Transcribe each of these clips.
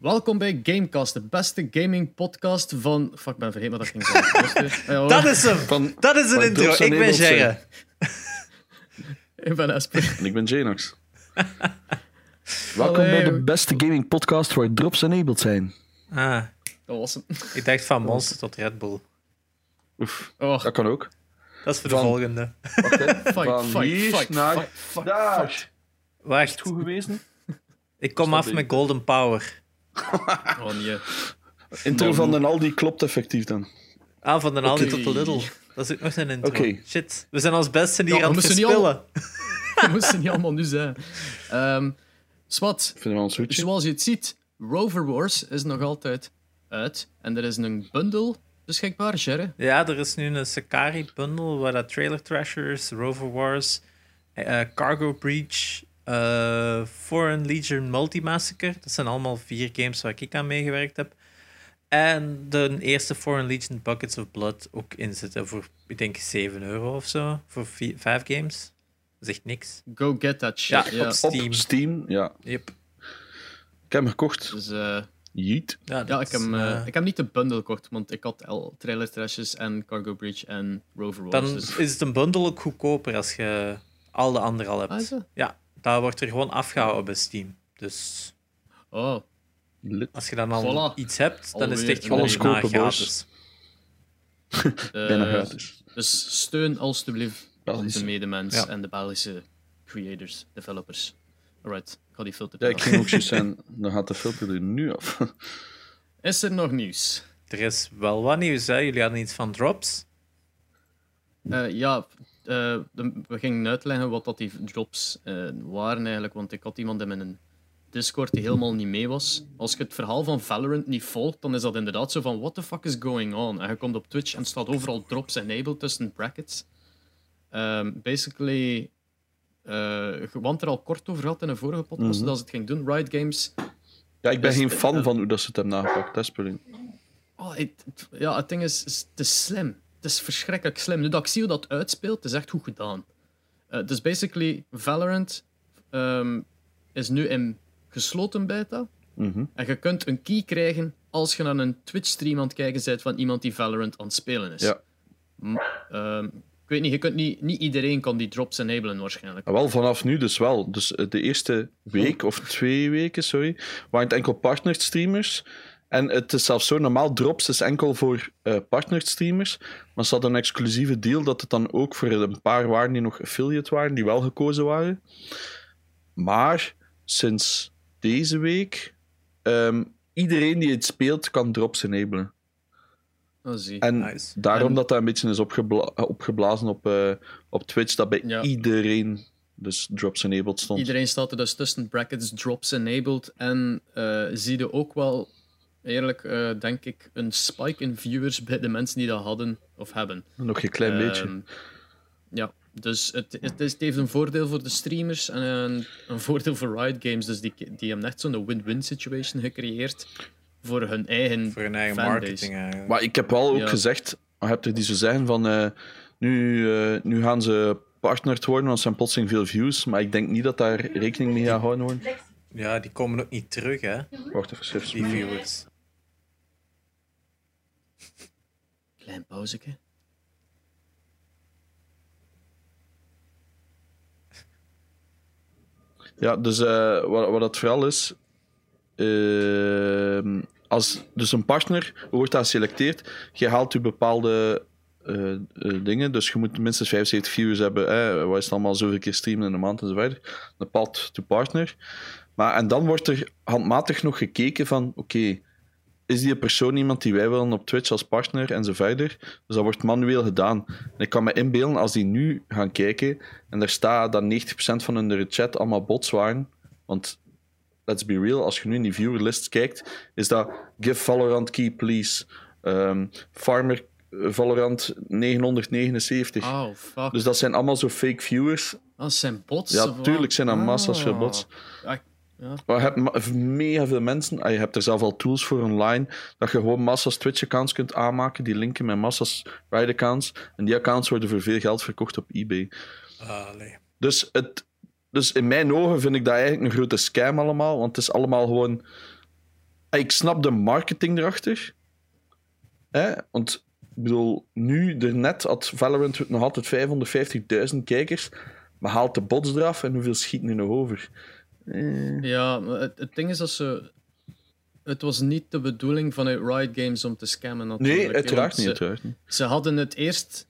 Welkom bij Gamecast, de beste gaming podcast van. Fuck, ik ben vergeten wat dat ging zeggen. Hoor. Dat is hem. Van, Dat is een intro. Ik ben. Gerre. Ik ben Esper. En ik ben Janox. Welkom Allee. bij de beste gaming podcast waar drops enabled zijn. Ah, Dat was hem. ik dacht van Monster tot Red Bull. Oef, Oh, dat kan ook. Dat is voor de Van- volgende. Wacht, hè. fight, Van fight, hier fight, naar fight, fight, daar. fight. Wacht, Goed geweest? ik kom af met Golden Power. Oh nee. Intro van de Aldi klopt effectief dan. Ah, van de Aldi tot de Lidl. Dat is ook nog een intro. Shit, we zijn als beste hier Ja, we aan het verspillen. Dat moesten niet allemaal nu zijn. Ehm Swat, Vinden we ons hoedje? zoals je het ziet, Rover Wars is nog altijd uit. En er is een bundle beschikbaar, Jerry. Ja, er is nu een Sakari-bundle waar dat Trailer Thrashers, Rover Wars, eh, Cargo Breach, eh, Foreign Legion Multi-Massacre. Dat zijn allemaal vier games waar ik aan meegewerkt heb. En de eerste Foreign Legion Buckets of Blood ook in zitten voor, ik denk, 7 euro of zo. Voor vi- vijf games. Echt niks. Go get that shit. Ja, Ja, op- Op Steam. Steam, ja. Yep. Ik heb hem gekocht. Dus, eh, Yeet. Ja, ik, heb, eh, eh, ik heb niet de bundle gekocht, want ik had al Trailer Trashes en Cargo Breach en Rover Wars. dan dus- is het een bundle ook goedkoper als je al de andere al hebt. Ah? Ja, dat wordt er gewoon afgehouden bij Steam. Dus Oh. Als je dan al Voilà. iets hebt, dan is het echt gewoon gratis. eh, Bijna gratis. Dus steun alstublieft Belgische. onze medemens Ja. en de Belgische creators, developers. Alright, ik ga die filter Ja, ik ging ook juist zijn. Dan gaat de filter er nu af. Is er nog nieuws? Er is wel wat nieuws, hè? Jullie hadden iets van drops. Eh, ja, eh, de- we gingen uitleggen wat dat die drops eh, waren eigenlijk, want ik had iemand in mijn Discord die helemaal niet mee was. Als je het verhaal van Valorant niet volgt, dan is dat inderdaad zo van what the fuck is going on? En je komt op Twitch en het staat overal drops enabled tussen brackets. Ehm, basically, eh je want er al kort over had in een vorige podcast, Mhm. dat ze het ging doen. Riot Games Ja, ik ben geen fan van hoe dat ze het hebben nagepakt. Dat is het. Oh, ja, het ding is, is, het is slim. Het is verschrikkelijk slim. Nu dat ik zie hoe dat uitspeelt, het is echt goed gedaan. Eh, dus basically, Valorant ehm, is nu in gesloten beta. Mhm. En je kunt een key krijgen als je naar een Twitch-stream aan het kijken bent van iemand die Valorant aan het spelen is. Ja. Ehm, ik weet niet, je kunt niet, niet iedereen kan die drops enablen waarschijnlijk. Wel, vanaf nu dus wel. Dus eh, de eerste week of twee weken, sorry, waren het enkel partnered streamers. En het is zelfs zo, normaal drops is enkel voor eh partnered streamers. Maar ze hadden een exclusieve deal dat het dan ook voor een paar waren die nog affiliate waren, die wel gekozen waren. Maar sinds deze week, ehm, iedereen die het speelt, kan drops enablen. Oh, zie. En Nice. daarom En- dat dat een beetje is opgebla- opgeblazen op, eh, op Twitch, dat bij Ja. iedereen dus drops enabled stond. Iedereen staat er dus tussen brackets, drops enabled. En eh zie je ook wel, eerlijk eh, denk ik, een spike in viewers bij de mensen die dat hadden of hebben. Nog een klein Ehm, beetje. Ja, dus het, het, is, het heeft een voordeel voor de streamers en een, een voordeel voor Riot Games. Dus die, die hebben echt zo'n win-win situation gecreëerd voor hun eigen Voor hun eigen fanbase. marketing eigenlijk. Maar ik heb wel ook Ja. gezegd, je hebt er die zo zeggen van, eh, nu, eh, nu gaan ze partnered worden, want ze hebben plotseling veel views, maar ik denk niet dat daar rekening mee gaat gehouden worden. Ja, die komen ook niet terug, hè, Wacht even, schrift. die viewers. Klein pauzeke. Ja, dus eh, wat, wat het vooral is, ehm, als dus een partner wordt dat geselecteerd, je haalt je bepaalde eh, eh, dingen, dus je moet minstens 75 viewers hebben, hè, wat is allemaal, zoveel keer streamen in een maand en zo verder, een path to partner. Maar, en dan wordt er handmatig nog gekeken van, oké, is die persoon iemand die wij willen op Twitch als partner en zo verder? Dus dat wordt manueel gedaan. En ik kan me inbeelden, als die nu gaan kijken en daar staat dat 90% van hun chat allemaal bots waren, want let's be real, als je nu in die viewerlist kijkt, is dat give Valorant key please, Ehm, Farmer Valorant 979. Oh, fuck. Dus dat zijn allemaal zo fake viewers. Dat zijn bots. Ja, tuurlijk zijn dat massa's veel Ah. bots. Ja, ik- ja. Maar je hebt mega veel mensen. ah, Je hebt er zelf al tools voor online. Dat je gewoon massa's Twitch-accounts kunt aanmaken. Die linken met massa's Riot-accounts. En die accounts worden voor veel geld verkocht op eBay. Allee. Dus, het, dus in mijn ogen vind ik dat eigenlijk een grote scam allemaal. Want het is allemaal gewoon Ik snap de marketing erachter. Hè? Want ik bedoel, nu, net had Valorant nog altijd 550.000 kijkers. Maar haalt de bots eraf en hoeveel schieten er nog over? Eh. Ja, maar het, het ding is dat ze. Het was niet de bedoeling vanuit Riot Games om te scammen. Natuurlijk. Nee, uiteraard niet, uiteraard niet. ze hadden het eerst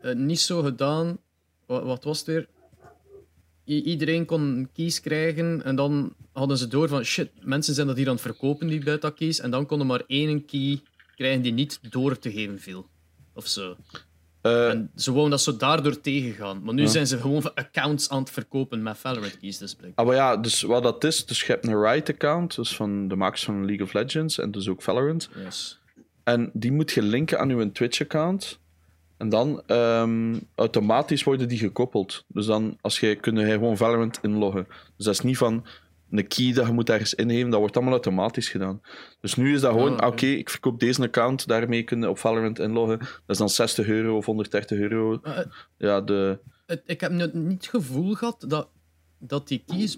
eh, niet zo gedaan. Wat, wat was het weer? I- iedereen kon een kies krijgen en dan hadden ze door van shit, mensen zijn dat hier aan het verkopen, die beta keys. En dan konden maar één key krijgen die niet door te geven viel. Of zo. Eh, En ze wouden dat zo daardoor tegengaan. Maar nu Ja. zijn ze gewoon accounts aan het verkopen met Valorant keys. Dus. Ah, maar ja, dus wat dat is, dus je hebt een Riot-account, dus van de makers van League of Legends en dus ook Valorant. Yes. En die moet je linken aan je Twitch-account. En dan ehm, automatisch worden die gekoppeld. Dus dan, als je, kun je gewoon Valorant inloggen. Dus dat is niet van een key dat je moet ergens ingeven. Dat wordt allemaal automatisch gedaan. Dus nu is dat gewoon, Ah, oké. ik verkoop deze account, daarmee kun je op Valorant inloggen. Dat is dan 60 euro of 130 euro. Ja, de... het- ik heb niet het gevoel gehad dat, dat die keys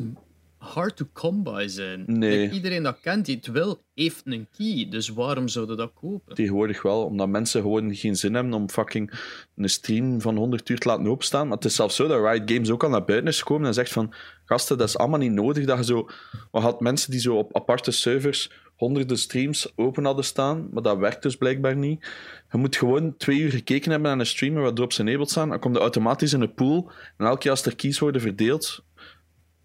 hard to come by zijn. Nee. Like, iedereen dat kent die het wil, heeft een key. Dus waarom zouden dat kopen? Tegenwoordig wel, omdat mensen gewoon geen zin hebben om fucking een stream van 100 uur te laten openstaan. Maar het is zelfs zo dat Riot Games ook al naar buiten is gekomen en zegt van gasten, dat is allemaal niet nodig dat je zo... We hadden mensen die zo op aparte servers honderden streams open hadden staan, maar dat werkt dus blijkbaar niet. Je moet gewoon twee uur gekeken hebben naar een streamer wat zijn enabled staan, dan komt er automatisch in een pool en elke keer als er keys worden verdeeld,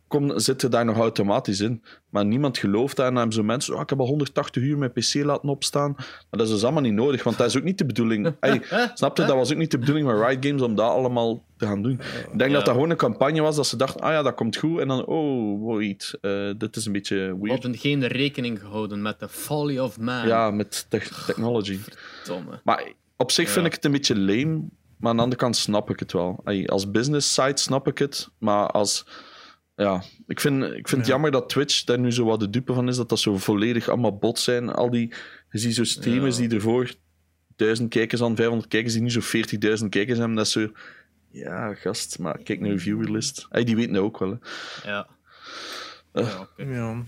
kom, zit er daar nog automatisch in. Maar niemand gelooft daar. En dan hebben zo mensen, oh, ik heb al 180 uur mijn PC laten opstaan. Maar dat is dus allemaal niet nodig, want dat is ook niet de bedoeling. Ey, snap je, dat was ook niet de bedoeling van Riot Games om dat allemaal te gaan doen. Ik denk Ja. dat dat gewoon een campagne was dat ze dachten, ah ja, dat komt goed. En dan, oh, wait, eh, dit is een beetje We weird. hadden geen rekening gehouden met de folly of man. Ja, met tech- technology. Domme. Maar op zich vind ik het een beetje lame. Maar aan de andere kant snap ik het wel. Als business site snap ik het. Maar als. Ja, ik vind, ik vind het Ja. jammer dat Twitch daar nu zo wat de dupe van is. Dat dat zo volledig allemaal bots zijn. Al die. Je ziet zo streamers Ja. die ervoor 1000 kijkers aan, 500 kijkers, die nu zo 40.000 kijkers hebben. Dat is zo. Ja, gast, maar kijk naar je viewerlist. Die weten dat ook wel. Hè. Ja. Eh. Ja.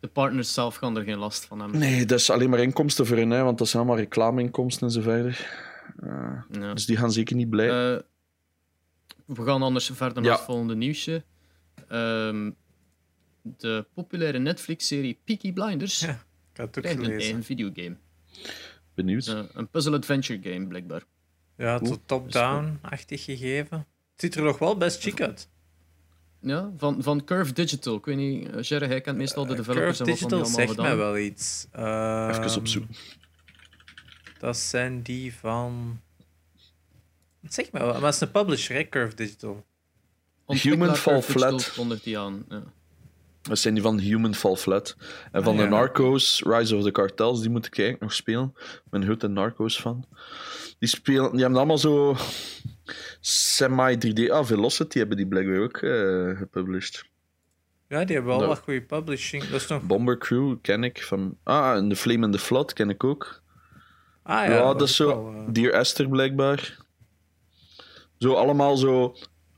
De partners zelf gaan er geen last van hebben. Nee, dat is alleen maar inkomsten voor hen, hè, want dat zijn allemaal reclameinkomsten en zo verder. Eh, Ja. dus die gaan zeker niet blij. Eh, we gaan anders verder naar Ja. het volgende nieuwsje. Ehm, de populaire Netflix-serie Peaky Blinders Ja, Ik had het ook krijgt een eigen videogame. Benieuwd. Eh, een puzzle-adventure game, blijkbaar. Ja, zo top-down-achtig gegeven. Het ziet er nog wel best chic uit. Ja, van, van Curve Digital. Ik weet niet, uh, Jerry, hij kent meestal de Eh, developers Curve en wat dan Digital die allemaal zegt mij wel iets. Ehm, Even opzoeken. Dat zijn die van... Zeg maar wel, maar het is een publisher, hè, Curve Digital. Human Fall Flat. die aan. Ja. Dat zijn die van Human Fall Flat. En van Ah, de. Narcos, Rise of the Cartels, die moet ik eigenlijk nog spelen. Ik ben een grote Narcos fan. Die, spelen, die hebben allemaal zo semi-3D. Ah, Velocity hebben die blijkbaar ook eh, gepublished. Ja, die hebben wel Nou. wat goede publishing. Dat is nog... Bomber Crew ken ik van. Ah, en The Flame and the Flood ken ik ook. Ah Ja, ja, dat is zo. wel, eh, Dear Esther blijkbaar. Zo allemaal zo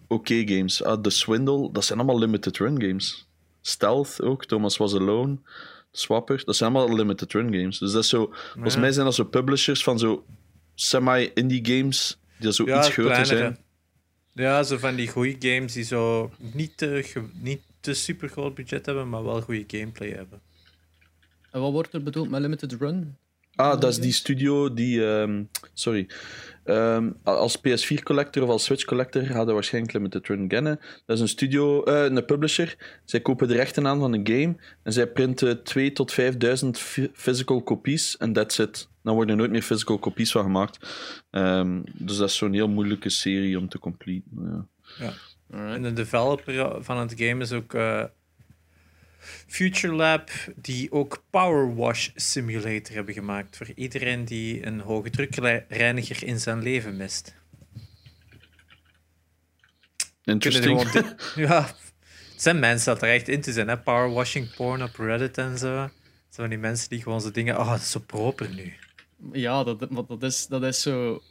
oké games. Ah, The Swindle, dat zijn allemaal limited run games. Stealth ook, Thomas Was Alone, Swapper, dat zijn allemaal limited run games. Dus dat is zo, volgens Ja. mij zijn dat zo publishers van zo semi-indie games die zo ja, iets groter kleinere. zijn. Ja, zo van die goede games die zo niet te, niet te super groot budget hebben, maar wel goede gameplay hebben. En wat wordt er bedoeld met Limited Run? Ah, dat is die studio die. ehm, sorry. Ehm, als PS4 collector of als Switch collector gaat er waarschijnlijk Limited Run kennen. Dat is een studio, eh, een publisher. Zij kopen de rechten aan van een game en zij printen 2 tot 5000 phy- physical copies en that's it. Dan worden er nooit meer physical copies van gemaakt. Ehm, dus dat is zo'n heel moeilijke serie om te completen. Ja. En de developer van het game is ook eh, Future Lab, die ook Power Wash Simulator hebben gemaakt. Voor iedereen die een hoge drukreiniger in zijn leven mist. Interesting. ja, het zijn mensen dat er echt in te zijn. Hè? Power washing porn op Reddit en zo. Zo van die mensen die gewoon zo dingen. Oh, dat is zo proper nu. Ja, dat, dat, dat, is, dat is zo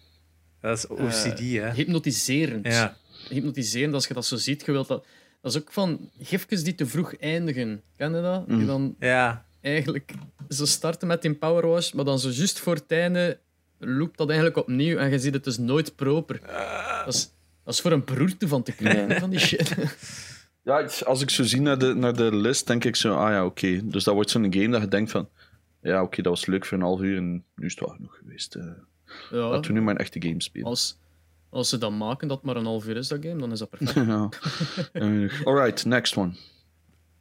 Dat is OCD, hè? hypnotiserend. Ja. Hypnotiserend als je dat zo ziet. Je wilt dat, dat is ook van gifjes die te vroeg eindigen. Ken je dat? Die Mhm. dan Ja. eigenlijk... Ze starten met die Power Wash, maar dan zo juist voor het einde loopt dat eigenlijk opnieuw en je ziet het dus nooit proper. Dat is, dat is voor een beroerte van te krijgen, van die shit. Ja, als ik zo zie naar de, naar de list, denk ik zo, ah ja, oké. Dus dat wordt zo'n game dat je denkt van, ja, oké, dat was leuk voor een half uur en nu is het wel genoeg geweest. eh Ja, Laten we nu maar een echte game spelen. als, als ze dan maken dat maar een half uur is, dat game, dan is dat perfect. ja. Eh, Alright, next one.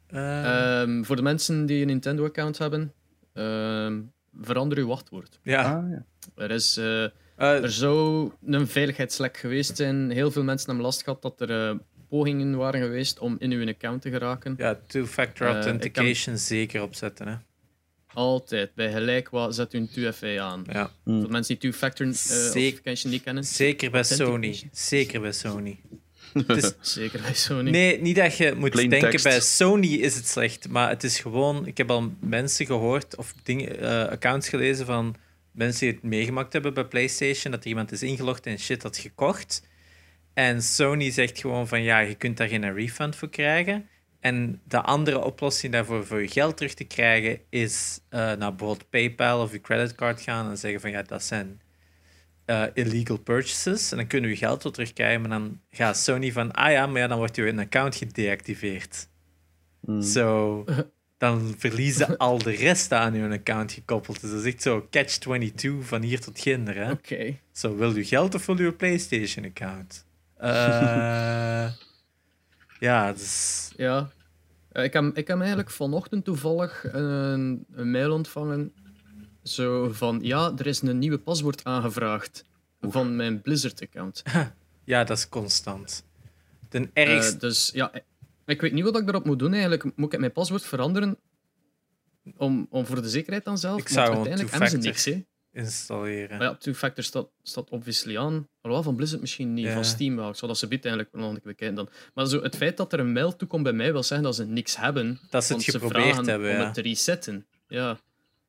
Eh, Ehm, voor de mensen die een Nintendo-account hebben, ehm, verander uw wachtwoord. ja. Ah, ja. Er, is, eh, Eh, er zou een veiligheidslek geweest zijn. Heel veel mensen hebben last gehad dat er eh, pogingen waren geweest om in uw account te geraken. ja, two-factor authentication zeker opzetten. Hè. Altijd. Bij gelijk wat zet u een 2FA aan. Ja. Hmm. Voor de mensen die two-factor eh, authentication niet kennen. Zeker bij Sony. Zeker bij Sony. Het is- Zeker bij Sony. Nee, niet dat je moet Plain denken text. bij Sony is het slecht, maar het is gewoon. Ik heb al mensen gehoord of dingen, eh, accounts gelezen van mensen die het meegemaakt hebben bij PlayStation, dat er iemand is ingelogd en shit had gekocht. En Sony zegt gewoon van ja, je kunt daar geen refund voor krijgen. En de andere oplossing daarvoor voor je geld terug te krijgen is eh, naar bijvoorbeeld PayPal of je creditcard gaan en zeggen van ja, dat zijn eh, illegal purchases. En dan kunnen we je geld wel terugkrijgen, maar dan gaat Sony van ah ja, maar ja, dan wordt je account gedeactiveerd. Hmm. Zo, dan verliezen al de rest aan je account gekoppeld. Dus dat is echt zo catch-22 van hier tot ginder. Hè? Oké. Zo, wil u geld of wil een PlayStation-account? Eh, ja, dus... Ja. Eh, Ik heb, ik heb eigenlijk vanochtend toevallig een, een mail ontvangen. Zo van, ja, er is een nieuwe paswoord aangevraagd van mijn Blizzard-account. Ja, dat is constant. Ten Eh, ergste... dus ja, ik- weet niet wat ik erop moet doen eigenlijk. Moet ik mijn paswoord veranderen om, om voor de zekerheid dan zelf? Ik zou uiteindelijk hebben ze niks, hè. Installeren. Maar ja, two-factor staat, staat obviously aan. Alhoewel, van Blizzard misschien niet, Ja. van Steam wel. Ik zou dat ze biedt eigenlijk nog een keer bekijken dan. Maar zo, het feit dat er een mail toekomt bij mij wil zeggen dat ze niks hebben. Dat ze het geprobeerd vragen hebben, Om het te resetten. Ja.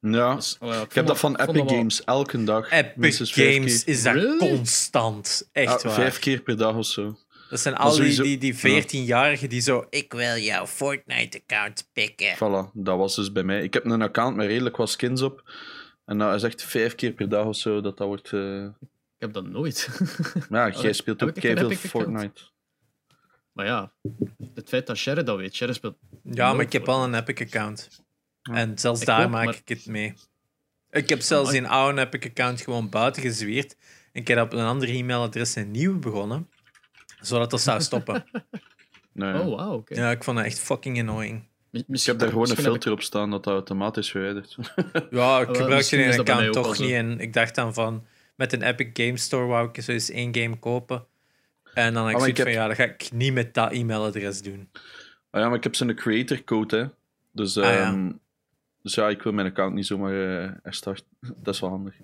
Ja, Dus, allee, ik heb dat van Epic wel- Games elke dag. Epic Games keer. is dat Really? constant. Echt Ja, waar. vijf keer per dag of zo. Dat zijn al sowieso- die, die 14-jarigen die zo... Ik wil jouw Fortnite-account pikken. Voilà, dat was dus bij mij. Ik heb een account met redelijk wat skins op. En dat is echt vijf keer per dag of zo dat dat wordt. eh, Ik heb dat nooit. Maar ja, jij speelt ook Epic account? Fortnite. maar ja, het feit dat Sherry dat weet. Sherry speelt... Ja, maar ik heb wel een Epic-account. Ja. En zelfs Ik daar ook, maak maar- ik het mee. Ik heb zelfs een oude Epic-account gewoon buiten gezwierd. En ik heb op een ander e-mailadres een nieuwe begonnen. Zodat dat zou stoppen. Nee. Oh, wauw, oké. ja, ik vond dat echt fucking annoying. Ik misschien- heb daar gewoon een filter op staan dat dat automatisch verwijdert. Ja, ik die bij mij account toch niet. En ik dacht dan van... Met een Epic Game Store wou ik zo eens één game kopen. En dan had ik Oh, zoiets van... Ja, dat ga ik niet met dat e-mailadres doen. Ah ja, maar ik heb zo'n creator code, hè. Dus, Ah, ja. ehm, dus ja, ik wil mijn account niet zomaar eh herstarten. dat is wel handig.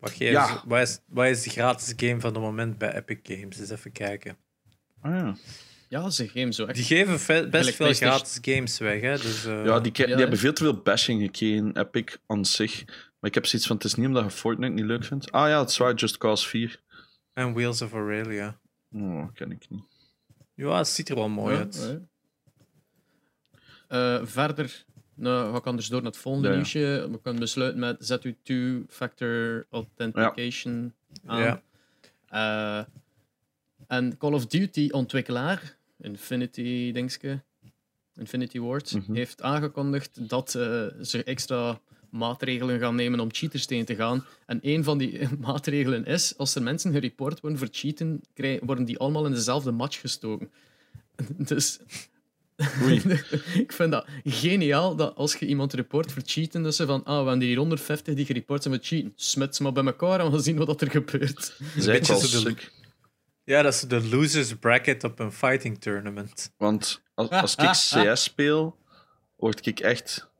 Wacht, jij Ja. wat, is, wat is de gratis game van het moment bij Epic Games? Eens even kijken. Ah ja. Ja, ze geven zo echt... Die geven ve- best veel gratis games weg, hè? Dus, eh, Ja, die, ke- die Ja, hebben veel te veel bashing gekregen, Epic aan zich. Maar ik heb zoiets van, het is niet omdat je Fortnite niet leuk vindt. Ah ja, het is waar, Just Cause 4. En Wheels of Aurelia. Oh, ken ik niet. Ja, het ziet er wel mooi Ja, uit. ja. Eh, verder nou, ga ik anders door naar het volgende Ja, ja. nieuwsje. We kunnen besluiten met zet u two-factor authentication aan. Ja. Eh, en Call of Duty ontwikkelaar, Infinity dingske, Infinity Ward, Mhm. heeft aangekondigd dat eh, ze extra maatregelen gaan nemen om cheaters tegen te gaan. En een van die maatregelen is, als er mensen gereport worden voor cheaten, krijgen, worden die allemaal in dezelfde match gestoken. Dus ik vind dat geniaal dat als je iemand report voor cheaten, dat ze van, ah, we hebben hier 150 die gereport zijn met cheaten. Smet ze maar bij elkaar en we zien wat er gebeurt. Zij wel sick. Ja, dat is de losers bracket op een fighting tournament. Want als, als ik CS speel, word ik echt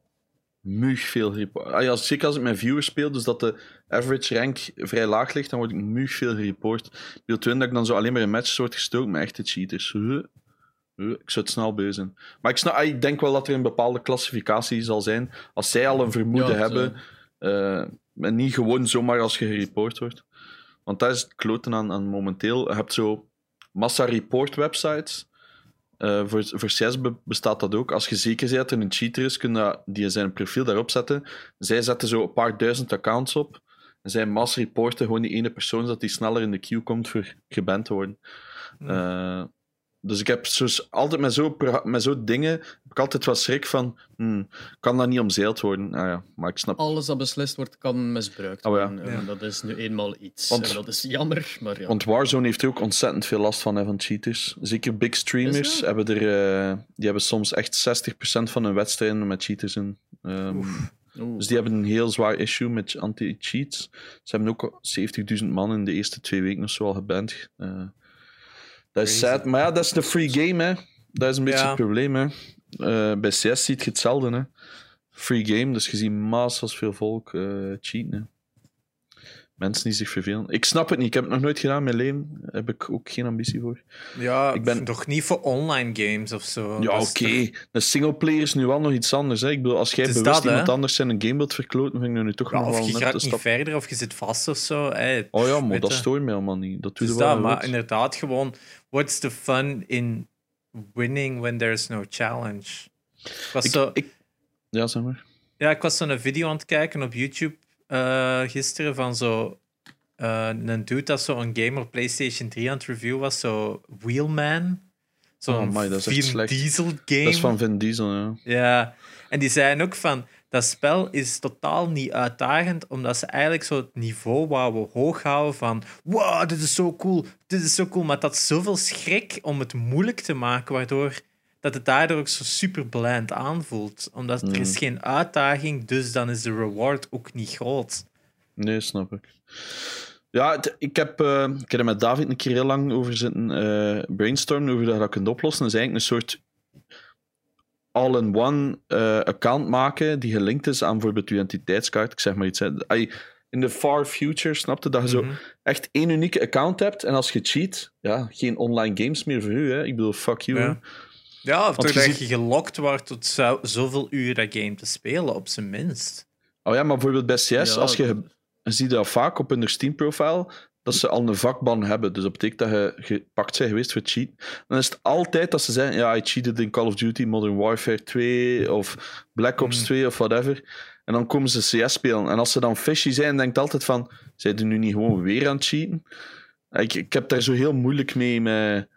mug veel gereport. Ja, zeker als ik met viewers speel, dus dat de average rank vrij laag ligt, dan word ik mug veel gereport. Ik wil twin dat ik dan zo alleen maar in matches word gestoken met echte cheaters. Huh? Huh? Ik zou het snel beu zijn. Maar ik, snap, ah, ik denk wel dat er een bepaalde klassificatie zal zijn. Als zij al een vermoeden Ja, hebben, eh, en niet gewoon zomaar als je gereport wordt. Want dat is het kloten aan, aan momenteel. Je hebt zo massa report websites. Eh, voor, voor CS be- bestaat dat ook. Als je zeker bent dat er een cheater is, kun je die zijn profiel daarop zetten. Zij zetten zo een paar duizend accounts op. En zij mass reporten gewoon die ene persoon, zodat die sneller in de queue komt voor geband te worden. Hmm. Eh, dus ik heb zo, altijd met zo'n met zo dingen heb ik altijd wel schrik van, hmm, kan dat niet omzeild worden? Ah ja, maar ik snap. Alles dat beslist wordt, kan misbruikt Oh ja. worden. En Ja. Dat is nu eenmaal iets. Want- en dat is jammer, maar ja. Want Warzone heeft er ook ontzettend veel last van, hè, van cheaters. Zeker big streamers hebben er, eh, die hebben soms echt 60% van hun wedstrijden met cheaters in. Ehm, Oeh. dus die hebben een heel zwaar issue met anti-cheats. Ze hebben ook 70.000 man in de eerste twee weken of zo al geband. Eh, dat is sad, maar ja, dat is de free game, hè. Dat is een beetje Ja. het probleem, hè. Eh, bij CS ziet je hetzelfde, hè. Free game, dus je ziet massas veel volk eh, cheaten, hè. Mensen die zich vervelen. Ik snap het niet, ik heb het nog nooit gedaan mijn leven. Heb ik ook geen ambitie voor. Ja, Ik ben- toch niet voor online games of zo. Ja, oké. toch- De singleplayer is nu wel nog iets anders. Hè. Ik bedoel, als jij bewust dat, iemand hè? anders zijn een game wilt verkloten, vind ik nu toch Ja, nog wel of je gaat niet stap. verder of je zit vast of zo. Hey, Oh ja, maar dat stoort mij allemaal niet. Dat doet Dus wel dat, maar inderdaad gewoon, what's the fun in winning when there's no challenge? Ik was Ik, zo, ik, ja, zeg maar. ja, ik was zo'n video aan het kijken op YouTube eh, gisteren van zo eh, een dude dat zo een game op PlayStation 3 aan het review was, zo Wheelman. Zo'n Oh, Vin. Diesel game. Dat is van Vin Diesel, ja. Ja, en die zeiden ook van dat spel is totaal niet uitdagend, omdat ze eigenlijk zo het niveau wouden hoog houden van wow, dit is zo cool, dit is zo cool, maar dat had zoveel schrik om het moeilijk te maken, waardoor dat het daardoor ook zo super bland aanvoelt. Omdat er is Mm. geen uitdaging, dus dan is de reward ook niet groot. Nee, snap ik. Ja, ik heb, eh, ik heb er met David een keer heel lang over zitten eh brainstormen over dat kunt oplossen. Dat is eigenlijk een soort all-in-one eh, account maken die gelinkt is aan bijvoorbeeld je identiteitskaart. Ik zeg maar iets. hè. In de far future, snapte dat je zo Mhm. echt één unieke account hebt en als je cheat, ja, geen online games meer voor u. Hè. Ik bedoel, fuck you. Ja. Ja, of Want je ziet- je gelokt wordt tot zo, zoveel uur dat game te spelen, op zijn minst. Oh ja, maar bijvoorbeeld bij CS, Ja, als je, je ziet dat vaak op hun Steam-profiel, dat ze al een vakban hebben. Dus dat betekent dat je gepakt bent geweest voor cheat. Dan is het altijd dat ze zeggen, ja, I cheated in Call of Duty Modern Warfare 2 of Black Ops Mm. 2 of whatever. En dan komen ze CS spelen. En als ze dan fishy zijn, denkt altijd van, zijn die nu niet gewoon weer aan het cheaten? Ik, ik heb daar zo heel moeilijk mee met,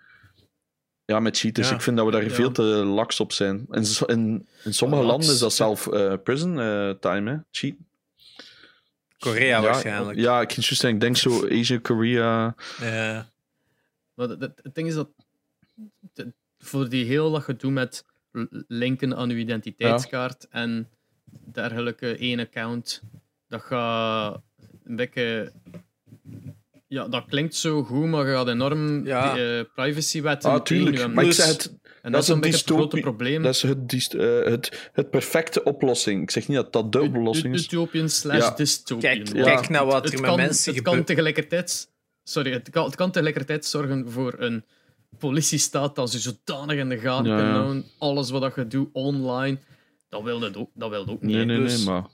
ja, met cheaters. Ja. Ik vind dat we daar Ja. veel te laks op zijn. In, in, in sommige Laks. landen is dat zelf eh, prison eh, time, hè? Cheat. Korea waarschijnlijk. Ja, ik, ging juist zeggen, ik denk zo Asia, Korea. Ja. Maar het, ding is dat de- voor die heel dat gedoe met linken aan uw identiteitskaart en dergelijke één account, dat gaat een beetje. Ja, dat klinkt zo goed, maar je gaat enorm Ja. die, eh, privacywetten Ah, tuurlijk. tegen- Maar ik zeg het, En dat dat, is een een beetje het grote probleem. dat is het, eh, het, het perfecte oplossing. Ik zeg niet dat dat de oplossing is. Utopian slash Ja. dystopian. Kijk, Ja. kijk naar wat het er met kan, mensen het kan tegelijkertijd, sorry, het kan, het kan tegelijkertijd zorgen voor een politiestaat dat ze zodanig in de gaten ja. houden. Alles wat dat je doet online, dat wil het ook, dat wil het ook niet. Nee, nee, dus- nee, maar...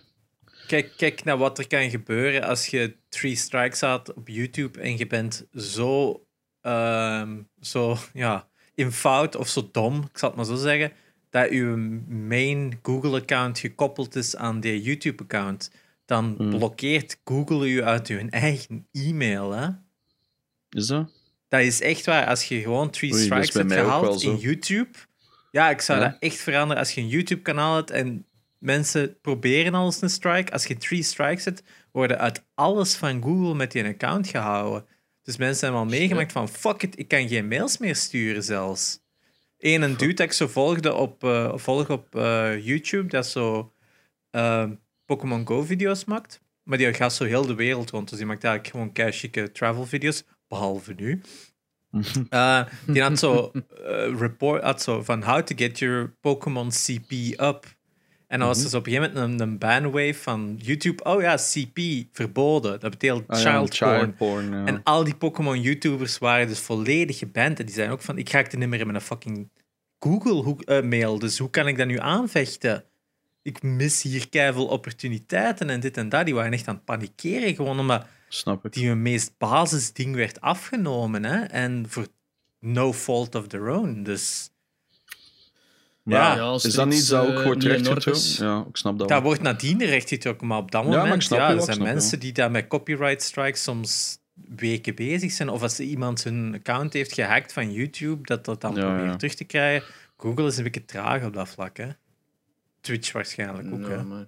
Kijk, kijk naar wat er kan gebeuren als je Three Strikes had op YouTube en je bent zo, ehm, zo ja, in fout of zo dom, ik zal het maar zo zeggen, dat je main Google-account gekoppeld is aan die YouTube-account. Dan Hmm. blokkeert Google je uit je eigen e-mail. Hè? Is dat? Dat is echt waar. Als je gewoon Three Oei, Strikes hebt gehaald in YouTube. Ja, ik zou Ja. dat echt veranderen. Als je een YouTube-kanaal hebt en mensen proberen al eens een strike. Als je Three Strikes hebt, worden uit alles van Google met je account gehouden. Dus mensen hebben al meegemaakt van fuck it, ik kan geen mails meer sturen zelfs. Eén een dude dat ik zo volgde op, eh, volg op eh, YouTube, dat zo eh, Pokémon Go-video's maakt. Maar die gaat zo heel de wereld rond. Dus die maakt eigenlijk gewoon kei travel-video's. Behalve nu. Eh, die had zo, report, had zo van how to get your Pokémon CP up. En dan was zo op een gegeven moment een, een banwave van YouTube. Oh ja, CP, verboden. Dat betekent Ah ja, child, porn. child porn. ja. En al die Pokémon-YouTubers waren dus volledig geband. En die zijn ook van, ik raakte niet meer in mijn fucking Google-mail. dus hoe kan ik dat nu aanvechten? Ik mis hier keiveel opportuniteiten en dit en dat. Die waren echt aan het panikeren, gewoon omdat Snap ik. die hun meest basisding werd afgenomen. Hè? En voor no fault of their own. Dus Maar als is dat niet dat ook eh, wordt niet in orde rechtgetrokken? is. Ja, ik snap dat Dat wel. wordt nadien rechtgetrokken, maar op dat Ja, maar ik moment, snap ja, er zijn mensen die daar met copyright strikes soms weken bezig zijn. Of als iemand zijn account heeft gehackt van YouTube, dat dat dan Ja, probeert ja. terug te krijgen. Google is een beetje traag op dat vlak, hè. Twitch waarschijnlijk ook, Ja, hè. maar...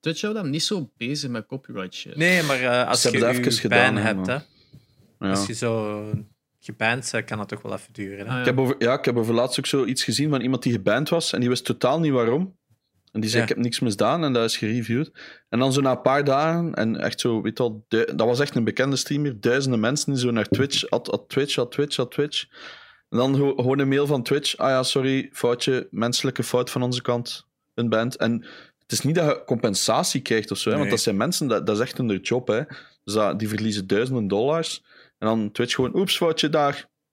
Twitch houdt hem niet zo bezig met copyright shit. Nee, maar eh, als Ze je je even ban gedaan, hebt, hè. Ja. Als je zo geband bent, kan dat toch wel even duren, hè. Ah, Ik ja. heb, over, ja, ik heb over laatst ook zo iets gezien van iemand die geband was en die wist totaal niet waarom. En die zei: Ja. Ik heb niks misdaan en dat is gereviewd. En dan zo na een paar dagen, en echt zo, weet du- dat was echt een bekende streamer, duizenden mensen die zo naar Twitch, at, at Twitch, at Twitch, at Twitch. En dan gewoon een mail van Twitch: Ah ja, sorry, foutje, menselijke fout van onze kant, een band. En het is niet dat je compensatie krijgt of zo, hè, want dat zijn mensen, dat, dat is echt hun job. Hè. Dus dat, die verliezen duizenden dollars. En dan Twitch gewoon: Oeps, foutje daar.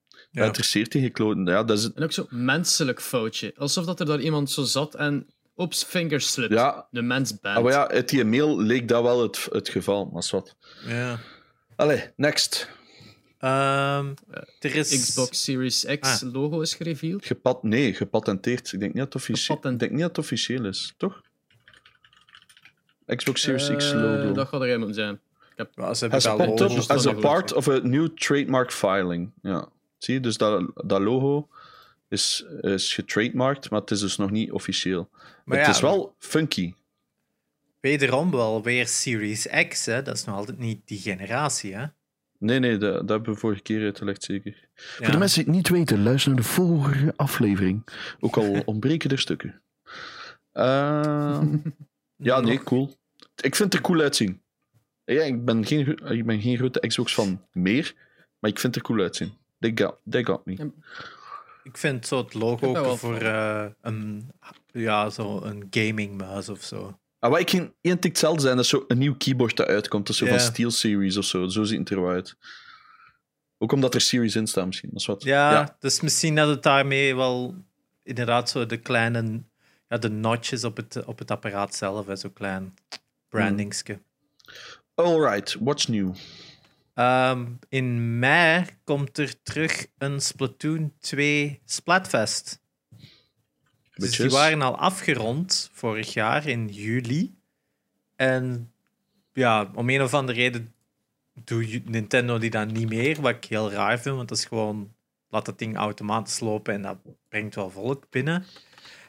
Dat Ja. interesseert die gekloten. Ja, dat is, En ook zo menselijk foutje. Alsof dat er daar iemand zo zat en ops, fingerslipped. Ja. De mens bent. Ah, maar ja, uit die mail leek dat wel het, het geval, maar is wat. Ja. Allee, next. Ehm, er is... Xbox Series X Ah. logo is gereveeld. Gepat nee, gepatenteerd. Ik denk niet dat het officieel, Gepatent- ik denk niet dat het officieel is, toch? Xbox Series X Eh, logo. Dat gaat er moeten zijn. Ja, ze hebben Has dat popped logo up staan as a er wel part of a new trademark filing. Ja. Zie je, dus dat, dat logo is, is getrademarked, maar het is dus nog niet officieel. Maar het ja, is wel funky. Wederom wel weer Series X, hè. Dat is nog altijd niet die generatie, hè. Nee, nee, dat, dat hebben we vorige keer uitgelegd, zeker. Ja. Voor de mensen die het niet weten, luister naar de vorige aflevering. Ook al ontbreken er stukken. Ehm, ja, nee, cool. Ik vind het er cool uitzien. Ja, ik, ben geen, ik ben geen grote Xbox van meer, maar ik vind het er cool uitzien. They got, they got me. Ik vind zo het logo ook wel voor eh, een, ja, zo een gaming muis of zo. Ah, wat ik geen één tik hetzelfde zijn, dat is zo een nieuw keyboard dat uitkomt. Dat is zo van Steel Series of zo. Zo ziet het er wel uit. Ook omdat er Series in staat misschien. Dat is wat. Ja, dus misschien dat het daarmee wel inderdaad zo de kleine, ja, de notches op het, op het apparaat zelf, hè, zo klein brandingske. Alright, what's new? Ehm, in mei komt er terug een Splatoon 2 Splatfest. Dus die waren al afgerond vorig jaar in juli. En ja, om een of andere reden doet Nintendo die dan niet meer, wat ik heel raar vind, want dat is gewoon laat dat ding automatisch lopen en dat brengt wel volk binnen.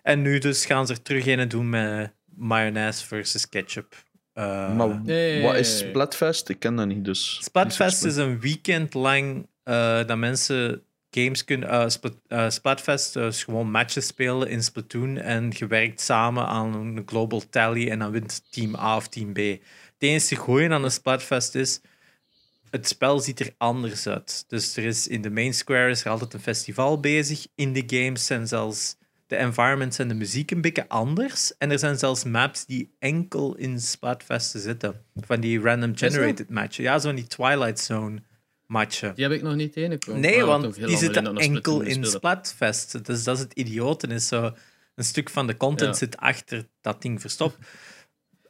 En nu dus gaan ze er terug in doen met mayonaise versus ketchup. Eh, maar Nee. wat is Splatfest? Ik ken dat niet, dus... Splatfest is een weekend lang eh, dat mensen games kunnen. eh, Splat- Splatfest is gewoon matches spelen in Splatoon en je werkt samen aan een global tally en dan wint team A of team B. Het enige goeie aan een Splatfest is. Het spel ziet er anders uit. Dus er is in de main square is er altijd een festival bezig. In de games zijn zelfs de environments en de muziek een beetje anders. En er zijn zelfs maps die enkel in Splatfesten zitten. Van die random generated matchen. Ja, zo van die Twilight Zone matchen. Die heb ik nog niet tegengekomen. Nee, Maar want die zitten enkel in. Splatfest. Dus dat is het idioten. Is zo een stuk van de content Ja. zit achter dat ding verstopt.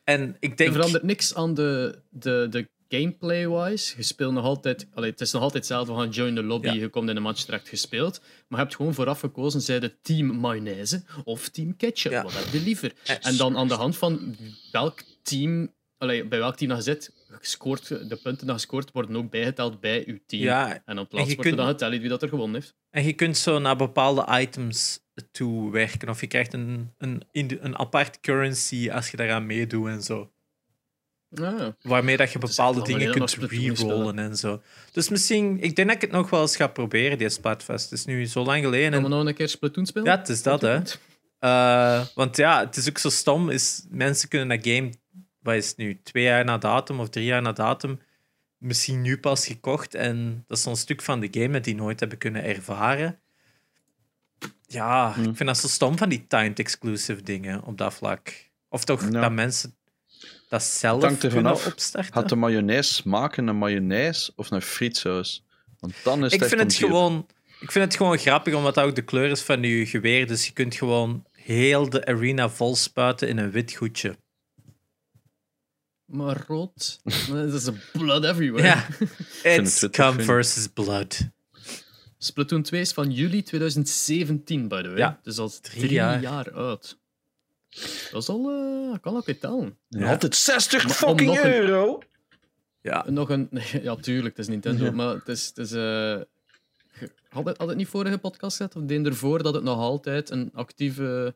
En ik Er denk... verandert niks aan de, de, de gameplay-wise. Je speelt nog altijd... Allee, het is nog altijd hetzelfde van join the lobby, Ja. je komt in de match terecht gespeeld. Maar je hebt gewoon vooraf gekozen, zij de team mayonaise of team ketchup. Ja. Wat heb je liever? En dan aan de hand van welk team... Allee, bij welk team dat je zit, gescoord, de punten dat gescoord worden ook bijgeteld bij je team. Ja, En op plaats wordt er kunt- dan geteld wie dat er gewonnen heeft. En je kunt zo naar bepaalde items toe werken. Of je krijgt een, een, een apart currency als je daaraan meedoet en zo. Ja. Waarmee dat je bepaalde dingen kunt rerollen en zo. Dus misschien... Ik denk dat ik het nog wel eens ga proberen, die Splatfest. Het is nu zo lang geleden. Gaan we nog een keer Splatoon spelen? ja, het is dat, hè. Eh, want ja, het is ook zo stom. Is, mensen kunnen dat game, wat is het nu, twee jaar na datum of drie jaar na datum, misschien nu pas gekocht. En dat is zo'n stuk van de game dat die nooit hebben kunnen ervaren. Ja, Hmm. ik vind dat zo stom van die timed exclusive dingen op dat vlak. Of toch Ja. dat mensen dat zelf kunnen af. opstarten. Gaat de mayonaise smaken naar mayonaise of naar frietsaus? Want dan is ik het vind echt het gewoon ik vind het gewoon grappig omdat dat ook de kleur is van je geweer dus je kunt gewoon heel de arena vol spuiten in een wit goedje Maar rood. Er is blood everywhere. ja it's ik. versus blood Splatoon 2 is van juli 2017, by the way. Ja, Dus dat is drie drie, jaar. jaar. oud. Dat is al... eh kan ook weer tellen. Ja. altijd 60 Maar om fucking nog een- euro. Ja. Nog een... Ja, tuurlijk, het is Nintendo. Ja. Maar het is... Het is eh, had, het, had het niet vorige podcast gezet? Of de ervoor dat het nog altijd een actieve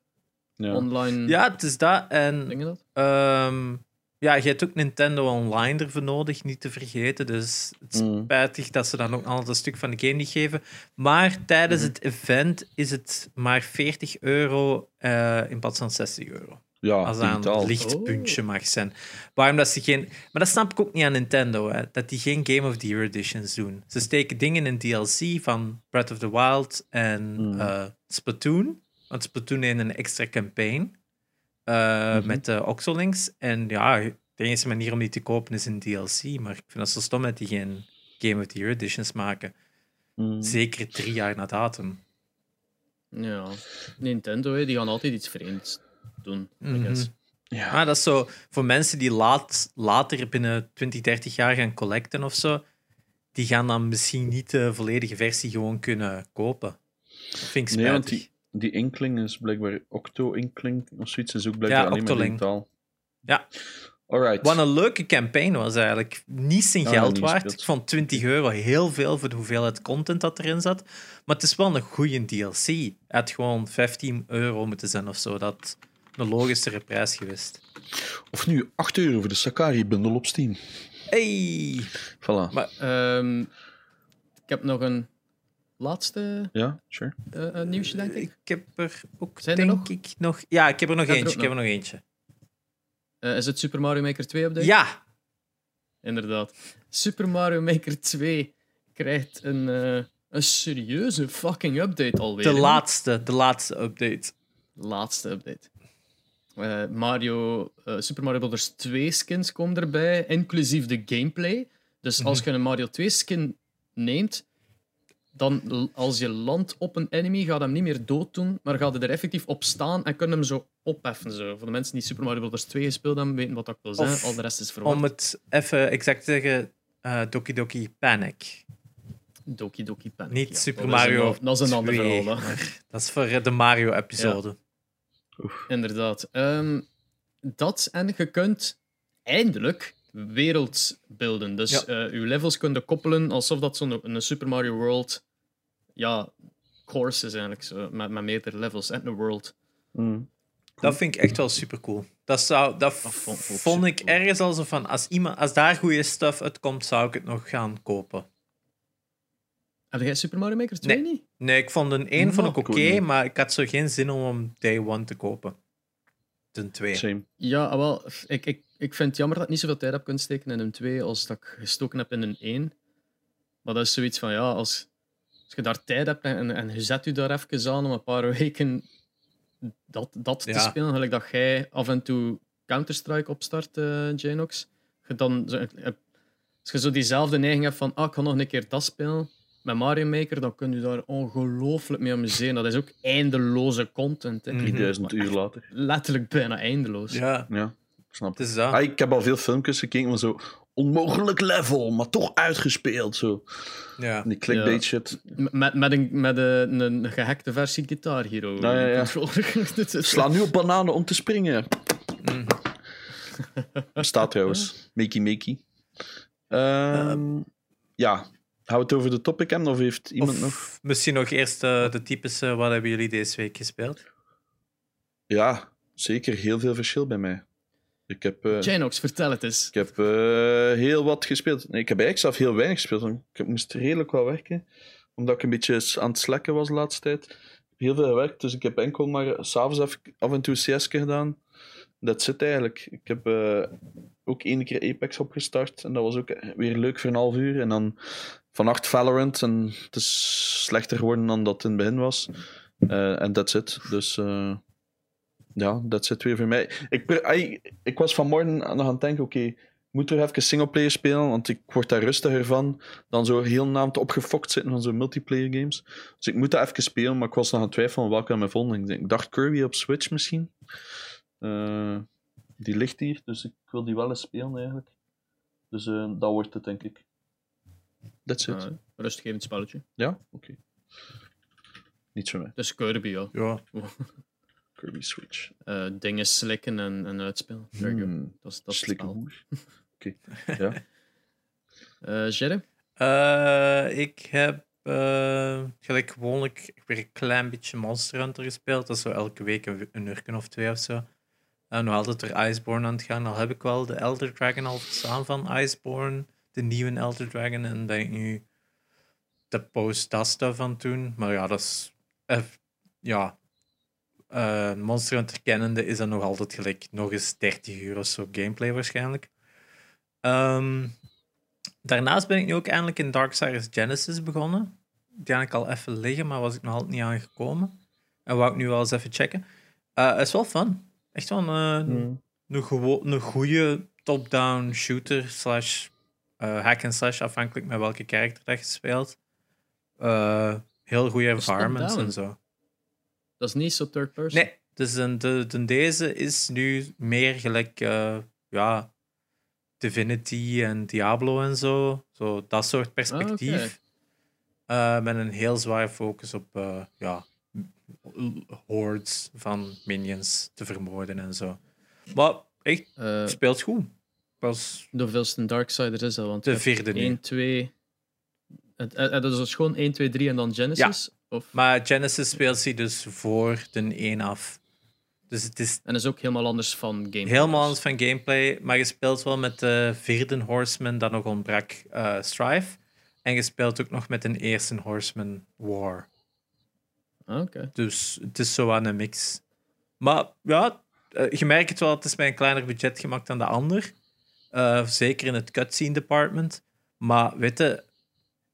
Ja. online ja, het is dat. En dingen? Ehm, ja, je hebt ook Nintendo Online ervoor nodig, niet te vergeten. Dus het is Mm. spijtig dat ze dan ook altijd een stuk van de game niet geven. Maar tijdens Mhm. het event is het maar 40 euro eh, in plaats van 60 euro. Ja, Als dat digitaal. een lichtpuntje Oh. mag zijn. Waarom dat ze geen... Maar dat snap ik ook niet aan Nintendo, hè, dat die geen Game of the Year editions doen. Ze steken dingen in DLC van Breath of the Wild en Mm. eh, Splatoon. Want Splatoon heeft een extra campaign eh, Mhm. met de Oxolinks. En ja, de enige manier om die te kopen is in DLC. Maar ik vind dat zo stom dat die geen Game of the Year editions maken. Mm. Zeker drie jaar na datum. Ja. Nintendo, hè, die gaan altijd iets vreemds doen. I Mhm. guess. Ja. Ah, dat is zo voor mensen die laat, later binnen 20, 30 jaar gaan collecten of zo. Die gaan dan misschien niet de volledige versie gewoon kunnen kopen. Dat vind ik Nee, want spijtig. die, die Inkling is blijkbaar Octo-Inkling of zoiets. Is ook blijkbaar Ja, alleen maar digitaal. Ja. Alright. Wat een leuke campaign was eigenlijk. Niet zijn Ja, geld waard. Ik vond 20 euro heel veel voor de hoeveelheid content dat erin zat. Maar het is wel een goede DLC. Het had gewoon 15 euro moeten zijn of zo. Dat een logischere prijs geweest. Of nu 8 euro voor de Sakari-bundel op Steam. Hey! Voilà. Maar Ehm, ik heb nog een laatste Ja, sure. eh, eh, nieuwsje, denk ik. ik heb er ook, Zijn er denk nog? ik, nog... Ja, ik heb er nog er eentje. Ik heb er nog eentje. Eh, is het Super Mario Maker 2 update? Ja! Inderdaad. Super Mario Maker 2 krijgt een, eh, een serieuze fucking update alweer. De laatste, de laatste update. laatste update. Eh, Mario, eh, Super Mario Bros. 2 skins komen erbij, inclusief de gameplay. Dus als je een Mario 2 skin neemt, dan als je landt op een enemy, gaat hem niet meer dood doen, maar gaat hij er effectief op staan en kun je hem zo opheffen. Zo. Voor de mensen die Super Mario Bros. 2 gespeeld hebben, weten wat dat wil zijn. Of Al de rest is verwacht. Om het even exact te zeggen, eh, Doki Doki Panic. Doki Doki Panic. Niet ja. Super Dat is Mario een- Dat is een ander 2, verhaal. hè. maar Dat is voor de Mario-episode. Inderdaad. Ehm, dat en je kunt eindelijk werelds beelden. Dus Ja. eh, je levels kunnen koppelen alsof dat zo'n een Super Mario World ja, course is eigenlijk, zo, met, met meerdere levels en een world. Mm. Dat vind ik echt wel super cool. Dat, zou, dat, Dat vond- vond ik vond ik supercool. ergens al zo van, als, iemand, als daar goede stuff uitkomt, zou ik het nog gaan kopen. Heb jij Super Mario Maker 2 Nee. niet? Nee, ik vond een 1 vond ik Nou, oké, maar ik had zo geen zin om hem day one te kopen. Ten 2. Same. Ja, ah, wel, ik, ik, ik vind het jammer dat ik niet zoveel tijd heb kunnen steken in een 2 als dat ik gestoken heb in een 1. Maar dat is zoiets van, ja, als, als je daar tijd hebt en, en je zet je daar even aan om een paar weken dat, dat te Ja. spelen, gelijk dat jij af en toe Counter-Strike opstart, eh Janox, je dan, zo- eh, als je zo diezelfde neiging hebt van, ah, ik ga nog een keer dat spelen, met Mario Maker, dan kun je daar ongelooflijk mee amuseren. Dat is ook eindeloze content. Hè. Mhm. 3000 uur later. Letterlijk bijna eindeloos. Ja, Ja, snap het ik. is dat. Ah, ik heb al veel filmpjes gekeken van zo onmogelijk level, maar toch uitgespeeld. Zo. Ja. Die clickbait Ja. shit. Met, met, een, met een, een gehackte versie Guitar Hero. Ja, ja, ja. Sla nu op bananen om te springen. Mhm. Staat trouwens. Makey makey. Ehm, ja. We het over de topic hebben of heeft iemand Of nog? misschien nog eerst eh, de types, eh, wat hebben jullie deze week gespeeld? Ja, zeker heel veel verschil bij mij. Ik heb, eh, Janox, vertel het eens. ik heb eh, heel wat gespeeld. Nee, ik heb eigenlijk zelf heel weinig gespeeld. want Ik moest redelijk wat werken. Omdat ik een beetje aan het slekken was de laatste tijd. Ik heb heel veel gewerkt, dus ik heb enkel maar s'avonds af, af en toe CS gedaan. Dat zit eigenlijk. Ik heb eh, ook één keer Apex opgestart. En dat was ook weer leuk voor een half uur. En dan vannacht Valorant. En het is slechter geworden dan dat het in het begin was. Eh, En dat zit. Dus eh, ja, dat zit weer voor mij. Ik, ik was vanmorgen nog aan het denken: oké, ik moet er even singleplayer spelen. Want ik word daar rustiger van. Dan zo heel naamd opgefokt zitten van zo'n multiplayer games. Dus ik moet dat even spelen. Maar ik was nog aan het twijfelen welke aan mijn volgende. Ik denk- Ik dacht Kirby op Switch misschien. Eh, die ligt hier, dus ik wil die wel eens spelen eigenlijk. Dus eh, dat wordt het, denk ik. That's it. Uh, rustgevend spelletje. Ja? Oké. Niet zo mij. Dus Kirby, ja. Ja. Kirby Switch. Eh, dingen slikken en, en uitspelen. Hmm. Dat is, dat Slikken hoer. Oké. Ja. Eh, Jerry? Eh, ik heb eh, gelijk gewoonlijk weer een klein beetje Monster Hunter gespeeld. Dat is zo elke week een, een uur of twee of zo. En nog altijd er Iceborne aan het gaan. Al heb ik wel de Elder Dragon al verstaan van Iceborne. De nieuwe Elder Dragon. En ben ik nu de aan het doen. Maar ja, dat is... eh, ja... eh, Monster Hunter kennende is dat nog altijd gelijk nog eens 30 uur of zo gameplay waarschijnlijk. Ehm, Daarnaast ben ik nu ook eindelijk in Darksiders Genesis begonnen. Die had ik al even liggen, maar was ik nog altijd niet aangekomen. En wou ik nu wel eens even checken. Eh, het is wel fun. Echt wel een, Hmm. een, een goede top-down shooter slash eh, hack and slash, afhankelijk met welke karakter dat je speelt. Eh, heel goede environments en zo. Dat is niet zo third person. Nee, dus een, de, de, deze is nu meer gelijk, eh, ja, Divinity en Diablo en zo. Zo dat soort perspectief. Eh, met een heel zwaar focus op, eh, ja, hordes van minions te vermoorden en zo. Maar echt, speelt goed. Was de hoeveelste Darksiders is dat? Want de vierde nu. 1, 2... Het, het, het is dus gewoon 1, 2, 3 en dan Genesis? Of, Maar Genesis speelt zich dus voor de 1 af. Dus het is en is ook helemaal anders van gameplay. Helemaal anders van gameplay, maar je speelt wel met de vierde Horseman dat nog ontbrak, eh, Strife. En je speelt ook nog met een eerste Horseman War. Ah, Oké. Dus het is zo aan een mix. Maar ja, eh, je merkt het wel, het is met een kleiner budget gemaakt dan de ander. Eh, zeker in het cutscene department. Maar weet je,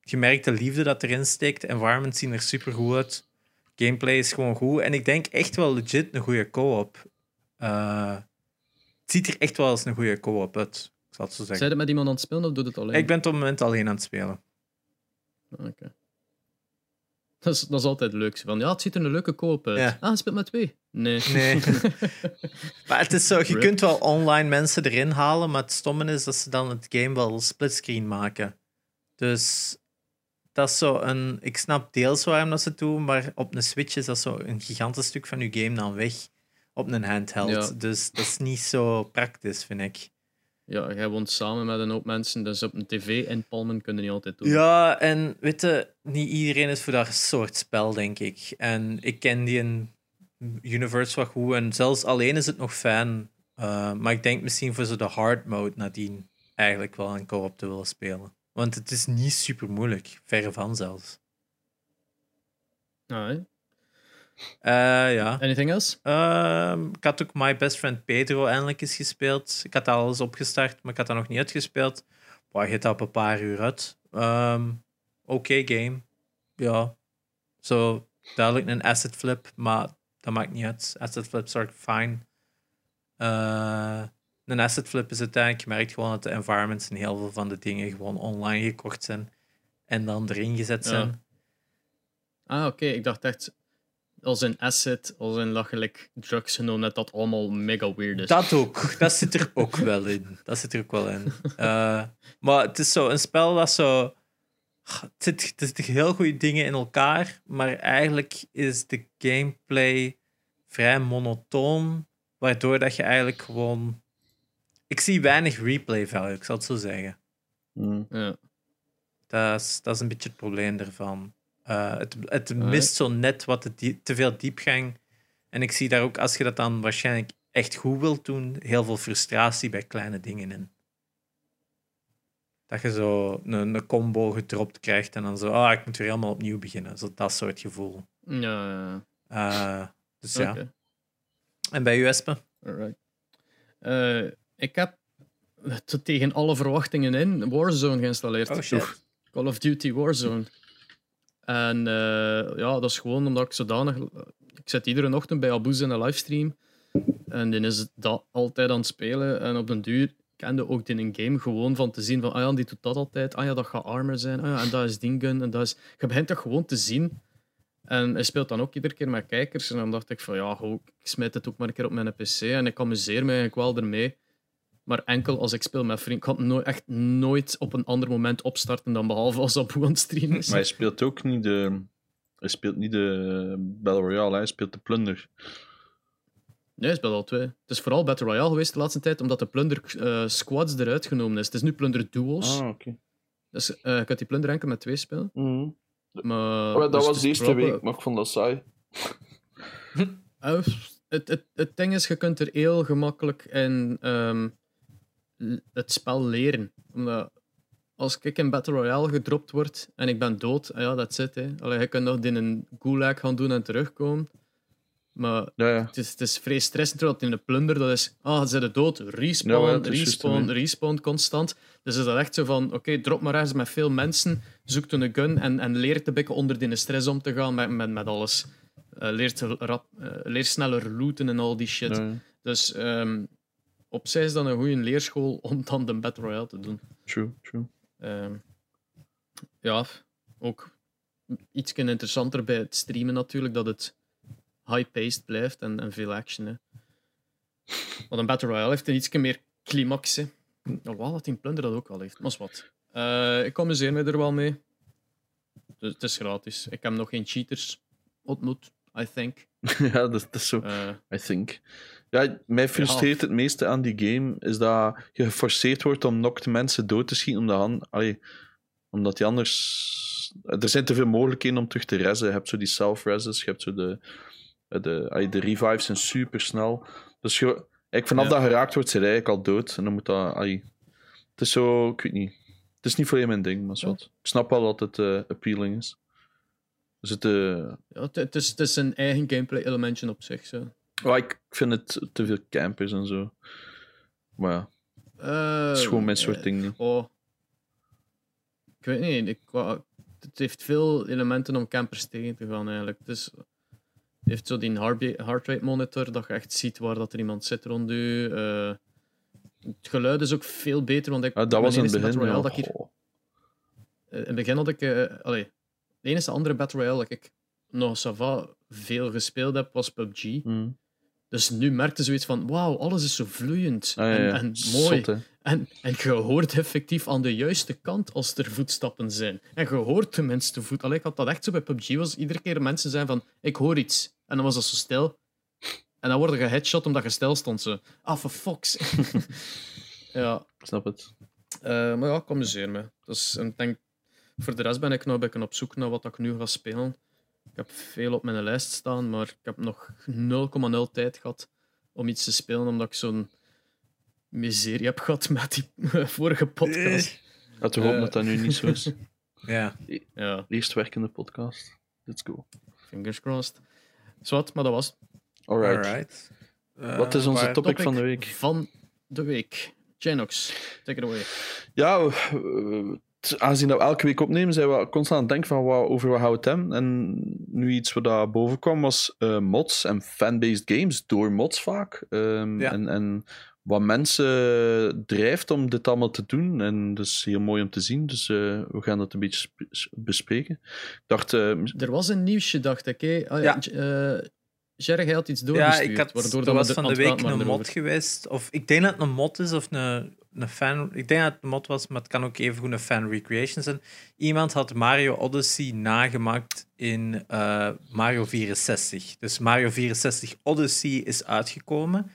je merkt de liefde dat erin steekt. Environments zien er super goed uit. Gameplay is gewoon goed. En ik denk echt wel legit een goede co-op. Eh, het ziet er echt wel als een goede co-op uit. Ik zal het zo Zijn zeggen. het met iemand aan het spelen of doet het alleen? Ik ben op het moment alleen aan het spelen. Ah, Oké. Dat, is, dat is altijd leuk. Van, ja, het ziet er een leuke koop uit. Ja. Ah, speelt met twee. Nee. Nee. maar het is zo, je Rip. kunt wel online mensen erin halen, maar het stomme is dat ze dan het game wel splitscreen maken. Dus dat is zo een... Ik snap deels waarom dat ze het doen, maar op een Switch is dat zo een gigantisch stuk van je game dan weg op een handheld. Ja. Dus dat is niet zo praktisch, vind ik. Ja, jij woont samen met een hoop mensen, dus op een tv inpalmen kunnen niet altijd doen. Ja, en weet je, niet iedereen is voor dat soort spel, denk ik. En ik ken die in Universe wat goed. En zelfs alleen is het nog fijn. Uh, maar ik denk misschien voor zo de hard mode nadien eigenlijk wel een co-op te willen spelen. Want het is niet super moeilijk. Verre van zelfs. Hè. Uh, ja. Anything else? Um, ik had ook My Best Friend Pedro eindelijk eens gespeeld. Ik had alles opgestart, maar ik had dat nog niet uitgespeeld. Boah, je dat op een paar uur uit. Um, Oké game. Ja. Zo duidelijk een asset flip, maar dat maakt niet uit. Asset flips are fine. Uh, een asset flip is uiteindelijk, je merkt gewoon dat de environments en heel veel van de dingen gewoon online gekocht zijn en dan erin gezet zijn. Ja. Ah, oké. Ik dacht echt als een asset, als een lachelijk drugs genomen, dat dat allemaal mega weird is. Dat ook. Dat zit er ook wel in. Dat zit er ook wel in. Uh, maar het is zo een spel dat zo. Het zit, er zitten heel goede dingen in elkaar, maar eigenlijk is de gameplay vrij monotoon, waardoor dat je eigenlijk gewoon. Ik zie weinig replay value, ik zal het zo zeggen. Mm. Ja. Dat is, dat is een beetje het probleem ervan. Uh, het, het mist zo net wat die, te veel diepgang. En ik zie daar ook, als je dat dan waarschijnlijk echt goed wilt doen, heel veel frustratie bij kleine dingen in. Dat je zo een, een combo gedropt krijgt en dan zo, ah, ik moet weer helemaal opnieuw beginnen. Zo dat soort gevoel. Ja, ja. Uh, dus ja. En bij u, Espe? Alright. Uh, ik heb tegen alle verwachtingen in Warzone geïnstalleerd. Oh shit. Call of Duty Warzone. En uh, ja, dat is gewoon omdat ik zodanig... Ik zit iedere ochtend bij Aboes in een livestream. En dan is het dat altijd aan het spelen. En op den duur kende ook in een game gewoon van te zien van ah ja, die doet dat altijd. Ah ja, dat gaat armor zijn. Ah ja, en dat is die gun. En dat is... Je begint dat gewoon te zien. En hij speelt dan ook iedere keer met kijkers. En dan dacht ik van ja, ho, ik smijt het ook maar een keer op mijn PC. En ik amuseer me eigenlijk wel ermee. Maar enkel als ik speel met vrienden. Ik kan het no echt nooit op een ander moment opstarten dan behalve als op aan het streamen is. Maar je speelt ook niet de, Hij speelt niet de Battle Royale, hij speelt de Plunder. Nee, het is wel al twee. Het is vooral Battle Royale geweest de laatste tijd, omdat de Plunder eh, Squads eruit genomen is. Het is nu Plunder Duels. Ah, oké. Dus eh je kunt die Plunder enkel met twee spelen. Mhm. Maar, Oh, dat dus was de eerste proper- week, maar ik vond dat saai. Eh, het, het, het ding is, je kunt er heel gemakkelijk in ehm, het spel leren. Omdat als ik in Battle Royale gedropt word en ik ben dood, ah ja, dat zit. Je kunt nog in een gulag gaan doen en terugkomen. Maar Ja, ja. het is, het is vrij stressend, terwijl in een plunder, dat is, ah, ze zijn dood, respawn, ja, respawn, respawn constant. Dus is dat echt zo van, oké, drop maar ergens met veel mensen, zoek toen een gun en, en leer te bikken onder die stress om te gaan met, met, met alles. Eh leer, te rap, leer sneller looten en al die shit. Dus ehm, op zich is dat een goede leerschool om dan de Battle Royale te doen. True, true. Ehm, ja, ook iets interessanter bij het streamen natuurlijk, dat het high-paced blijft en, en veel action. Hè. Want een Battle Royale heeft een iets meer climax. Hè. Alhoewel dat in Plunder dat ook al heeft. Maar wat. Eh, ik amuseer me er wel mee. Dus het is gratis. Ik heb nog geen cheaters ontmoet, I think. ja, dat, dat is zo. Eh, I think. Ja, mij frustreert het meeste aan die game is dat je geforceerd wordt om knocked mensen dood te schieten omdat, han- allee, omdat die anders... Er zijn te veel mogelijkheden om terug te rezen. Je hebt zo die self-reses, je hebt zo de... De, allee, de revives zijn super snel. Dus je, eigenlijk vanaf Ja. dat geraakt wordt, zijn eigenlijk al dood. En dan moet dat... allee, het is zo... Ik weet niet. Het is niet voor je mijn ding, maar Ja. wat. Ik snap wel dat het eh, appealing is. Dus het... eh, ja, het, is, het is een eigen gameplay elementje op zich. Zo. Ik vind het te veel campers en zo. Maar ja, het is gewoon mijn soort eh, ding niet. Oh. Ik weet niet. Ik, het heeft veel elementen om campers tegen te gaan eigenlijk. Het, is, het heeft zo die heart- heart rate monitor, dat je echt ziet waar dat er iemand zit rond je. Eh, het geluid is ook veel beter, want ik, Ah, dat was in het begin. Ja. Royale dat ik hier, eh, in het begin had ik... eh allee, de enige andere Battle Royale dat ik nog ça va veel gespeeld heb, was PUBG. Hm. Dus nu merkte zoiets van, wauw, alles is zo vloeiend Ah, ja, en, ja. en mooi. Zot. En, en je hoort effectief aan de juiste kant als er voetstappen zijn. En je hoort tenminste voet. Allee, ik had dat echt zo bij PUBG. Was iedere keer mensen zijn van, ik hoor iets. En dan was dat zo stil. En dan word je headshot omdat je stil stond. Zo. Ah, for fox. ja, snap het. eh, maar ja, ik amuseer me. Dus en denk, voor de rest ben ik nog een beetje op zoek naar wat ik nu ga spelen. Ik heb veel op mijn lijst staan, maar ik heb nog 0,0 tijd gehad om iets te spelen, omdat ik zo'n miserie heb gehad met die vorige podcast. Laten we hopen Eh. dat dat nu niet zo is. Ja. Ja, Eerst werkende podcast. Let's go. fingers crossed. Zwat, maar dat was. Alright. Alright. Eh, Wat is onze waar- topic van de week? Van de week. Janox, take it away. Ja, we- t- aangezien dat we elke week opnemen, zijn we constant aan het denken van wat, over wat het hebben. En nu iets wat daar boven kwam was eh, mods en fan-based games, door mods vaak. Ehm, Ja. en, en wat mensen drijft om dit allemaal te doen. En dat is heel mooi om te zien, dus eh, we gaan dat een beetje bespreken. Ik dacht, eh, Er was een nieuwsje, dacht ik. Hè? Ah, Ja. Jerry, jij had iets Ja, doorgestuurd. ik had, waardoor er was de- van de week een mod erover. geweest. Of ik denk dat het een mod is of een, een fan. Ik denk dat het een mod was, maar het kan ook even goed een fan recreation zijn. Iemand had Mario Odyssey nagemaakt in eh, Mario 64. Dus Mario 64 Odyssey is uitgekomen.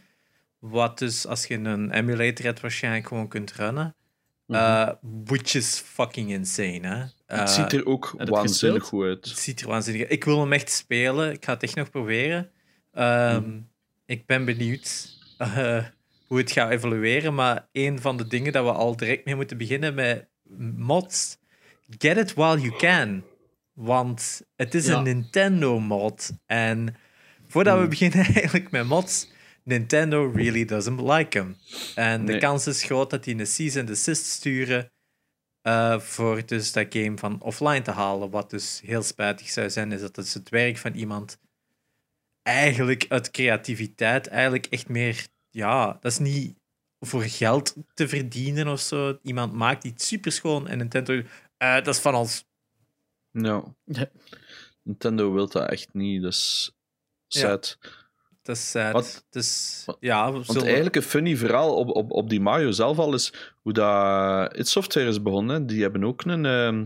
Wat dus, als je een emulator hebt, waarschijnlijk gewoon kunt runnen. Eh, which is fucking insane, hè? het Eh, ziet er ook waanzinnig goed uit. het ziet er waanzinnig uit. Ik wil hem echt spelen. Ik ga het echt nog proberen. Ehm. Ik ben benieuwd eh, hoe het gaat evolueren. Maar een van de dingen dat we al direct mee moeten beginnen met mods. Get it while you can. Want het is Ja. een Nintendo mod. En voordat we Mhm. beginnen eigenlijk met mods. Nintendo really doesn't like them. En de kans is groot dat die een cease and desist sturen. eh, voor dus dat game van offline te halen. Wat dus heel spijtig zou zijn, is dat het het werk van iemand eigenlijk uit creativiteit eigenlijk echt meer... Ja, dat is niet voor geld te verdienen of zo. Iemand maakt iets superschoon en Nintendo... eh, dat is van ons. Ja. Nintendo wil dat echt niet, dat is Ja. sad. Dat is sad. Wat- Dus wat- ja, we Want zullen... eigenlijk een funny verhaal op, op, op die Mario zelf al is hoe dat It Software is begonnen. Die hebben ook een ehm,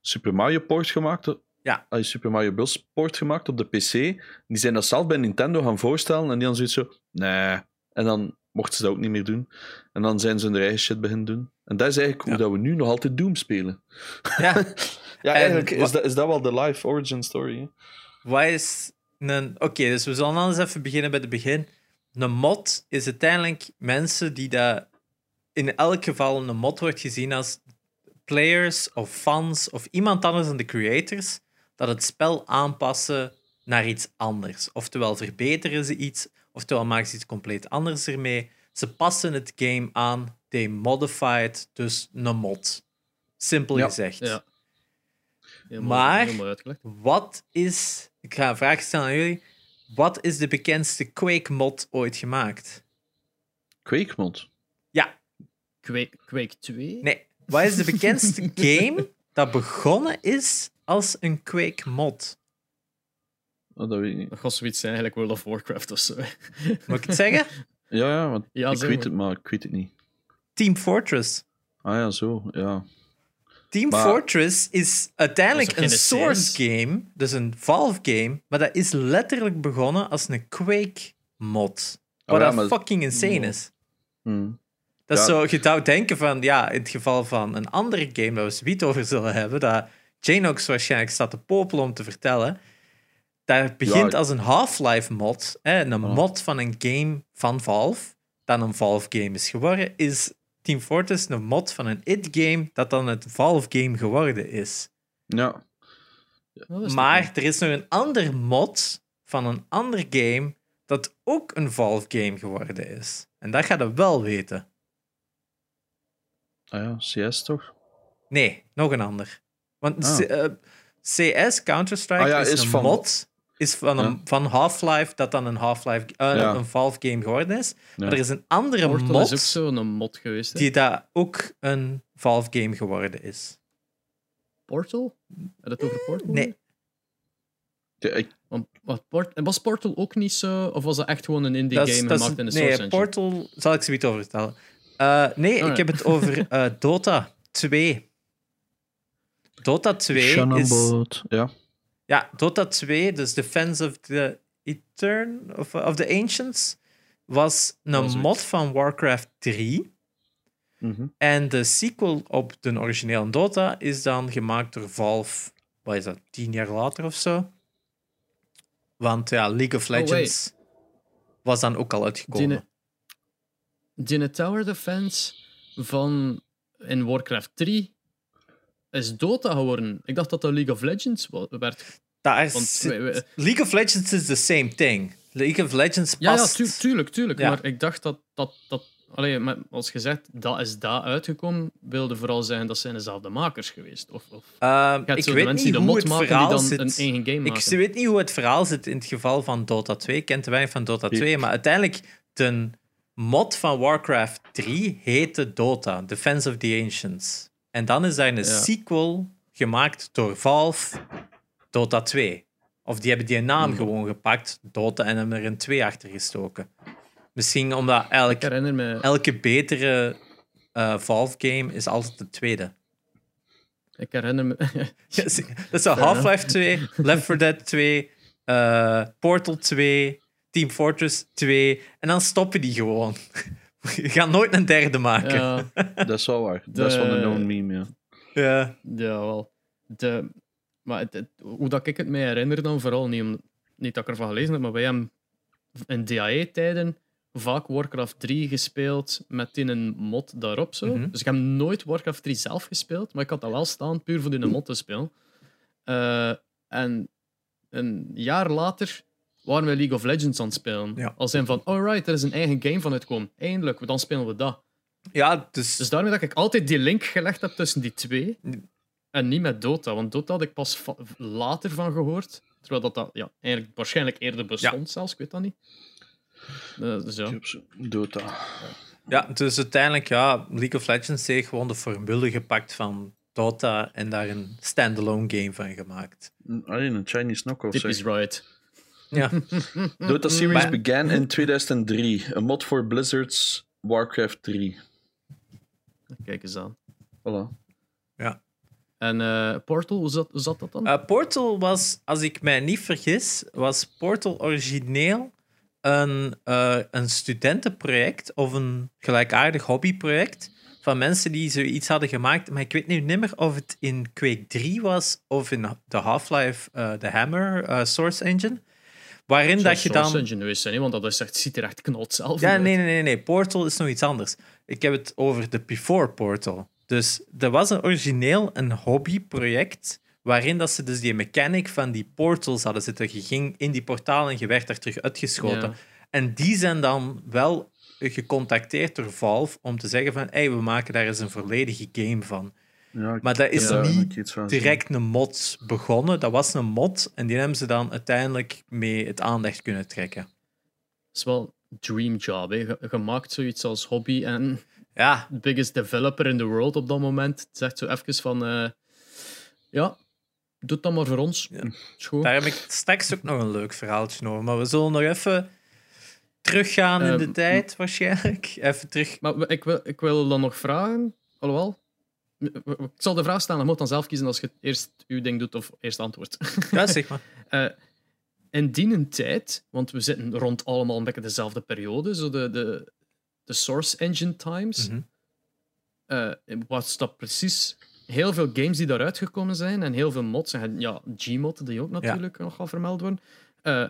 Super Mario port gemaakt. Ja, Ja. ah, Super Mario Bros. port gemaakt op de PC. Die zijn dat zelf bij Nintendo gaan voorstellen en die dan zoiets zo, nee. En dan mochten ze dat ook niet meer doen. En dan zijn ze hun eigen shit beginnen doen. En dat is eigenlijk Ja. hoe dat we nu nog altijd Doom spelen. Ja, Ja, En eigenlijk is dat, is dat wel de live origin story. Hè? wat is een... Oké, dus we zullen anders even beginnen bij het begin. Een mod is uiteindelijk mensen die dat... In elk geval een mod wordt gezien als players of fans of iemand anders dan de creators dat het spel aanpassen naar iets anders. Oftewel verbeteren ze iets, oftewel maken ze iets compleet anders ermee. Ze passen het game aan, they modify it, dus een mod. Simpel Ja. gezegd. Ja. Helemaal, Maar- helemaal. Wat is, ik ga een vraag stellen aan jullie, wat is de bekendste Quake-mod ooit gemaakt? Quake mod. Ja, Quake, Quake 2? nee. Wat is de bekendste game dat begonnen is als een Quake-mod? Oh, dat weet ik niet. Dat gaat zoiets zijn, eigenlijk World of Warcraft of zo. Moet ik het zeggen? Ja, ja, want Ja, ik weet het, maar ik weet het niet. Team Fortress. Ah ja, zo, ja. Team Maar- Fortress is uiteindelijk is een Source game, dus een Valve game, maar dat is letterlijk begonnen als een Quake-mod. Wat Oh ja, maar- fucking insane is. Hm. Dat is zo, je zou denken van, ja, in het geval van een andere game dat we zoiets over zullen hebben, dat Janox waarschijnlijk staat te popelen om te vertellen, dat begint Ja. als een Half-Life mod, hè, een Oh. mod van een game van Valve, dat een Valve game is geworden, is Team Fortress een mod van een It game dat dan het Valve game geworden is. Ja. Is maar er is nog een ander mod van een ander game dat ook een Valve game geworden is. En dat gaat je wel weten. Ah ja, CS toch? Nee, nog een ander. Want Ah. C- eh, CS, Counter-Strike, Ah ja, is, is een van- mod is van, een, Ja. van Half-Life dat dan een, Half-Life, eh, Ja. een Valve game geworden is. Ja. Maar er is een andere mod is ook zo'n mod geweest. Hè? die dat ook een Valve game geworden is. Portal? Heb je het over Portal? Nee. Ja, ik, Want, wat, Port- was Portal ook niet zo? Of was dat echt gewoon een indie Dat is- game dat is- gemaakt in de Source nee, Engine? Portal zal ik zoiets over vertellen. Eh, nee, Oh, ik heb het over eh, Dota 2. Dota 2 is... Ja. Ja, Dota 2, dus Defense of the Etern of, of the Ancients, was een mod van Warcraft 3. Mhm. En de sequel op de originele Dota is dan gemaakt door Valve, wat is dat, tien jaar later of zo? Want ja, League of Oh. Legends was dan ook al uitgekomen. Die Tower Defense van in Warcraft 3 is Dota geworden. Ik dacht dat dat League of Legends werd. Dat is, Want wij- wij- League of Legends is the same thing. League of Legends Ja, ja past... tu- tuurlijk, tuurlijk. Ja. Maar ik dacht dat dat. dat allee, maar als gezegd, dat is daar uitgekomen, wilde vooral zeggen dat zijn dezelfde makers geweest. Of, of Ehm, ik de weet mensen niet die de hoe mod het maken die verhaal dan zit. een eigen game maken. Ik weet niet hoe het verhaal zit in het geval van Dota 2. Ik ken te weinig van Dota 2, maar uiteindelijk de mod van Warcraft 3 heette Dota, Defense of the Ancients. En dan is daar een Ja. sequel gemaakt door Valve, Dota 2. Of die hebben die naam Hmm. gewoon gepakt, Dota, en hebben er een 2 achter gestoken. Misschien omdat elk, elke betere eh, Valve game is altijd de tweede. Ik herinner me. Dat is Half-Life 2, Left 4 Dead 2, eh, Portal 2, Team Fortress 2. En dan stoppen die gewoon. Je gaat nooit een derde maken. ja, Dat is wel waar. Dat is wel een known meme, ja. Ja. ja, wel. De, maar het, het- hoe dat ik het mij herinner dan, vooral niet, om, niet dat ik ervan gelezen heb, maar wij hebben in DAE-tijden vaak Warcraft 3 gespeeld met in een mod daarop. Zo. Mhm. Dus ik heb nooit Warcraft 3 zelf gespeeld, maar ik had dat wel staan puur voor die mod te spelen. Eh, en een jaar later waren we League of Legends aan het spelen. Ja. Als zijn van, alright, er is een eigen game van uitkomen. Eindelijk, dan spelen we dat. ja, dus, Dus daarmee dat ik altijd die link gelegd heb tussen die twee. En niet met Dota. Want Dota had ik pas va- later van gehoord. Terwijl dat, dat ja, eigenlijk waarschijnlijk eerder bestond zelfs. Ik weet dat niet. Eh, dus ja. Dota. ja, dus uiteindelijk, ja, League of Legends heeft gewoon de formule gepakt van Dota en daar een standalone game van gemaakt. Alleen een Chinese knock-off. Tip is right. Ja, Dota series Maar- began in 2003. Een mod voor Blizzard's Warcraft 3. Kijk eens aan. Voilà. ja. En eh, Portal, hoe zat, hoe zat dat dan? Eh, Portal was, als ik mij niet vergis, was Portal origineel een, eh, een studentenproject of een gelijkaardig hobbyproject van mensen die zoiets hadden gemaakt. Maar ik weet nu niet meer of het in Quake 3 was of in de Half-Life, eh, de Hammer eh, Source Engine. Waarin dat je dan... Geweest zijn, want dat is echt, ziet er echt knot zelf Ja, nee, nee, nee, nee. Portal is nog iets anders. Ik heb het over de Before Portal. Dus er was een origineel een hobbyproject waarin dat ze dus die mechanic van die portals hadden zitten. Je ging in die portaal en je werd daar terug uitgeschoten. Ja. En die zijn dan wel gecontacteerd door Valve om te zeggen van hey, we maken daar eens een volledige game van. Ja, Maar dat is ja, niet direct een mod begonnen. Dat was een mod en die hebben ze dan uiteindelijk mee het aandacht kunnen trekken. Het is wel een dream job. Hè. Je, je maakt zoiets als hobby en Ja, de biggest developer in the world op dat moment zegt zo even van... eh, ja, doe het dan maar voor ons. Ja. Daar heb ik straks ook nog een leuk verhaaltje over. Maar we zullen nog even teruggaan in de Ehm, tijd, waarschijnlijk. Even terug. Maar ik wil, ik wil dan nog vragen, alhoewel... Ik zal de vraag stellen, je moet dan zelf kiezen als je eerst uw ding doet of eerst antwoord. Ja, zeg maar. Eh, in die tijd, want we zitten rond allemaal een beetje dezelfde periode, zo de, de, de Source Engine Times, eh, was dat precies heel veel games die daaruit gekomen zijn en heel veel mods. En ja, Gmod, die ook natuurlijk nog wel vermeld worden. Eh,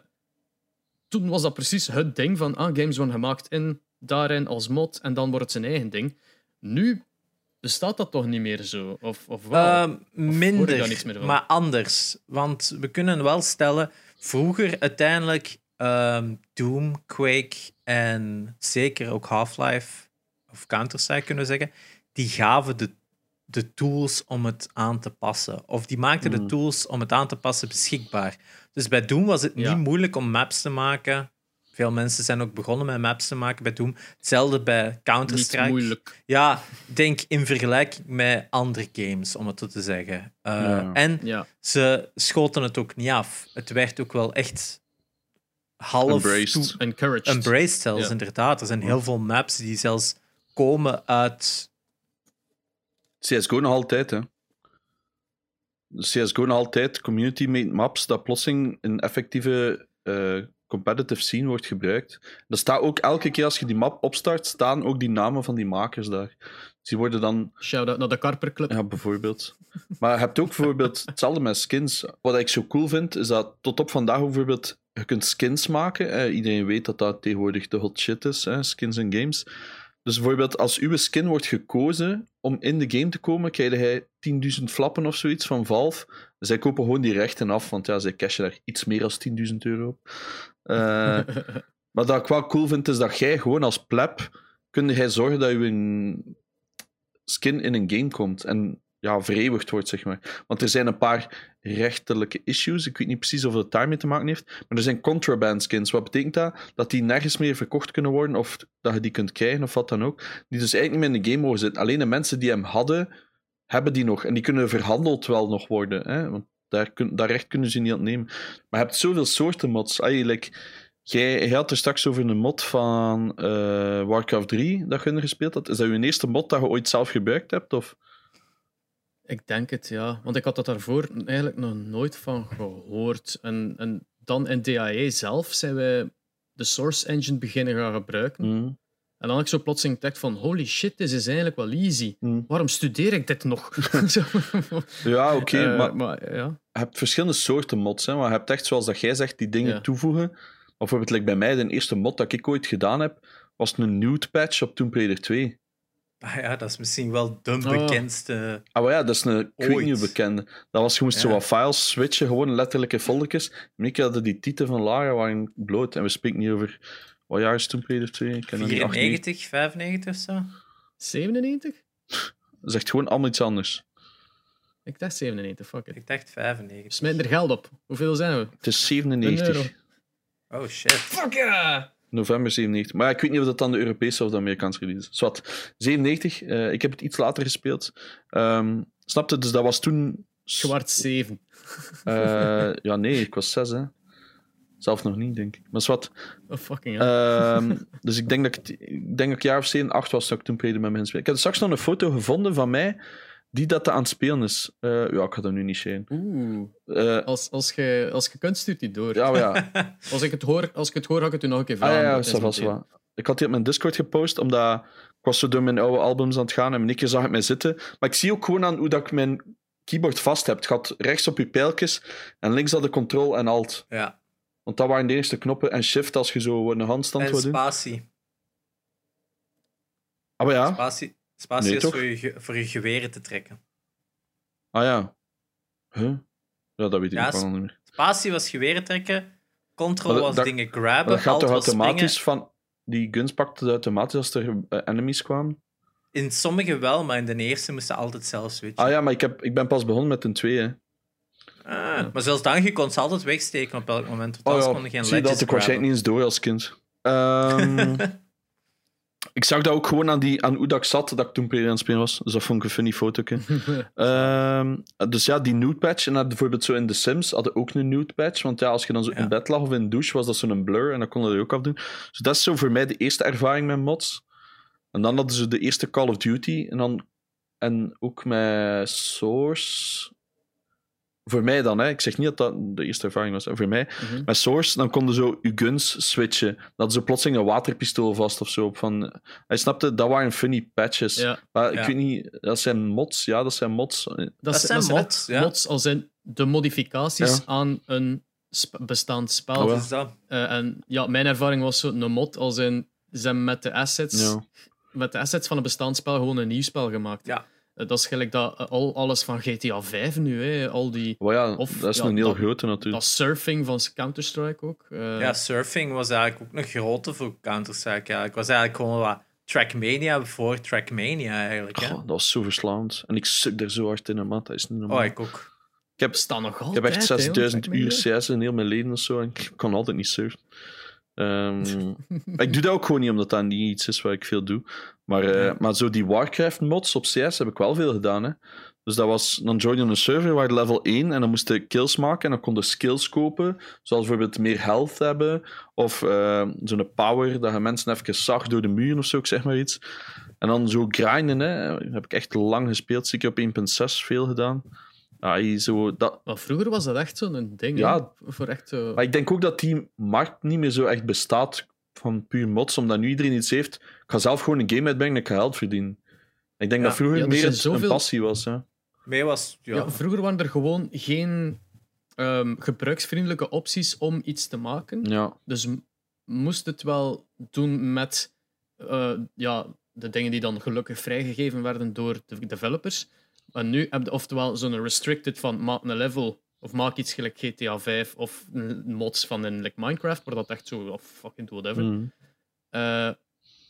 toen was dat precies het ding van ah, games worden gemaakt in, daarin als mod en dan wordt het zijn eigen ding. Nu bestaat dat toch niet meer zo? Of, of wel? Daar minder, meer maar anders. Want we kunnen wel stellen, vroeger uiteindelijk ehm, Doom, Quake en zeker ook Half-Life of Counter-Strike kunnen we zeggen, die gaven de, de tools om het aan te passen. Of die maakten de Mm. tools om het aan te passen beschikbaar. Dus bij Doom was het Ja. niet moeilijk om maps te maken. Veel mensen zijn ook begonnen met maps te maken bij Doom. Hetzelfde bij niet Counter-Strike. moeilijk. Ja, ik denk in vergelijking met andere games, om het zo te zeggen. Uh, Ja. En Ja. ze schoten het ook niet af. Het werd ook wel echt half Embraced. Encouraged. embraced zelfs, Ja. inderdaad. Er zijn heel veel maps die zelfs komen uit... CSGO nog altijd, hè. CSGO nog altijd, community-made maps, dat plotseling in effectieve eh, competitive scene wordt gebruikt. Er staat ook elke keer als je die map opstart, staan ook die namen van die makers daar. Dus die worden dan, Shout-out naar de Karper Club. ja, bijvoorbeeld. Maar je hebt ook bijvoorbeeld hetzelfde met skins. Wat ik zo cool vind, is dat tot op vandaag bijvoorbeeld, je kunt skins maken. Eh, iedereen weet dat dat tegenwoordig de hot shit is, skins in games. Dus bijvoorbeeld, als uw skin wordt gekozen om in de game te komen, krijg hij 10.000 flappen of zoiets van Valve. Zij kopen gewoon die rechten af, want ja, zij cashen daar iets meer dan 10.000 euro op. Eh, maar dat ik wel cool vind, is dat jij gewoon als pleb, kun jij zorgen dat je een skin in een game komt. En ja, vereeuwigd wordt, zeg maar. Want er zijn een paar rechtelijke issues. Ik weet niet precies of het daarmee te maken heeft. Maar er zijn contraband skins. Wat betekent dat? Dat die nergens meer verkocht kunnen worden. Of dat je die kunt krijgen, of wat dan ook. Die dus eigenlijk niet meer in de game mogen zitten. Alleen de mensen die hem hadden, hebben die nog. En die kunnen verhandeld wel nog worden. Hè? Want daar, kun, daar recht kunnen ze niet ontnemen. Maar je hebt zoveel soorten mods. Eigenlijk. Jij, jij had er straks over een mod van eh, Warcraft 3 dat je gespeeld had. Is dat je eerste mod dat je ooit zelf gebruikt hebt? Of? Ik denk het, ja. Want ik had dat daarvoor eigenlijk nog nooit van gehoord. En, en dan in DAE zelf zijn wij de Source Engine beginnen gaan gebruiken. Mm. En dan had ik zo plotseling gedacht van, holy shit, dit is eigenlijk wel easy. Mm. Waarom studeer ik dit nog? Ja, oké, Eh, maar maar ja. je hebt verschillende soorten mods. Hè, maar je hebt echt, zoals dat jij zegt, die dingen Ja. toevoegen. Maar bijvoorbeeld, like bij mij, de eerste mod dat ik ooit gedaan heb, was een nude patch op Tomb Raider 2. Ah ja, dat is misschien wel de Oh. bekendste... Ah, maar ja, dat is een, hoe bekende. Dat was, je moest zo wat files switchen, gewoon letterlijke foldertjes. En ik hadden die titel van Lara waren bloot. En we spreken niet over, wat jaar is Tomb Raider 2? Ik ken dat niet, 98. 94, 95 of zo? 97? Dat is echt gewoon allemaal iets anders. Ik dacht 97, fuck it. Ik dacht 95. Smijt er geld op. Hoeveel zijn we? Het is Een euro. 97. Oh shit. Fuck ja! November 97. Maar ja, ik weet niet of dat dan de Europese of de Amerikaanse release is. Zwat. 97. eh, ik heb het iets later gespeeld. Ehm snapte? Dus dat was toen... Zwart 7. eh, ja, nee, ik was 6, hè. Zelf nog niet, denk ik. Maar zwart. Oh, fucking hell. Ehm, dus ik denk dat ik, ik denk dat ik jaar of 7, 8 was dat ik toen Raider met mijn spelen. Ik heb straks nog een foto gevonden van mij die dat aan het spelen is. Eh, ja, ik ga dat nu niet sharen. Oeh. Eh, Als, als, je, als je kunt, stuurt die door. ja, maar ja. Als, ik het hoor, als ik het hoor, ga ik het u nog een keer Ah, vragen. ja, ja, ça meteen. va. Ik had die op mijn Discord gepost, omdat ik was zo door mijn oude albums aan het gaan en keer zag ik mij zitten. Maar ik zie ook gewoon aan hoe dat ik mijn keyboard vast heb. Het gaat rechts op je pijltjes en links had de control en alt. Ja. Want dat waren de eerste knoppen. En shift als je zo een handstand En wil doen. spatie. Ah, maar ja. Spatie, spatie Nee, is toch? voor je, ge- voor je geweren te trekken. Ah ja. Huh? Ja, dat weet ik Ja, niet meer. Spatie was geweren trekken. Control dat- was dat- dingen grabben. dat gaat toch automatisch springen. van... Die guns pakte het automatisch als er enemies kwamen? In sommige wel, maar in de eerste moesten altijd zelf switchen. Ah ja, maar ik, heb, ik ben pas begonnen met een 2, Ah, Maar zelfs dan, je kon ze altijd wegsteken op elk moment. Want Oh ja, kon je geen zie dat ik waarschijnlijk niet eens door als kind. Ehm, ik zag dat ook gewoon aan, die, aan hoe dat ik zat, dat ik toen PL aan het spelen was. Dus dat vond ik een funny foto. Ehm, dus ja, die nude patch. En bijvoorbeeld zo in The Sims hadden ook een nude patch. Want ja, als je dan zo Ja. in bed lag of in de douche, was dat zo'n blur. En dan kon je dat ook afdoen. Dus dat is zo voor mij de eerste ervaring met mods. En dan hadden ze de eerste Call of Duty. En, dan, en ook met Source. Voor mij dan, hè. ik zeg niet dat dat de eerste ervaring was. Voor mij, Mhm. met Source, dan konden zo je guns switchen. Dat ze plotseling een waterpistool vast of zo. Op van, hij snapte, dat waren funny patches. Ja, Maar ik Ja. weet niet, dat zijn mods. Ja, dat zijn mods. dat, zijn dat mods, ja. mods als in de modificaties Ja. aan een sp- bestaand spel. Oh. Dus. Eh, en ja, mijn ervaring was zo een mod als in ze hebben met de assets, Ja. met de assets van een bestaand spel gewoon een nieuw spel gemaakt. Ja. Eh, dat is gelijk dat eh, al alles van GTA 5 nu, hè, al die ja, Of, dat is ja, een heel dat- grote natuurlijk. dat surfing van Counter-Strike ook. eh, Ja, surfing was eigenlijk ook een grote voor Counter-Strike. Ja. Ik was eigenlijk gewoon wat Trackmania voor Trackmania eigenlijk. Hè? Goh, dat was zo verslaand. En ik suk er zo hard in, man. Dat is niet normaal. Oh, ik ook. ik, heb, staan nog ik altijd. heb echt hè, 6000 jongens, uur. CS in heel mijn leven of zo. En ik kan altijd niet surfen. Ehm, ik doe dat ook gewoon niet, omdat dat niet iets is waar ik veel doe. Maar, eh, Ja. maar zo die Warcraft mods op CS heb ik wel veel gedaan. Hè. Dus dat was, dan join je een server waar je level 1 en dan moest je kills maken en dan kon je skills kopen. Zoals bijvoorbeeld meer health hebben of eh, zo'n power dat je mensen even zag door de muren of zo, ik zeg maar iets. En dan zo grinden, hè. heb ik echt lang gespeeld. Zeker op 1.6 veel gedaan. Ja, je zo, dat, Maar vroeger was dat echt zo'n ding. Ja. voor echt maar ik denk ook dat die markt niet meer zo echt bestaat van puur mods, omdat nu iedereen iets heeft. Ik ga zelf gewoon een game uitbrengen en ik ga geld verdienen. Ik denk Ja, dat vroeger ja, er meer een, zoveel- een passie was. Hè. Mee was... Ja. Ja, vroeger waren er gewoon geen ehm, gebruiksvriendelijke opties om iets te maken. Ja. Dus moest het wel doen met eh, ja, de dingen die dan gelukkig vrijgegeven werden door de developers. En nu heb je oftewel zo'n restricted van maak een level of maak iets gelijk GTA 5 of mods van een like Minecraft, waar dat echt zo of fucking whatever. Mm. Eh,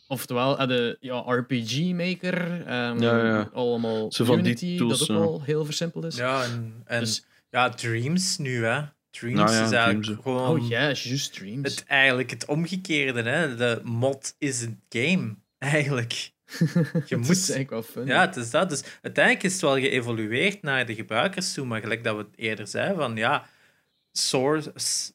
oftewel, je ja, RPG Maker, ehm, Ja, ja. allemaal Zo van die Unity, tools, dat ook ja. al heel versimpeld is. Ja, en, en Dus- ja, Dreams nu, hè. Dreams Nou ja, is eigenlijk Dreams, gewoon Oh ja, juist streams. het, eigenlijk het omgekeerde. Hè. De mod is een game, eigenlijk. Je moet... eigenlijk wel fun. Ja, het is dat. Dus uiteindelijk is het wel geëvolueerd naar de gebruikers toe, maar gelijk dat we het eerder zeiden, van ja, Source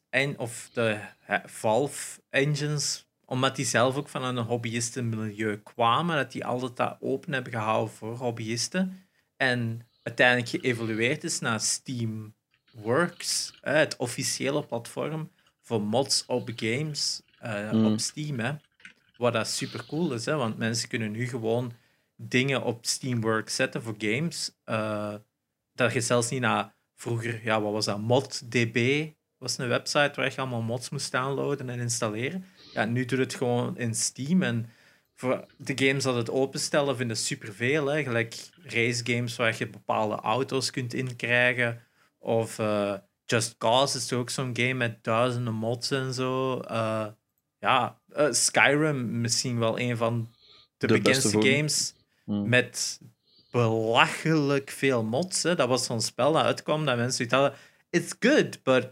en, of de hè, Valve engines, omdat die zelf ook van een hobbyistenmilieu kwamen, dat die altijd dat open hebben gehouden voor hobbyisten. En uiteindelijk geëvolueerd is naar Steam Works, hè, het officiële platform voor mods op games eh, Mm. op Steam. Hè. Wat dat super cool is, hè, want mensen kunnen nu gewoon dingen op Steamworks zetten voor games. eh, dat je zelfs niet naar vroeger, ja, wat was dat? ModDB was een website waar je allemaal mods moest downloaden en installeren. Ja, nu doet het gewoon in Steam. En voor de games dat het openstellen vinden superveel. Hè? Gelijk race games waar je bepaalde auto's kunt inkrijgen. Of eh, Just Cause is ook zo'n game met duizenden mods en zo. Eh, ja, eh, Skyrim misschien wel een van de, De beste bekendste games Mm. met belachelijk veel mods. Hè. Dat was zo'n spel dat uitkwam dat mensen zoiets hadden. It's good, but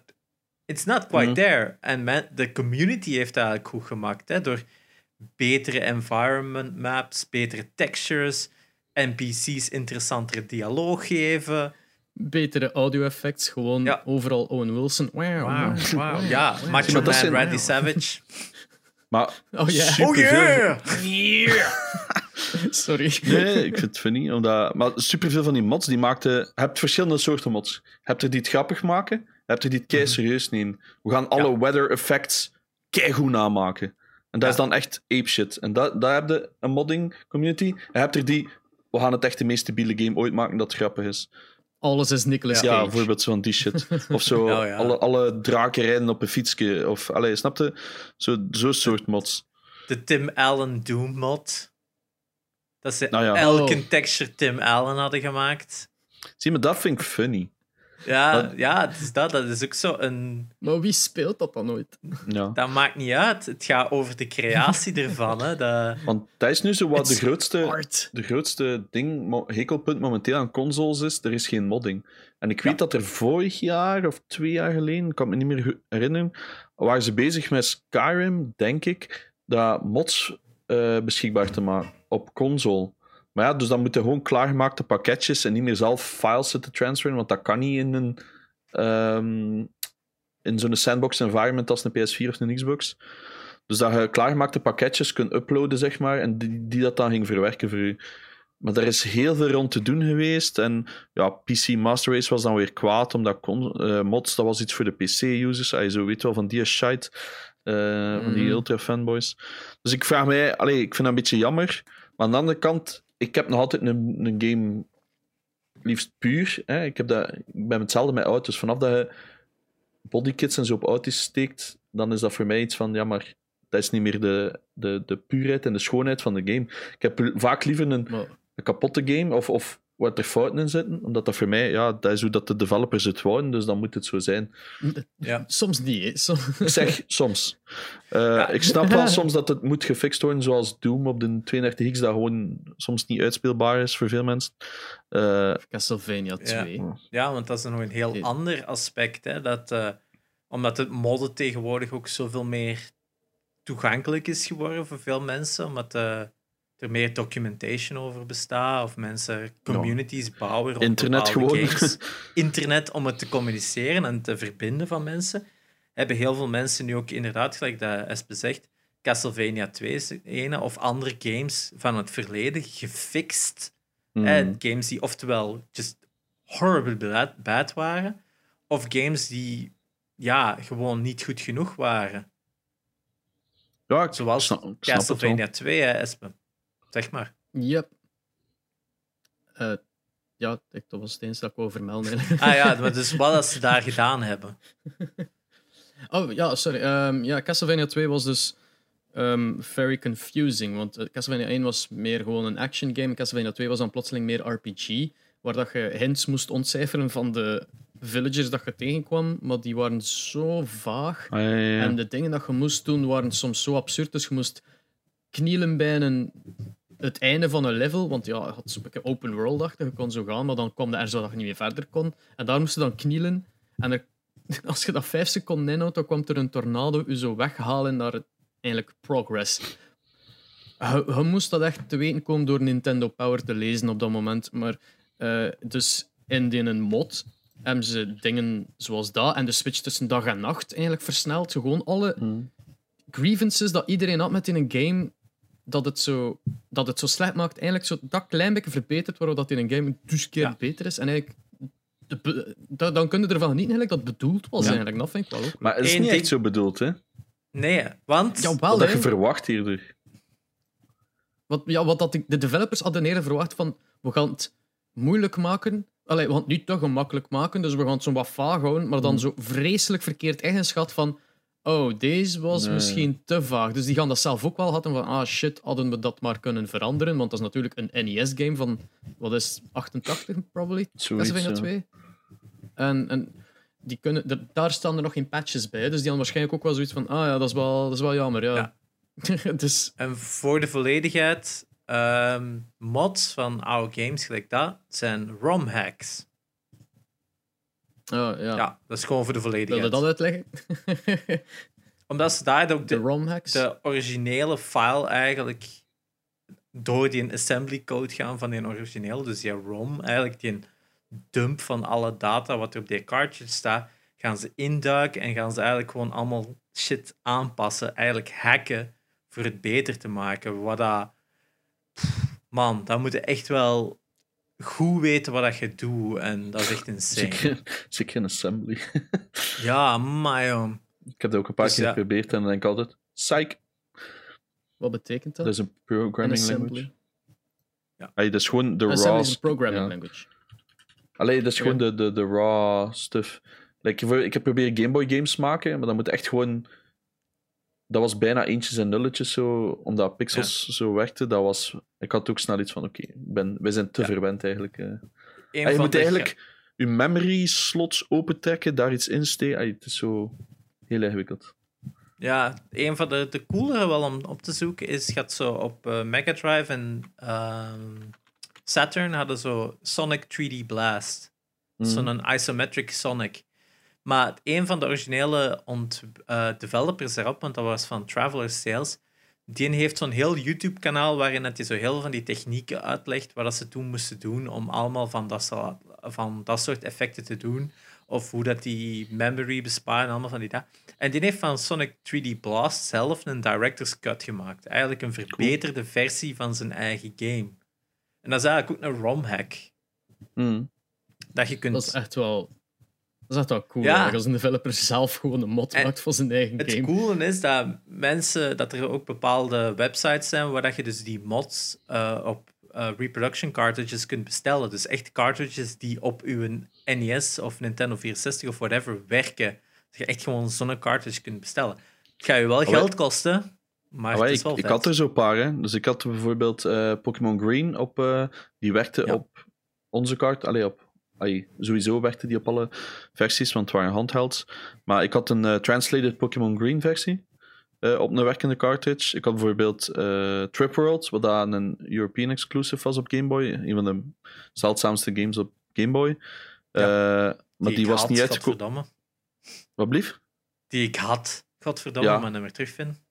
it's not quite Mhm. there. En men- de community heeft het eigenlijk goed gemaakt. Hè, door betere environment maps, betere textures, NPC's interessantere dialoog geven. Betere audio-effects, gewoon Ja. overal Owen Wilson. Wow, wow, wow. Ja, Macho dat Man Randy Savage. Maar Oh superveel- yeah! Sorry. Nee, ik vind het funny. Omdat, maar superveel van die mods die maakten. Je hebt verschillende soorten mods. Je hebt er die het grappig maken, je hebt er die het kei Mhm. serieus nemen. We gaan alle weather effects keigoed namaken. En dat is dan echt ape shit. En dat, daar heb je een modding community. En je hebt er die. We gaan het echt de meest stabiele game ooit maken dat grappig is. Alles is Nicolas Ja, Cage. bijvoorbeeld zo'n die shit. Of zo, Oh, ja. alle, alle draken rijden op een fietsje. Of, allee, snapte? Zo, zo'n soort mods. De Tim Allen Doom mod. Dat ze Nou ja. elke Oh. texture Tim Allen hadden gemaakt. Zie je, maar dat vind ik funny. Ja, Wat? ja het is dat. Dat is ook zo een... Maar wie speelt dat dan nooit? Ja. Dat maakt niet uit. Het gaat over de creatie ervan. Hè. Dat... Want dat is nu zo wat de grootste, Art. de grootste ding, hekelpunt momenteel aan consoles is. Er is geen modding. En ik weet Ja. dat er vorig jaar of twee jaar geleden, ik kan me niet meer herinneren, waren ze bezig met Skyrim, denk ik, dat mods eh, beschikbaar te maken op console. Maar ja, dus dan moeten gewoon klaargemaakte pakketjes en niet meer zelf files zitten transferen, want dat kan niet in een ehm, in zo'n sandbox environment als een PS4 of een Xbox. Dus dat je klaargemaakte pakketjes kunt uploaden, zeg maar, en die, die dat dan ging verwerken voor u. Maar er is heel veel rond te doen geweest. En ja, PC Master Race was dan weer kwaad, omdat con- eh, mods, dat was iets voor de PC-users. Hij zo weet wel van die shite, eh, van die Mhm. ultra-fanboys. Dus ik vraag mij, allee, ik vind dat een beetje jammer. Maar aan de andere kant, ik heb nog altijd een, een game liefst puur. Hè. Ik, heb dat, ik ben hetzelfde met auto's. Vanaf dat je bodykits en zo op auto's steekt, dan is dat voor mij iets van, ja, maar dat is niet meer de, de, de puurheid en de schoonheid van de game. Ik heb vaak liever een, een kapotte game of, of wat er fouten in zitten, omdat dat voor mij, ja, dat is hoe dat de developers het wouden, dus dan moet het zo zijn. Ja. Soms niet, hè. Som- Ik zeg soms. Eh, Ja. Ik snap wel soms dat het moet gefixt worden, zoals Doom op de 32X, dat gewoon soms niet uitspeelbaar is voor veel mensen. Eh, Castlevania Ja. 2. Ja, want dat is nog een heel ander aspect. Hè, dat, eh, omdat het modden tegenwoordig ook zoveel meer toegankelijk is geworden voor veel mensen. Omdat eh, er meer documentation over bestaat. Of mensen communities bouwen rond internet gewoon. games. Internet om het te communiceren en te verbinden van mensen. Hebben heel veel mensen nu ook inderdaad, gelijk dat Espe zegt, Castlevania 2 is ene, of andere games van het verleden gefixt. hmm. Eh, games die oftewel just horrible bad, bad waren, of games die ja, gewoon niet goed genoeg waren. ja, ik Zoals snap, snap. Castlevania 2, hè, Espen. Zeg maar. Yep. Eh, ja, ik- dat was het eens dat ik wou vermelden. eigenlijk. Ah ja, maar dus wat dat ze daar gedaan hebben. Oh ja, sorry. Ehm, ja, Castlevania 2 was dus ehm, very confusing. Want eh, Castlevania 1 was meer gewoon een action game. Castlevania 2 was dan plotseling meer RPG. Waar dat je hints moest ontcijferen van de villagers dat je tegenkwam. Maar die waren zo vaag. Ah, ja, ja, ja. En de dingen dat je moest doen waren soms zo absurd. Dus je moest knielen bij een, het einde van een level. Want ja, het had zo'n beetje open world achter. Je kon zo gaan, maar dan kwam er zo dat je niet meer verder kon. En daar moest je dan knielen. En er, als je dat vijf seconden inhoudt, dan kwam er een tornado je zo weghalen naar het, eigenlijk progress. Je, je moest dat echt te weten komen door Nintendo Power te lezen op dat moment. Maar eh, dus in die een mod hebben ze dingen zoals dat en de switch tussen dag en nacht eigenlijk versneld. Gewoon alle Hmm. grievances dat iedereen had met in een game, dat het zo, dat het zo slecht maakt, eigenlijk zo dat klein beetje verbeterd, waardoor dat in een game dus keer Ja. beter is. En eigenlijk, de be- da- dan kun je ervan genieten eigenlijk dat het bedoeld was. Ja. Eigenlijk. Dat vind ik wel ook. leuk. Maar het is Eén niet ding- echt zo bedoeld, hè? Nee, want... Jawel, Wat hè. je verwacht hierdoor. Wat, ja, wat dat ik- de developers hadden eerder verwacht van, we gaan het moeilijk maken. Allee, we gaan het niet te gemakkelijk maken, dus we gaan het zo wat vaag houden, maar dan Hmm. zo vreselijk verkeerd ingeschat van, oh, deze was Nee. misschien te vaag. Dus die gaan dat zelf ook wel hadden van, ah shit, hadden we dat maar kunnen veranderen, want dat is natuurlijk een NES-game van, wat is 88 probably? Castlevania ja. 2. En, en die kunnen, er- daar staan er nog geen patches bij, dus die hadden waarschijnlijk ook wel zoiets van, ah ja, dat is wel, dat is wel jammer, ja. Ja. dus, En voor de volledigheid, ehm, mods van oude games gelijk dat, zijn ROM-hacks. Oh, ja. Ja. dat is gewoon voor de Wil je volledigheid. dat uitleggen? Omdat ze daar ook De de, originele file eigenlijk door die assembly code gaan van die origineel, dus die ROM, eigenlijk die dump van alle data wat er op die cartridge staat, gaan ze induiken en gaan ze eigenlijk gewoon allemaal shit aanpassen, eigenlijk hacken voor het beter te maken. Wat dat, man, dan moet je echt wel goed weten wat dat je doet. En dat is echt insane. Zeker, zeker in assembly. Ja, maar joh. Ik heb dat ook een paar Dus keer ja. geprobeerd en dan denk ik altijd, psych, Wat betekent dat? dat is een programming language. Allee, dat is gewoon de Assembly raw... is een programming ja. language. Allee, dat is Ja. gewoon de, de, de raw stuff. Like, ik heb proberen Game Boy games maken, maar dan moet echt gewoon... Dat was bijna eentjes en nulletjes zo, omdat pixels zo werkten. Dat was... Ik had ook snel iets van, oké, ben wij zijn te Ja. verwend eigenlijk. eh. Ah, je moet de- eigenlijk je memory slots opentrekken, daar iets in steken. Het is zo heel ingewikkeld. Ja, een van de, de coolere wel om op te zoeken is, gaat zo op eh, Mega Drive en ehm, Saturn hadden zo Sonic 3D Blast. Mhm. Zo'n isometric Sonic. Maar een van de originele ont, eh, developers daarop, want dat was van Traveler's Tales, die heeft zo'n heel YouTube-kanaal waarin dat hij zo heel van die technieken uitlegt wat dat ze toen moesten doen om allemaal van dat, soort- van dat soort effecten te doen. Of hoe dat die memory besparen, allemaal van die dat. En die heeft van Sonic 3D Blast zelf een director's cut gemaakt. Eigenlijk een verbeterde versie van zijn eigen game. En dat is eigenlijk ook een ROM-hack. Mhm. Dat je kunt... Dat is echt wel... Dat is echt wel cool. Ja. Als een developer zelf gewoon een mod En maakt voor zijn eigen Het game. coole is dat mensen, dat er ook bepaalde websites zijn waar dat je dus die mods eh, op eh, reproduction cartridges kunt bestellen. Dus echt cartridges die op uw NES of Nintendo 64 of whatever werken. Dat je echt gewoon zo'n cartridge kunt bestellen. Het gaat je wel geld kosten, maar het is ik, wel ik vet. had er zo'n paar, hè. Dus ik had bijvoorbeeld eh, Pokémon Green op... eh, die werkte Ja. op onze kaart. Allee, op... Sowieso werkte die op alle versies, want het waren handhelds. Maar ik had een eh, translated Pokémon Green versie eh, op een werkende cartridge. Ik had bijvoorbeeld eh, Trip World, wat dan een European exclusive was op Game Boy. Een van de zeldzaamste games op Game Boy. Eh, maar die, was had, niet uitgekomen. Wat blief? Die ik had. Godverdomme, Ja. maar niet meer terugvinden.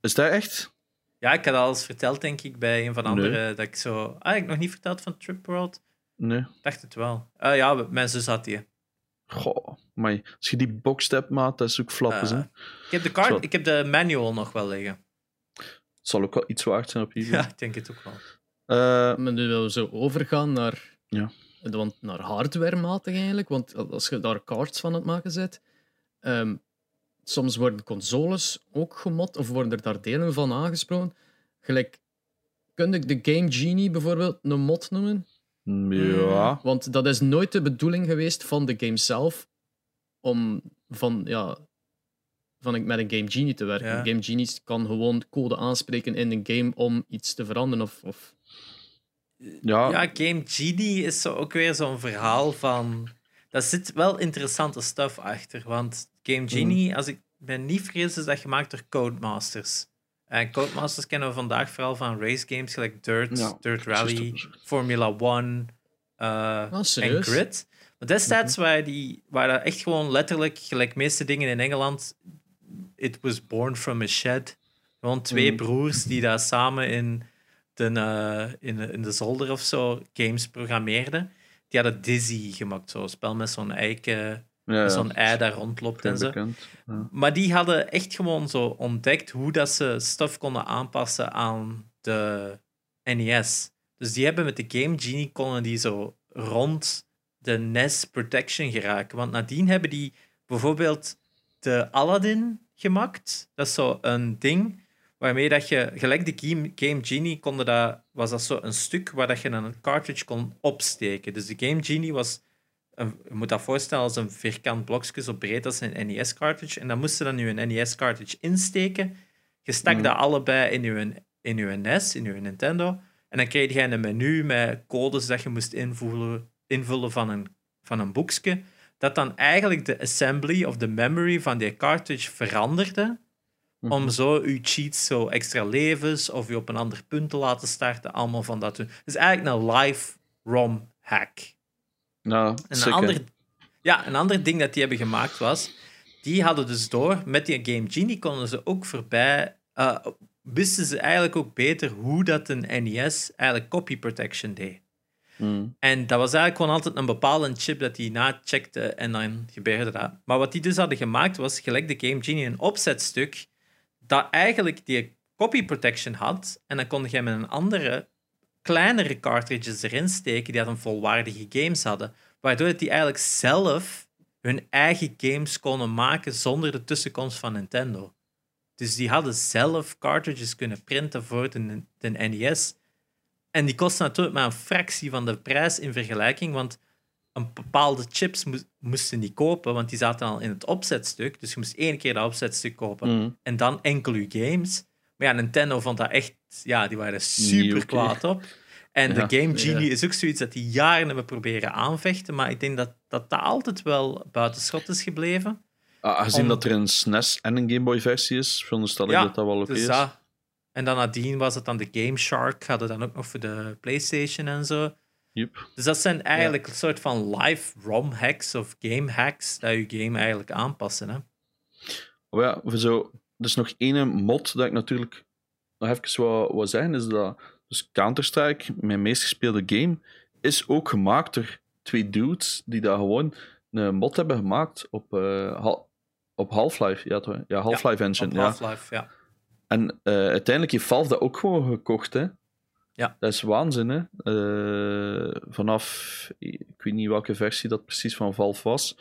Is dat echt? Ja, ik had al eens verteld, denk ik, bij een van de Nee. andere, dat ik zo... Ah, ik heb nog niet verteld van Trip World? Nee. Ik dacht het wel. Ah ja, mijn zus had die. Goh, maar als je die box hebt, maat, dat is ook flappers, Eh, hè. Ik heb, de card, ik heb de manual nog wel liggen. Het zal ook wel iets waard zijn op eBay. Ja, ik denk het ook wel. Eh, Maar nu willen we zo overgaan naar, Ja. want naar hardwarematig eigenlijk. Want als je daar cards van aan het maken bent, ehm, soms worden consoles ook gemod of worden er daar delen van aangesproken. Gelijk, kun ik de Game Genie bijvoorbeeld een mod noemen? Ja. Want dat is nooit de bedoeling geweest van de game zelf om van, ja, van met een Game Genie te werken. Ja. Game Genie kan gewoon code aanspreken in een game om iets te veranderen. Of, of... Ja, Ja, Game Genie is zo ook weer zo'n verhaal van... Daar zit wel interessante stuff achter. Want Game Genie, als ik me niet vergis, is dat gemaakt door Codemasters. En Codemasters kennen we vandaag vooral van race games, gelijk Dirt, Ja, Dirt Rally. Formula One eh, Ah, en serieus? Grid. Maar destijds waren die, waren dat echt gewoon letterlijk, gelijk meeste dingen in Engeland, it was born from a shed. Gewoon twee Mhm. broers die daar samen in de, eh, in, de- in de zolder of zo games programmeerden. Die hadden Dizzy gemaakt, zo'n spel met zo'n eiken, ja, ja. zo'n ei daar rondloopt en zo. Ja. Maar die hadden echt gewoon zo ontdekt hoe dat ze stuff konden aanpassen aan de NES. Dus die hebben met de Game Genie konden die zo rond de NES Protection geraken. Want nadien hebben die bijvoorbeeld de Aladdin gemaakt. Dat is zo een ding waarmee dat je, gelijk de Game, Game Genie, konden dat, was dat zo een stuk waar dat je een cartridge kon opsteken. Dus de Game Genie was, een, je moet dat voorstellen als een vierkant blokje zo breed als een NES-cartridge. En dan moest je dan je NES-cartridge insteken. Je stak Mhm. dat allebei in je, in je NES, in je Nintendo. En dan kreeg je een menu met codes dat je moest invullen, invullen van een, van een boekje. Dat dan eigenlijk de assembly of de memory van die cartridge veranderde. Mhm. Om zo je cheats, zo extra levens of je op een ander punt te laten starten. Allemaal van dat doen. Dus eigenlijk een live ROM hack. Sick, een ander, ja, een ander ding dat die hebben gemaakt was, die hadden dus door, met die Game Genie konden ze ook voorbij, eh, wisten ze eigenlijk ook beter hoe dat een NES eigenlijk copy protection deed. Mm. En dat was eigenlijk gewoon altijd een bepaalde chip dat die nacheckte en dan gebeurde dat. Maar wat die dus hadden gemaakt was, gelijk de Game Genie, een opzetstuk dat eigenlijk die copy protection had. En dan kon je met een andere kleinere cartridges erin steken die dan volwaardige games hadden. Waardoor dat die eigenlijk zelf hun eigen games konden maken zonder de tussenkomst van Nintendo. Dus die hadden zelf cartridges kunnen printen voor de, de NES. En die kosten natuurlijk maar een fractie van de prijs in vergelijking, want een bepaalde chips mo moesten die kopen, want die zaten al in het opzetstuk. Dus je moest één keer dat opzetstuk kopen Mhm. en dan enkel je games. Maar ja, Nintendo vond dat echt, ja, die waren er super kwaad op. En Ja. de Game Genie Ja. is ook zoiets dat die jaren hebben proberen aanvechten, maar ik denk dat dat, dat altijd wel buitenschot is gebleven. Ah, Aangezien Om- dat er een SNES en een Game Boy versie is, veronderstel ik Ja, dat dat wel oké Dus is. dat. En dan nadien was het dan de Game Shark, hadden dan ook nog voor de PlayStation en zo. Joep. Dus dat zijn eigenlijk een soort van live ROM hacks of game hacks dat je game eigenlijk aanpassen. Hè? Maar ja, voor zo, er is nog één mod dat ik natuurlijk nog even wou, wou zeggen, is dat dus Counter-Strike, mijn meest gespeelde game, is ook gemaakt door twee dudes die daar gewoon een mod hebben gemaakt op, eh, op Half-Life. Ja, toch? ja Half-Life Engine. Op Ja. Half-Life, ja. En eh, uiteindelijk heeft Valve dat ook gewoon gekocht, hè. Ja. Dat is waanzin, hè. Eh, vanaf, ik weet niet welke versie dat precies van Valve was,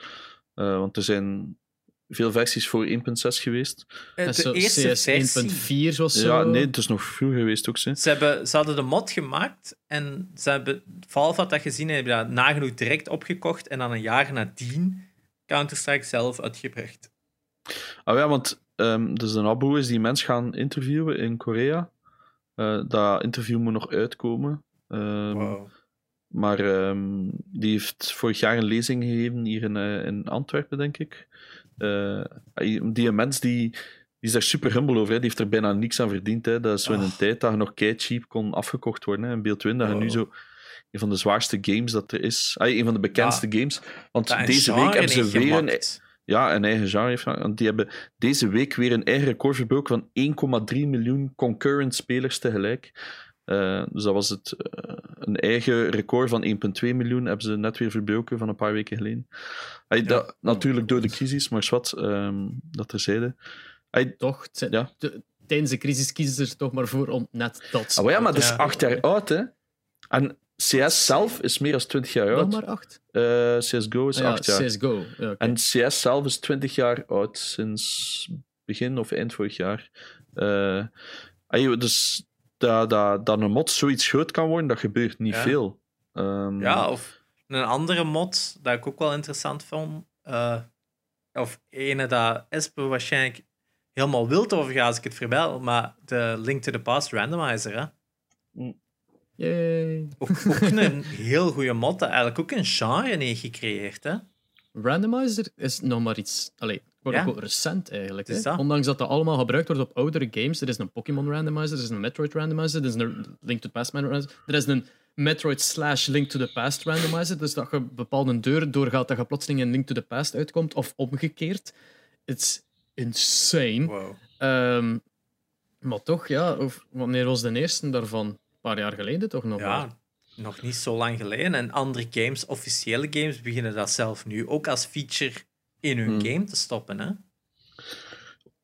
want er zijn veel versies voor 1.6 geweest. Eh, De zo eerste CS versie. 1.4 was zo. Ja, nee, het is nog vroeger geweest ook, hè. Ze, hebben, ze hadden de mod gemaakt en ze hebben, Valve had dat gezien en hebben dat nagenoeg direct opgekocht en dan een jaar nadien Counter-Strike zelf uitgebracht. Ah ja, want ehm dus een Abu is die mens gaan interviewen in Korea. Eh, dat interview moet nog uitkomen. Ehm, Wow. Maar ehm, die heeft vorig jaar een lezing gegeven hier in, eh, in Antwerpen, denk ik. Eh, die mens die, die is daar super humble over. Hè. Die heeft er bijna niks aan verdiend. Hè. Dat is zo in een Oh. tijd dat je nog kei cheap kon afgekocht worden. Hè. In Beeld Twin, dat je nu Wow. zo een van de zwaarste games dat er is. Ah, een van de bekendste games. Want deze week hebben ze weer een, ja, een eigen genre. Want die hebben deze week weer een eigen record verbroken van 1,3 miljoen concurrent spelers tegelijk. Eh, dus dat was het, eh, een eigen record van 1,2 miljoen hebben ze net weer verbroken van een paar weken geleden. Ay, dat, natuurlijk door de crisis, maar wat, ehm dat terzijde. Ay, Toch? Ja. de- tijdens de crisis kiezen ze er toch maar voor om net dat ah, maar ja, maar dat is acht jaar oud, hè. En CS zelf is meer dan 20 jaar Nog oud. maar acht? Eh, CSGO is Ah ja, acht jaar. CSGO. Ja. En CS zelf is 20 jaar oud, sinds begin of eind vorig jaar. Ay, dus dat, dat, dat een mod zoiets groot kan worden, dat gebeurt niet Ja. veel. Ehm, Ja, of een andere mod dat ik ook wel interessant vond. eh, of ene dat Espe waarschijnlijk helemaal wild over gaat als ik het verbel, maar de Link to the Past randomizer. Hè? Yay. Ook, ook een heel goede mod dat eigenlijk ook een genre heeft gecreëerd. Hè? Randomizer is nog maar iets allee, Ja. unquote recent eigenlijk. Hè? dat. Ondanks dat dat allemaal gebruikt wordt op oudere games. Er is een Pokémon randomizer, er is een Metroid randomizer, er is een Link to the Past randomizer, er is een Metroid slash Link to the Past randomizer. Dus dat je bepaalde deur doorgaat, dat je plotseling in Link to the Past uitkomt, of omgekeerd. It's insane. Wow. Ehm, maar toch, ja, of, wanneer was de eerste daarvan? Een paar jaar geleden toch nog? maar? Ja, nog niet zo lang geleden. En andere games, officiële games, beginnen dat zelf nu ook als feature in hun Hmm. game te stoppen. Hè?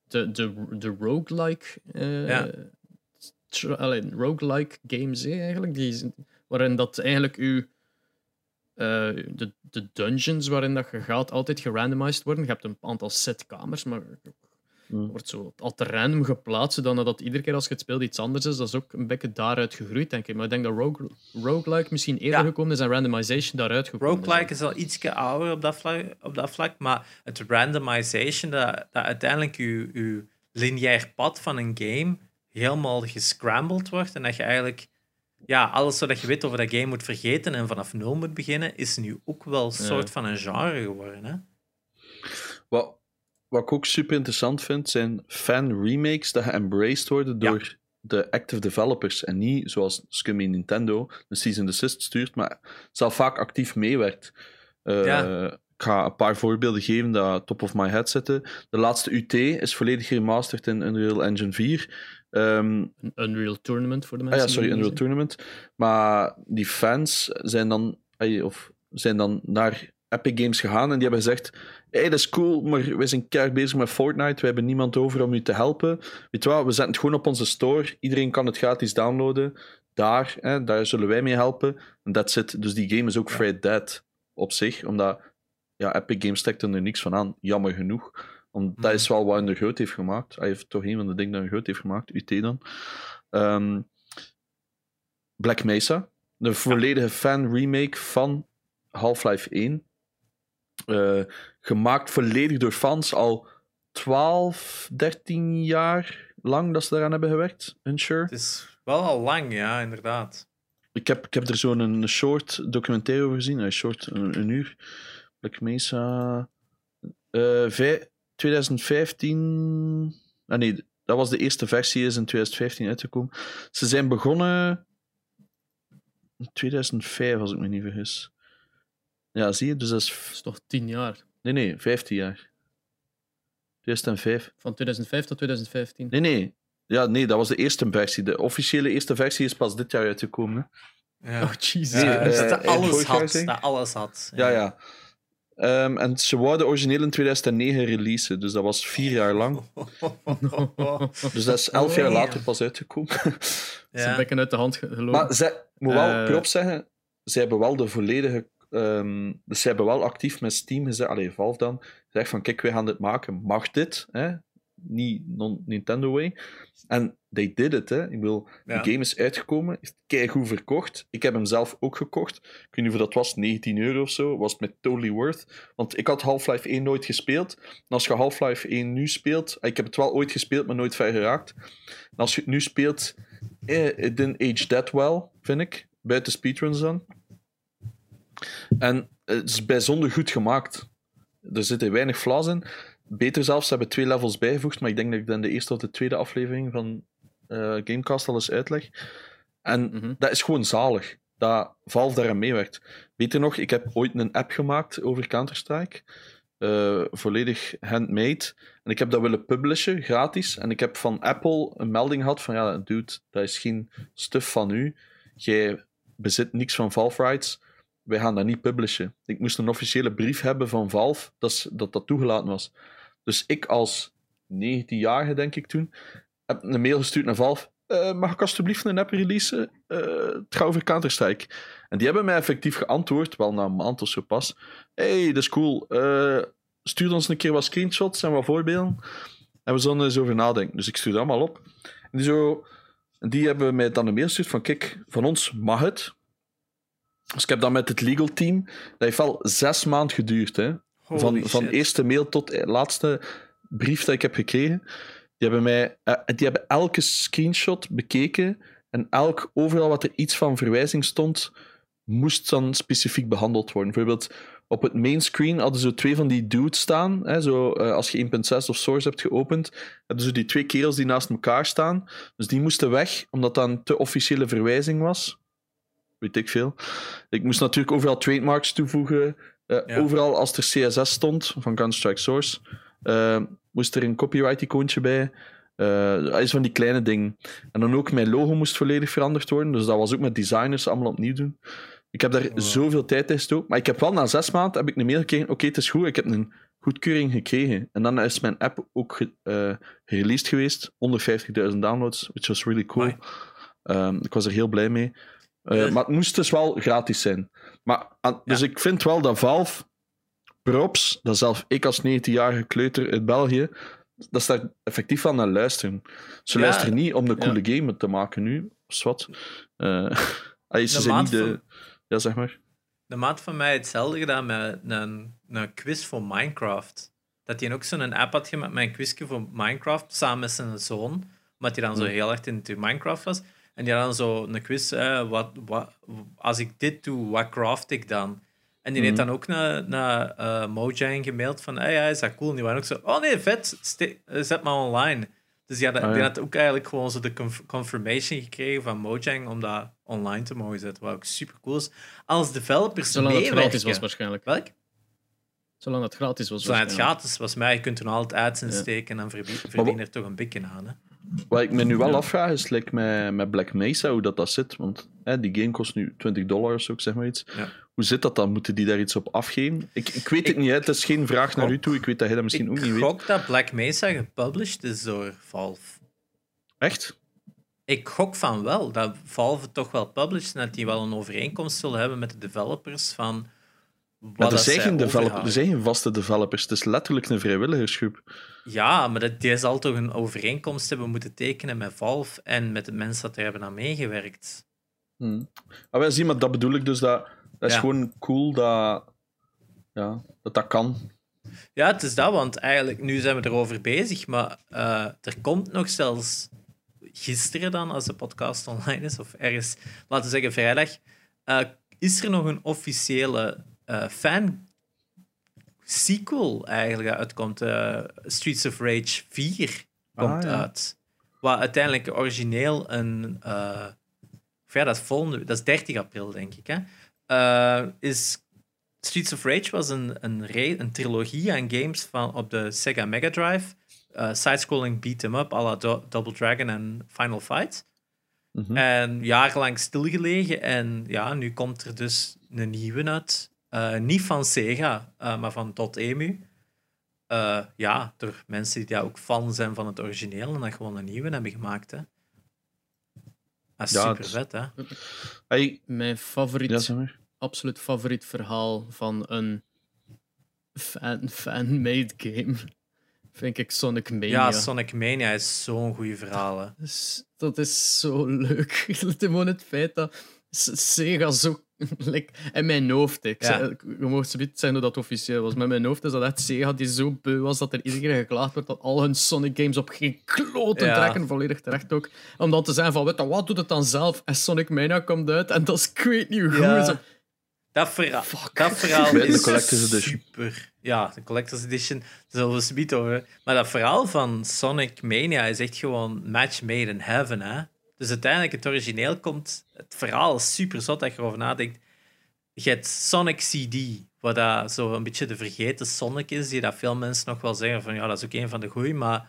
de, de, de roguelike, eh Ja. allee, roguelike games hè, eigenlijk, die, zijn- waarin dat eigenlijk uw, eh, de, de dungeons waarin dat je gaat altijd gerandomized worden. Je hebt een aantal set kamers, maar Het wordt zo al te random geplaatst, zodat dat iedere keer als je het speelt iets anders is. Dat is ook een beetje daaruit gegroeid, denk ik. Maar ik denk dat rogue, roguelike misschien eerder Ja. gekomen is en randomization daaruit gekomen Roguelike is al iets ouder op dat, vlak, op dat vlak, maar het randomization, dat, dat uiteindelijk je, je lineair pad van een game helemaal gescrambled wordt en dat je eigenlijk ja, alles wat je weet over dat game moet vergeten en vanaf nul moet beginnen, is nu ook wel een soort van een genre geworden. Hè? Wat, wat ik ook super interessant vind, zijn fan-remakes dat geëmbraced worden Ja. door de active developers. En niet zoals Scummy Nintendo een season assist stuurt, maar zelf vaak actief meewerkt. Eh, Ja. Ik ga een paar voorbeelden geven dat top of my head zitten. De laatste UT is volledig geremasterd in Unreal Engine 4. Ehm, Een Unreal Tournament voor de Ah mensen. ja, sorry, die Unreal Tournament. Maar die fans zijn dan, of zijn dan naar Epic Games gegaan en die hebben gezegd: hey, dat is cool, maar wij zijn keihard bezig met Fortnite. We hebben niemand over om u te helpen. Weet je wat, we zetten het gewoon op onze store. Iedereen kan het gratis downloaden. daar, hè, daar zullen wij mee helpen. En that's it. Dus die game is ook vrij dead op zich, omdat ja, Epic Games stekt er niks van aan, jammer genoeg. Want dat Mhm. is wel wat hij er groot heeft gemaakt. Hij heeft toch een van de dingen dat hij groot heeft gemaakt, UT dan. Ehm, Black Mesa, de volledige fan-remake van Half-Life 1. Eh, gemaakt volledig door fans al 12, 13 jaar lang dat ze daaraan hebben gewerkt. Unsure. Het is wel al lang, ja, inderdaad. Ik heb, ik heb er zo'n een short documentaire over gezien. Een short, een, een uur. Black Mesa. eh, vij- 2015. Ah nee, dat was de eerste versie, is in 2015 uitgekomen. Ze zijn begonnen. In 2005, als ik me niet vergis. Ja, zie je? Dus dat is. Dat is toch tien jaar. Nee, nee, 15 jaar. 2005. Van 2005 tot 2015. Nee, nee. Ja, nee, dat was de eerste versie. De officiële eerste versie is pas dit jaar uitgekomen. hè. Ja. Oh, Jesus. Ja, dus dat eh, alles jaar, had. Dat alles had. Ja, ja. Ehm, en ze wouden origineel in 2009 releasen, dus dat was vier jaar lang. Dus dat is elf jaar Oh, ja. later pas uitgekomen. Zijn ja. bekken uit de hand ge- gelopen. maar ze, ik moet wel Eh. prop zeggen, ze hebben wel de volledige... ehm, dus ze hebben wel actief met Steam gezegd, allee, Valve dan, gezegd van kijk, wij gaan dit maken. Mag dit? Hè? Niet non-Nintendo way. En they did it, hè. Ik bedoel, Ja. de game is uitgekomen, is keigoed verkocht. Ik heb hem zelf ook gekocht. Ik weet niet of dat was, 19 euro of zo. Was het met totally worth. Want ik had Half-Life 1 nooit gespeeld. En als je Half-Life 1 nu speelt... Ik heb het wel ooit gespeeld, maar nooit ver geraakt. En als je het nu speelt... Eh, it didn't age that well, vind ik. Buiten speedruns dan. En het is bijzonder goed gemaakt. Er zitten weinig flaws in. Beter zelfs, ze hebben twee levels bijgevoegd, maar ik denk dat ik dan de eerste of de tweede aflevering van eh, Gamecast al eens uitleg. En Mhm. dat is gewoon zalig, dat Valve daaraan meewerkt. Beter nog, ik heb ooit een app gemaakt over Counter-Strike. eh, volledig handmade. En ik heb dat willen publishen, gratis. En ik heb van Apple een melding gehad van, ja, dude, dat is geen stuff van u. Jij bezit niks van Valve rights. Wij gaan dat niet publishen. Ik moest een officiële brief hebben van Valve dat dat, dat toegelaten was. Dus ik als 19-jarige, denk ik toen, heb een mail gestuurd naar Valve. "Eh, mag ik alsjeblieft een app releasen? Eh, het gaat over Counter-Strike. En die hebben mij effectief geantwoord, wel na een maand of zo pas. hey, dat is cool. Eh, stuur ons een keer wat screenshots en wat voorbeelden. En we zullen eens over nadenken. Dus ik stuur dat allemaal op. En die, die hebben mij dan een mail gestuurd van, kijk, van ons mag het. Dus ik heb dan met het legal team, dat heeft wel zes maanden geduurd, hè. Holy Van, van eerste mail tot de laatste brief dat ik heb gekregen. Die hebben, mij, eh, die hebben elke screenshot bekeken. En elk, overal wat er iets van verwijzing stond, moest dan specifiek behandeld worden. Bijvoorbeeld op het main screen hadden ze twee van die dudes staan. Hè, zo, eh, als je 1.6 of Source hebt geopend, hebben ze die twee kerels die naast elkaar staan. Dus die moesten weg, omdat dat een te officiële verwijzing was. Weet ik veel. Ik moest natuurlijk overal trademarks toevoegen. Eh, Ja. Overal als er CSS stond, van Counter-Strike Source, eh, moest er een copyright-icoontje bij. Dat is van die kleine dingen. En dan ook mijn logo moest volledig veranderd worden. Dus dat was ook met designers allemaal opnieuw doen. Ik heb daar Wow. zoveel tijd in gestoken. Maar ik heb wel na zes maanden heb ik een mail gekregen. Oké, het is goed. Ik heb een goedkeuring gekregen. En dan is mijn app ook ge- gereleased geweest. 150.000 downloads, which was really cool. Ehm, ik was er heel blij mee. Eh, Ja. Maar het moest dus wel gratis zijn. Maar, aan- dus Ja. ik vind wel dat Valve, props, dat zelf ik als 19-jarige kleuter uit België, dat ze daar effectief van naar luisteren. Ze Ja. luisteren niet om Ja. coole game te maken nu, of wat. Eh allee, ze De zijn niet de... van- Ja, zeg maar. De maat van mij hetzelfde gedaan met een, een quiz voor Minecraft. Dat hij ook zo'n app had gemaakt met een quizje voor Minecraft samen met zijn zoon. Omdat hij dan zo heel erg into Minecraft was. En die had dan zo een quiz, wat, wat, als ik dit doe, wat craft ik dan? En die heeft Mhm. dan ook naar, naar eh, Mojang gemaild van, hey, ja, is dat cool? En die waren ook zo, oh nee, vet, zet maar online. Dus die had, Ah, die ja. had ook eigenlijk gewoon zo de conf- confirmation gekregen van Mojang om dat online te mogen zetten. Wat ook super cool is. Als developers Zolang het meewerken. gratis was, waarschijnlijk. Welk? Zolang het gratis was. Zolang het gratis was, maar je kunt er altijd ads in Ja. steken en verdien, verdien er toch een beetje aan. Hè? Wat ik me nu wel Ja. afvraag is like met, met Black Mesa, hoe dat, dat zit. Want hè, die game kost nu 20 dollar of zo, ik zeg maar iets. Ja. Hoe zit dat dan? Moeten die daar iets op afgeven? Ik, ik weet het Ik niet, hè. het is geen vraag naar u toe. Ik weet dat hij dat misschien ook ik niet weet. gok dat Black Mesa gepublished is door Valve. Echt? Ik gok van wel, dat Valve toch wel published en dat die wel een overeenkomst zullen hebben met de developers van Maar er dat zijn, zij geen er zijn geen vaste developers. Het is letterlijk een vrijwilligersgroep. Ja, maar dat, die zal toch een overeenkomst hebben moeten tekenen met Valve en met de mensen dat er hebben aan meegewerkt. Hm. Maar wij zien, maar dat bedoel ik dus. Dat, dat is Ja. gewoon cool dat, ja, dat dat kan. Ja, het is dat, want eigenlijk nu zijn we erover bezig, maar eh, er komt nog zelfs gisteren dan, als de podcast online is, of ergens, laten we zeggen vrijdag, eh, is er nog een officiële fan sequel eigenlijk uitkomt. eh, Streets of Rage 4 komt Ah, ja. uit. Wat uiteindelijk origineel een... eh, ja, dat is volgende... Dat is 30 april, denk ik. Hè? Eh, is Streets of Rage was een, een, re- een trilogie aan games van, op de Sega Mega Drive. Eh Side-scrolling beat-em-up, à la Do- Double Dragon en Final Fight. Mhm. En jarenlang stilgelegen. En ja, nu komt er dus een nieuwe uit. Eh, niet van Sega, eh, maar van Dotemu. Eh ja, door mensen die daar ook fan zijn van het origineel en dat gewoon een nieuwe hebben gemaakt. Hè. Dat is Ja, super vet, hè? Hey, Mijn favoriet, ja, absoluut favoriet verhaal van een fan, fan-made game vind ik Sonic Mania. Ja, Sonic Mania is zo'n goede verhaal. hè. Dat is, dat is zo leuk. Gewoon het feit dat Sega zo... like, in mijn hoofd, ik, Ja. zei- je mocht zoiets zijn hoe dat officieel was, maar in mijn hoofd is dat echt Sega die zo beu was dat er iedere keer geklaagd wordt dat al hun Sonic games op geen kloten Ja. trekken, volledig terecht ook. Om dan te zijn van, weet je, wat doet het dan zelf? En Sonic Mania komt uit en dat is niet hoe. Ja. Zo, Dat, verhaal, dat verhaal De is Collector's Edition. super. Ja, de Collector's Edition. Daar zullen we het niet over. Maar dat verhaal van Sonic Mania is echt gewoon match made in heaven. Hè? Dus uiteindelijk, het origineel komt... Het verhaal is super zot dat je erover nadenkt. Je hebt Sonic CD, wat dat zo een beetje de vergeten Sonic is, die dat veel mensen nog wel zeggen van ja, dat is ook een van de goeie, maar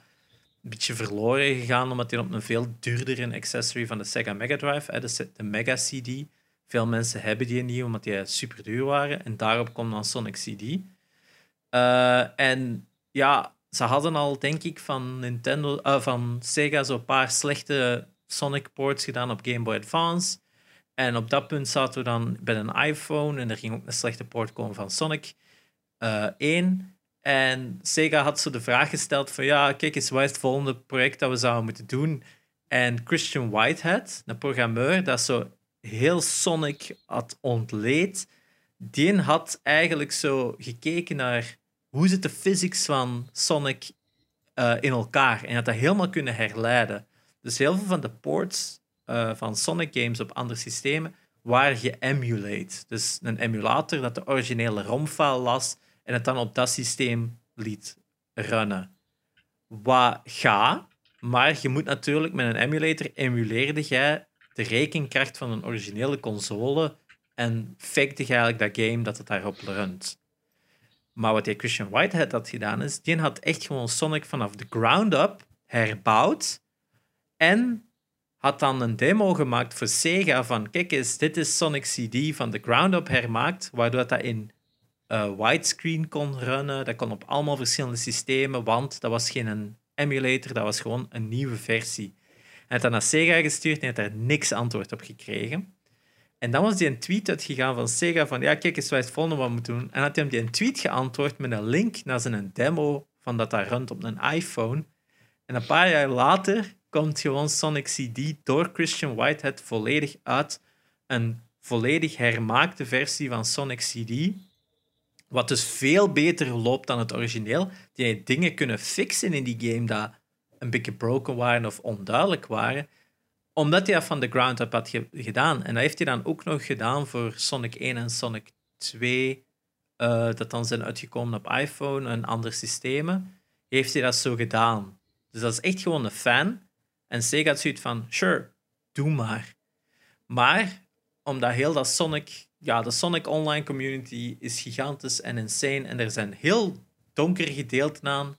een beetje verloren gegaan, omdat hij op een veel duurdere accessory van de Sega Mega Drive, de, de Mega CD, veel mensen hebben die niet, omdat die super duur waren. En daarop komt dan Sonic CD. Eh, en ja, ze hadden al, denk ik, van, Nintendo, eh, van Sega zo'n paar slechte Sonic ports gedaan op Game Boy Advance. En op dat punt zaten we dan bij een iPhone en er ging ook een slechte port komen van Sonic eh 1. En Sega had zo de vraag gesteld van ja, kijk eens, wat is het volgende project dat we zouden moeten doen? En Christian Whitehead, een programmeur dat zo heel Sonic had ontleed, die had eigenlijk zo gekeken naar hoe zit de physics van Sonic eh, in elkaar en had dat helemaal kunnen herleiden. Dus heel veel van de ports eh, van Sonic games op andere systemen waren geëmulate. Dus een emulator dat de originele ROM-file las en het dan op dat systeem liet runnen. Wat ga, maar je moet natuurlijk met een emulator emuleerde jij de rekenkracht van een originele console en fakte je eigenlijk dat game dat het daarop runt. Maar wat Christian Whitehead had gedaan is, die had echt gewoon Sonic vanaf de ground up herbouwd en had dan een demo gemaakt voor Sega van kijk eens, dit is Sonic CD van de ground up hermaakt, waardoor dat in eh, widescreen kon runnen. Dat kon op allemaal verschillende systemen, want dat was geen een emulator, dat was gewoon een nieuwe versie. Hij had dat naar Sega gestuurd en had daar niks antwoord op gekregen. En dan was die een tweet uitgegaan van Sega van ja, kijk eens, is het volgende wat moeten doen? En had hij hem die een tweet geantwoord met een link naar zijn demo van dat daar runt op een iPhone. En een paar jaar later komt gewoon Sonic CD door Christian Whitehead volledig uit. Een volledig hermaakte versie van Sonic CD. Wat dus veel beter loopt dan het origineel. Die dingen kunnen fixen in die game dat een beetje broken waren of onduidelijk waren. Omdat hij dat van de ground up had ge- gedaan. En dat heeft hij dan ook nog gedaan voor Sonic 1 en Sonic 2. eh, dat dan zijn uitgekomen op iPhone en andere systemen. Heeft hij dat zo gedaan. Dus dat is echt gewoon een fan. En Sega had zoiets van, sure, doe maar. Maar omdat heel dat Sonic, ja, de Sonic Online community is gigantisch en insane. En er zijn heel donkere gedeelten aan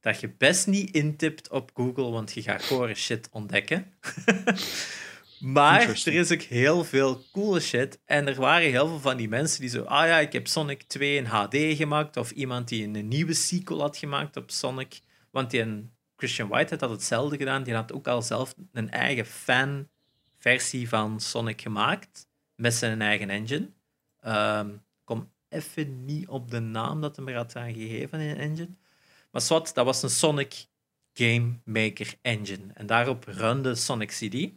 dat je best niet intipt op Google, want je gaat core shit ontdekken. maar er is ook heel veel coole shit. En er waren heel veel van die mensen die zo, ah ja, ik heb Sonic 2 in HD gemaakt. Of iemand die een nieuwe sequel had gemaakt op Sonic. Want die een Christian Whitehead had hetzelfde gedaan. Die had ook al zelf een eigen fan-versie van Sonic gemaakt. Met zijn eigen engine. Ik kom even niet op de naam dat hem er had gegeven in een engine. Maar zwart, dat was een Sonic Game Maker engine. En daarop runde Sonic CD.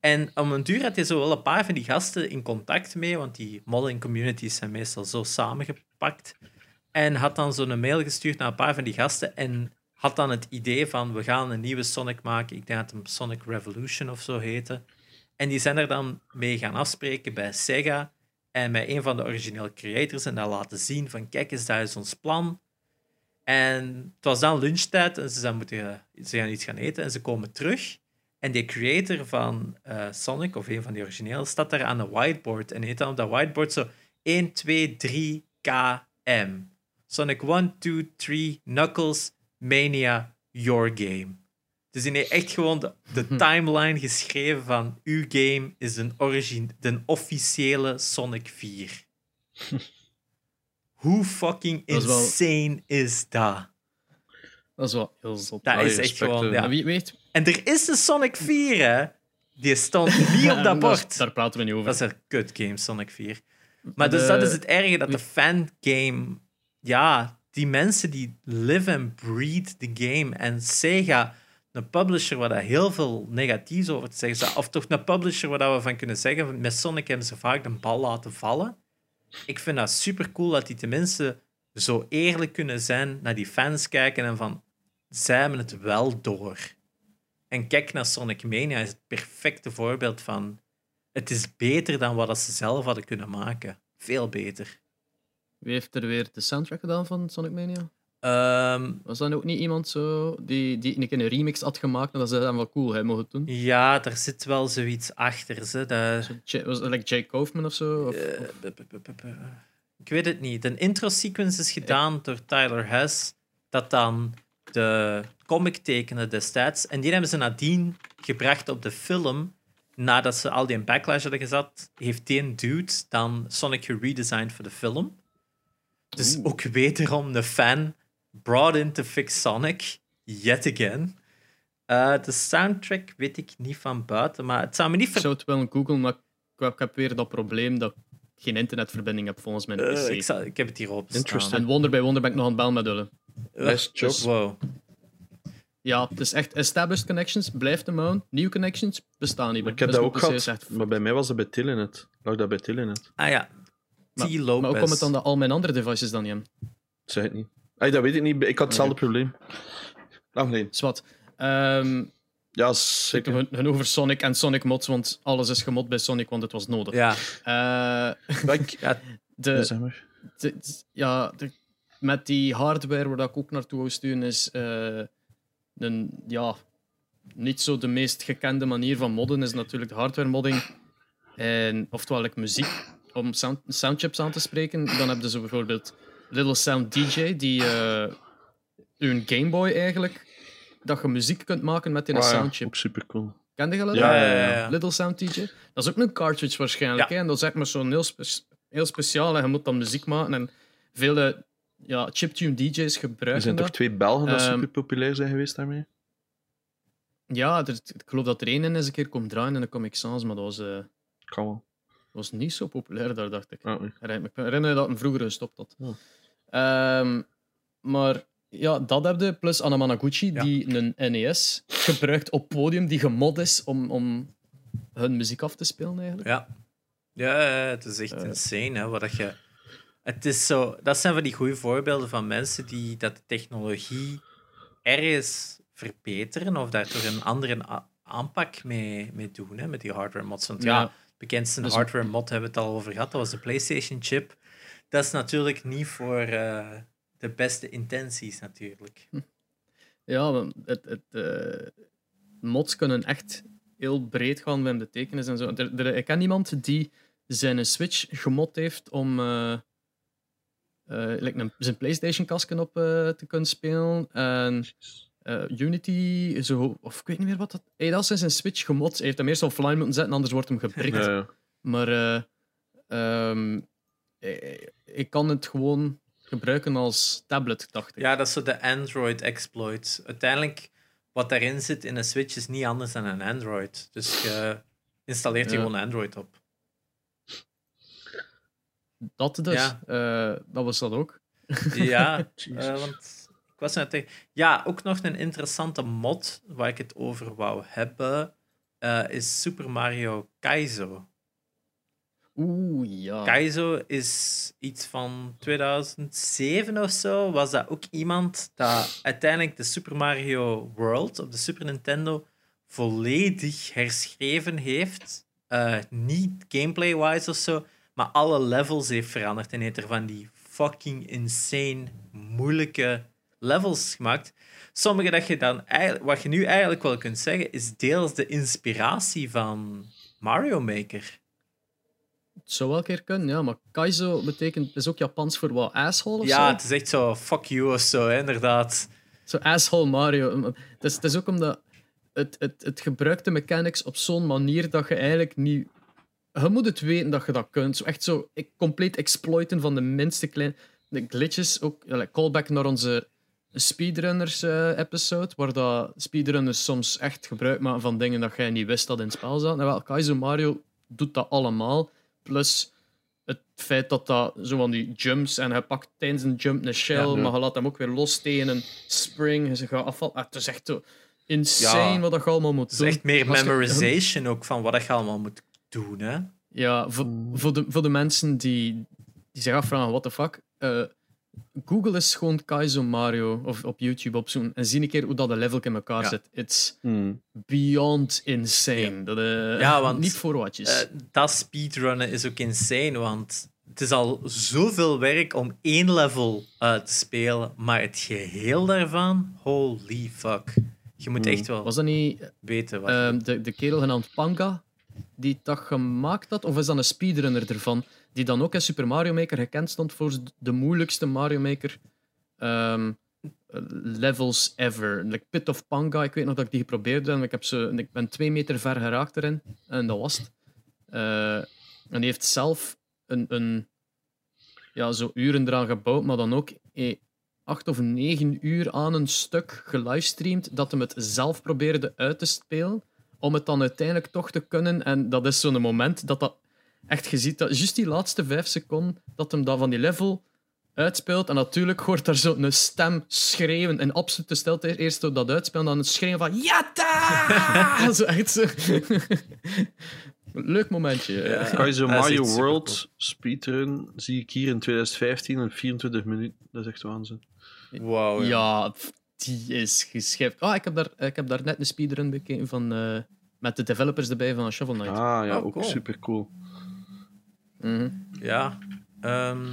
En om een duur had hij zo wel een paar van die gasten in contact mee, want die modding communities zijn meestal zo samengepakt. En had dan zo'n mail gestuurd naar een paar van die gasten en had dan het idee van we gaan een nieuwe Sonic maken. Ik denk dat hem Sonic Revolution of zo heette. En die zijn er dan mee gaan afspreken bij Sega en bij een van de originele creators en dat laten zien van kijk eens, dat is ons plan. En het was dan lunchtijd en ze, zijn moeten, ze gaan iets gaan eten en ze komen terug. En die creator van eh, Sonic, of een van die originele, staat daar aan een whiteboard en heet dan op dat whiteboard zo 1, 2, 3, KM. Sonic 1, 2, 3, Knuckles, Mania, Your Game. Dus heeft echt gewoon de, de timeline geschreven van uw game is een origin, de officiële Sonic 4. Hoe fucking Dat is wel- insane is dat? Dat is wel heel zot. Dat is echt gewoon... eh. Ja. En Wie weet... En er is een Sonic 4, hè? Die stond niet op dat bord. Daar praten we niet over. Dat is een kut game, Sonic 4. Maar dus De- dat is het erge, dat de fangame... Ja, die mensen die live and breathe the game. En Sega, een publisher waar daar heel veel negatiefs over te zeggen of toch een publisher waar we van kunnen zeggen, met Sonic hebben ze vaak de bal laten vallen. Ik vind dat super cool dat die tenminste zo eerlijk kunnen zijn naar die fans kijken en van, zij hebben het wel door. En kijk naar Sonic Mania, is het perfecte voorbeeld van het is beter dan wat ze zelf hadden kunnen maken. Veel beter. Wie heeft er weer de soundtrack gedaan van Sonic Mania? Ehm, Was dat ook niet iemand zo die, die een keer een remix had gemaakt en dat ze dan wel cool hè, mogen doen? ja, daar zit wel zoiets achter. Ze. Dat, Was het like Jake Kaufman of zo? Of, eh, ik weet het niet. De intro-sequence is gedaan door Tyler Hess, dat dan de comic tekende destijds. En die hebben ze nadien gebracht op de film. Nadat ze al die backlash hadden gezet, heeft die een dude dan Sonic geredesigned voor de film. Dus Oeh. ook wederom de fan brought in to fix Sonic, yet again. Eh, de soundtrack weet ik niet van buiten, maar het zou me niet ik ver... zou het wel googlen, maar ik heb, ik heb weer dat probleem dat ik geen internetverbinding heb volgens mijn Eh, PC. ik, zal, ik heb het hier op Interesting. En wonder bij wonder ben ik nog aan het bellen met Ulle. Nice job. Dus, Wow. Ja, het is echt established connections, blijft de mount. Nieuwe connections bestaan niet. Maar ik heb dat ook gehad. Maar bij mij was dat bij Telenet. Lag dat bij Telenet? Ah ja, T. Maar- Lopez. Maar hoe komt het dan dat al mijn andere devices dan niet hebben? Zeg het niet. Ay, dat weet ik niet. Ik had hetzelfde probleem. Lang geleden. Zwat. Ehm Ja, ik zeker. hun over Sonic en Sonic mods, want alles is gemod bij Sonic, want het was nodig. Ja, Eh, ik- ja, de, Ja, zeg maar. de- ja, de- met die hardware waar dat ik ook naartoe wou sturen, is eh, een, ja, niet zo de meest gekende manier van modden, is natuurlijk de hardware modding. En, oftewel like muziek, om sound, soundchips aan te spreken. Dan heb je zo bijvoorbeeld Little Sound DJ, die eh een Game Boy eigenlijk, dat je muziek kunt maken met die Ah, ja, soundchip. Ook super cool. Kende je dat? Ja, ja, ja, ja. Little Sound DJ. Dat is ook een cartridge waarschijnlijk. Ja. Hè? En dat is echt maar zo'n heel, spe- heel speciaal. En je moet dan muziek maken. En vele ja, chiptune DJ's Er gebruiken zijn toch twee Belgen dat Ehm, super populair zijn geweest daarmee? Ja, er, ik geloof dat er één in eens een keer komt draaien in de Comic Sans, maar dat was, eh, Kan wel. Was niet zo populair daar, dacht ik. Ah, Ik herinner me dat een vroeger gestopt had. Oh. Ehm, maar ja, dat heb je. Plus Anamanaguchi, Ja. die een NES gebruikt op podium, die gemod is om, om hun muziek af te spelen eigenlijk. ja. Ja, het is echt Eh. insane, hè, wat dat je... Het is zo... Dat zijn van die goede voorbeelden van mensen die dat de technologie ergens verbeteren of daar toch een andere aanpak mee, mee doen, hè, met die hardware mods. Want ja, Ja. Bekendste Dus- hardware mod hebben we het al over gehad, dat was de PlayStation chip. Dat is natuurlijk niet voor eh, de beste intenties, natuurlijk. Ja, want het, het, eh, mods kunnen echt heel breed gaan met de tekenis en zo. Er, er, ik ken iemand die zijn Switch gemod heeft om eh, eh, like een, zijn PlayStation-kasken op eh, te kunnen spelen. En eh, Unity, zo, of ik weet niet meer wat dat... Hey, dat is zijn Switch gemod. Hij heeft hem eerst offline moeten zetten, anders wordt hem geprikt. Ja, ja. Maar eh, ehm, eh, ik kan het gewoon gebruiken als tablet, dacht ik. Ja, dat is zo de Android exploit. Uiteindelijk, wat daarin zit in een Switch is niet anders dan een Android. Dus je installeert Ja. gewoon Android op. Dat dus. Ja. Eh, dat was dat ook. Ja, want ik was net tegen. Ja, ook nog een interessante mod waar ik het over wou hebben, eh, is Super Mario Kaizo. Oeh, ja. Kaizo is iets van 2007 of zo. Was dat ook iemand dat uiteindelijk de Super Mario World op de Super Nintendo volledig herschreven heeft. Eh, niet gameplay-wise of zo, maar alle levels heeft veranderd en heeft er van die fucking insane moeilijke levels gemaakt. Sommige dat je dan eigenlijk, wat je nu eigenlijk wel kunt zeggen, is deels de inspiratie van Mario Maker. Het zou wel een keer kunnen, ja. Maar Kaizo betekent, is ook Japans voor wat asshole of Ja, zo? het is echt zo fuck you of zo, hè, inderdaad. Zo asshole Mario. Het is, het is ook omdat het, het, het gebruikt de mechanics op zo'n manier dat je eigenlijk niet... Je moet het weten dat je dat kunt. Zo echt zo compleet exploiten van de minste kleine... Glitches, ook like, callback naar onze speedrunners-episode, waar dat speedrunners soms echt gebruik maken van dingen dat jij niet wist dat in het spel zat. Nou, wel, Kaizo Mario doet dat allemaal. Plus het feit dat dat zo van die jumps en hij pakt tijdens een jump een shell, Ja. maar je laat hem ook weer los tegen een spring. En ze gaat afval. Ah, het is echt zo insane Ja. wat dat je allemaal moet Het doen. is echt meer memorization ook van wat je allemaal moet doen, hè. Ja, voor, voor, de, voor de mensen die, die zich afvragen, what the fuck. eh, Google is gewoon Kaizo Mario of op YouTube opzoeken en zie een keer hoe dat de level in elkaar Ja. zit. It's Hmm. beyond insane. Dat, Ja, want, niet voor watjes. Eh, dat speedrunnen is ook insane, want het is al zoveel werk om één level eh, te spelen, maar het geheel daarvan, holy fuck. Je moet Hmm. echt wel Was dat niet weten wat. ehm, de, de kerel genaamd Panga die dat gemaakt had? Of is dat een speedrunner ervan? Die dan ook in Super Mario Maker gekend stond voor de moeilijkste Mario Maker ehm, levels ever. Like Pit of Panga, ik weet nog dat ik die geprobeerd heb. Ik, heb ze, ik ben twee meter ver geraakt erin en dat was het. Eh, en die heeft zelf een, een ja, zo uren eraan gebouwd, maar dan ook eh, acht of negen uur aan een stuk gelivestreamd dat hem het zelf probeerde uit te spelen, om het dan uiteindelijk toch te kunnen. En dat is zo'n moment dat dat echt je ziet, dat juist die laatste vijf seconden, dat hem dat van die level uitspeelt. En natuurlijk hoort daar zo'n stem schreeuwen in absolute stilte. Eerst zo dat uitspelen, dan het schreeuwen van Yatta! zo echt zo. Leuk momentje. Ja. Kaizo dat is Mario World speedrun zie ik hier in 2015 in 24 minuten. Dat is echt waanzin. Wow, Ja, die is geschikt. Ah, ik heb daar, ik heb daar net een speedrun bekeken van, eh, met de developers erbij van Shovel Knight. Ah ja, Oh, ook cool. super cool. Mhm. Ja. Ehm,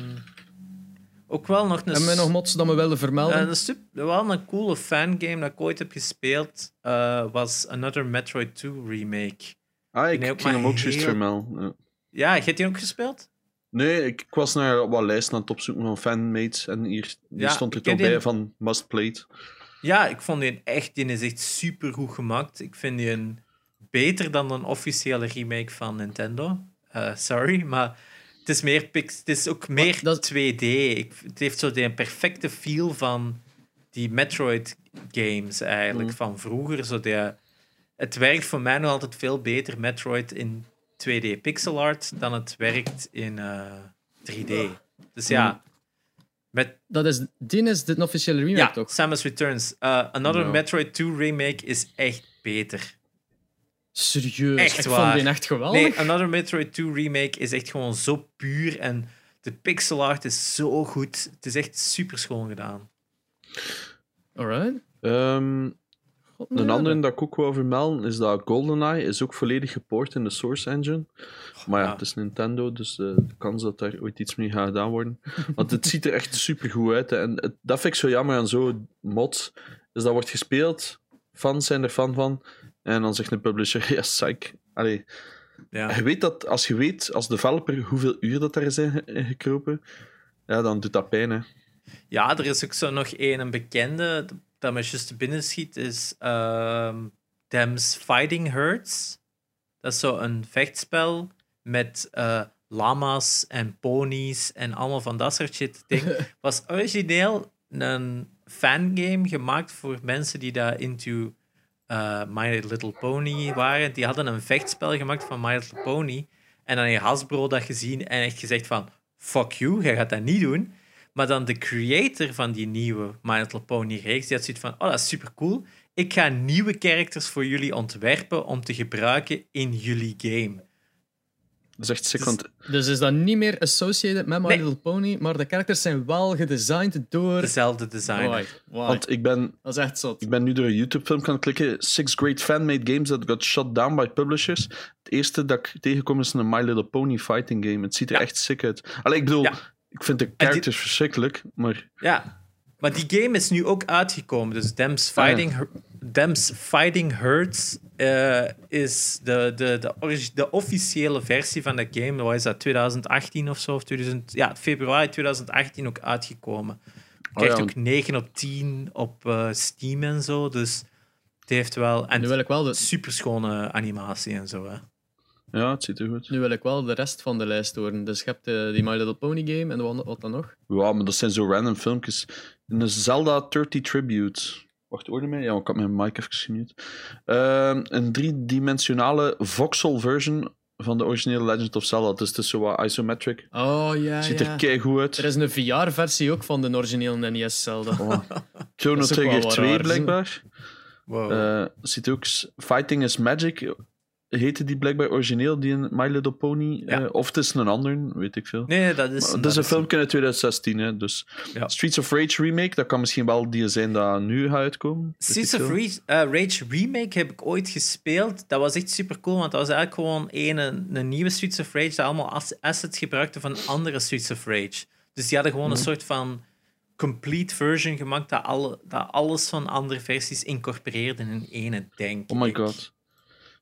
ook wel nog een... Hebben wij nog mods dat we willen vermelden? Eh, een wel een coole fangame dat ik ooit heb gespeeld eh, was Another Metroid 2 remake. Ah, ik ging hem ook juist heel- vermelden. Ja. Ja, heb je die ook gespeeld? Nee, ik, ik was naar wat lijsten aan het opzoeken van fanmates en hier Ja, stond er heb toch bij die- van must played. Ja, ik vond die echt, die is echt super goed gemaakt. Ik vind die een, beter dan een officiële remake van Nintendo. Eh, sorry, maar het is, meer pix, het is ook meer dat- 2D. Ik, het heeft zo die perfecte feel van die Metroid games eigenlijk Mm. van vroeger. Zo die, het werkt voor mij nog altijd veel beter, Metroid in 2D pixel art, dan het werkt in eh, 3D. Dus ja, met, Dat is, die is de officiële remake, ja, toch? Samus Returns. Uh, Another. Metroid 2 remake is echt beter. Serieus. Echt ik waar. vond die echt geweldig. Nee, Another Metroid 2 remake is echt gewoon zo puur en de pixel art is zo goed. Het is echt super schoon gedaan. Alright. Ehm, God, een andere dat ik ook wou vermelden is dat GoldenEye is ook volledig geport in de Source Engine. Maar ja, ja. het is Nintendo, dus eh, de kans dat daar ooit iets mee gaat gedaan worden. Want het ziet er echt super goed uit. hè. En het, dat vind ik zo jammer aan zo'n mods. Is dat wordt gespeeld, fans zijn er fan van. En dan zegt een publisher, ja, psych. Allee, Ja. je weet dat, als je weet als developer hoeveel uur dat daar zijn ge- gekropen, ja, dan doet dat pijn. Hè. ja, er is ook zo nog één een bekende dat me juist te binnen schiet, is ehm Them's Fighting Hurts. Dat is zo een vechtspel met eh, lama's en ponies en allemaal van dat soort shit. Ding. was origineel een fangame gemaakt voor mensen die daar into uh, My Little Pony waren. Die hadden een vechtspel gemaakt van My Little Pony. En dan heeft Hasbro dat gezien en echt gezegd van... Fuck you, jij gaat dat niet doen. Maar dan de creator van die nieuwe My Little Pony reeks, die had zoiets van... Oh, dat is super cool. Ik ga nieuwe characters voor jullie ontwerpen om te gebruiken in jullie game. Dat is echt sick, Dus- want Dus is dat niet meer associated met My Nee. Little Pony, maar de characters zijn wel gedesigned door... Dezelfde designer. Why? Why? Want ik ben, Dat is echt zot. ik ben nu door een YouTube-film gaan klikken. Six Great Fan-Made Games That Got Shut Down by Publishers. Het eerste dat ik tegenkom is een My Little Pony fighting game. Het ziet er Ja. echt sick uit. Allee, ik bedoel, Ja. ik vind de characters verschrikkelijk, maar... Ja, maar die game is nu ook uitgekomen. Dus Dems Ah, ja. Fighting, Dems Fighting Hurts eh, is de, de, de, de officiële versie van de game. Wat is dat, 2018 of zo? Of 2000, ja, februari 2018 ook uitgekomen. Krijgt Oh ja. ook 9 op 10 op eh, Steam en zo. Dus het heeft wel... En Nu wil ik wel de, superschone animatie en zo. Hè. Ja, het ziet er goed. nu wil ik wel de rest van de lijst horen. Dus je hebt eh, die My Little Pony game en wat, wat dan nog? Ja, maar dat zijn zo random filmpjes. Een Zelda 30 Tribute. Wacht, hoorde mij? Ja, ik had mijn mic even gemute. Ehm, een driedimensionale voxel version van de originele Legend of Zelda. Dus het is zo wat isometric. Oh ja, Ziet ja. er keigoed uit. Er is een VR-versie ook van de originele NES Zelda. Oh. Chrono Trigger wat 2 raar. blijkbaar. Wow. Eh, ziet ook Fighting is Magic. Heette die blijkbaar origineel, die in My Little Pony? Ja. Eh, of het is een ander, weet ik veel. nee, dat is... Maar dat dat is een filmpje uit 2016, hè, dus... Ja. Streets of Rage remake, dat kan misschien wel die zijn dat nu gaat uitkomen. Streets of eh, Rage Remake heb ik ooit gespeeld. Dat was echt super cool, want dat was eigenlijk gewoon een, een, nieuwe Streets of Rage dat allemaal ass- assets gebruikte van andere Streets of Rage. Dus die hadden gewoon Mhm. een soort van complete version gemaakt dat, alle, dat alles van andere versies incorporeerde in ene, denk Oh my god.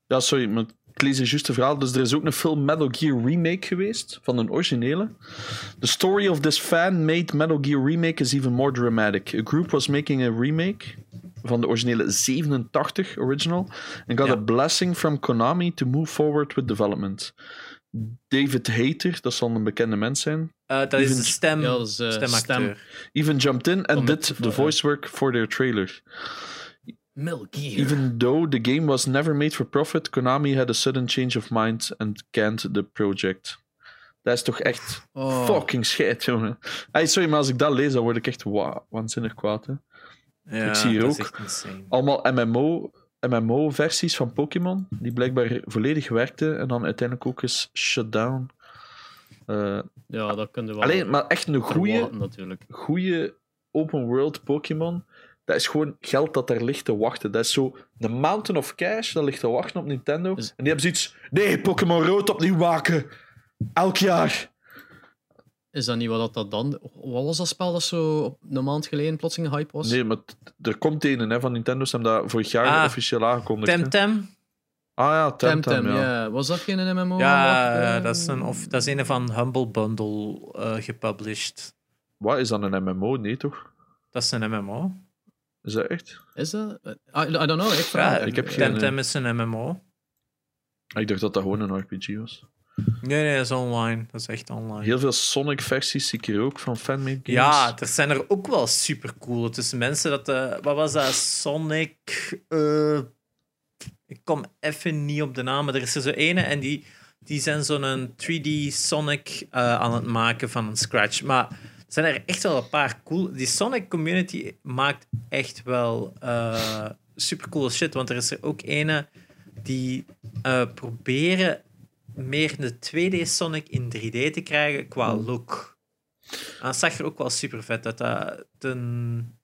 Ja, sorry, maar ik lees het juiste verhaal. Dus er is ook een film Metal Gear Remake geweest, van een originele. The story of this fan-made Metal Gear remake is even more dramatic. A group was making a remake van de originele 87 original and got Ja. a blessing from Konami to move forward with development. David Hayter, dat zal een bekende mens zijn, Eh, dat is de stem, Ja, dat is, eh, stemacteur. even jumped in and did the voice work for their trailer. Metal Gear. Even though the game was never made for profit, Konami had a sudden change of mind and canned the project. Dat is toch echt Oh. fucking shit, jongen. Hey, sorry, maar als ik dat lees, dan word ik echt wa waanzinnig kwaad. Hè. Ja, Ik zie hier ook-. Allemaal MMO, MMO-versies van Pokémon, die blijkbaar volledig werkten en dan uiteindelijk ook eens shut down. Eh, Ja, dat kun je wel alleen, maar echt een goede goede open world Pokémon, dat is gewoon geld dat daar ligt te wachten. Dat is zo de Mountain of Cash, dat ligt te wachten op Nintendo. Dus- En die hebben zoiets, nee, Pokémon Rood opnieuw maken. Elk jaar. Is dat niet wat dat- dan... Wat was dat spel dat zo op een maand geleden plotseling een hype was? Nee, maar er komt een hè, van Nintendo, ze hebben dat vorig jaar Ah, officieel aangekondigd. hè. Temtem? Ah ja, Temtem, Temtem, ja. ja. Was dat geen MMO? Ja, Wat, eh, dat, is een, of, dat is een van Humble Bundle eh, gepublished. Wat, is dat een MMO? Nee, toch? Dat is een MMO. Is dat echt? Is dat? I, I don't know, ik vraag. Ja, ik heb geen, Temtem is een MMO. Ik dacht dat dat gewoon een RPG was. Nee, nee, dat is online. Dat is echt online. Heel veel Sonic-versies zie ik hier ook van fanmade games. Ja, er zijn er ook wel super cool. Tussen mensen dat. eh, wat was dat? Sonic. eh, ik kom even niet op de naam, maar er is er zo ene en die, die zijn zo'n 3D Sonic eh, aan het maken van een scratch. Maar zijn er echt wel een paar cool. Die Sonic community maakt echt wel eh super coole shit. Want er is er ook ene die eh, proberen meer de 2D Sonic in 3D te krijgen qua look. En dat zag er ook wel super vet uit. Dat, ten...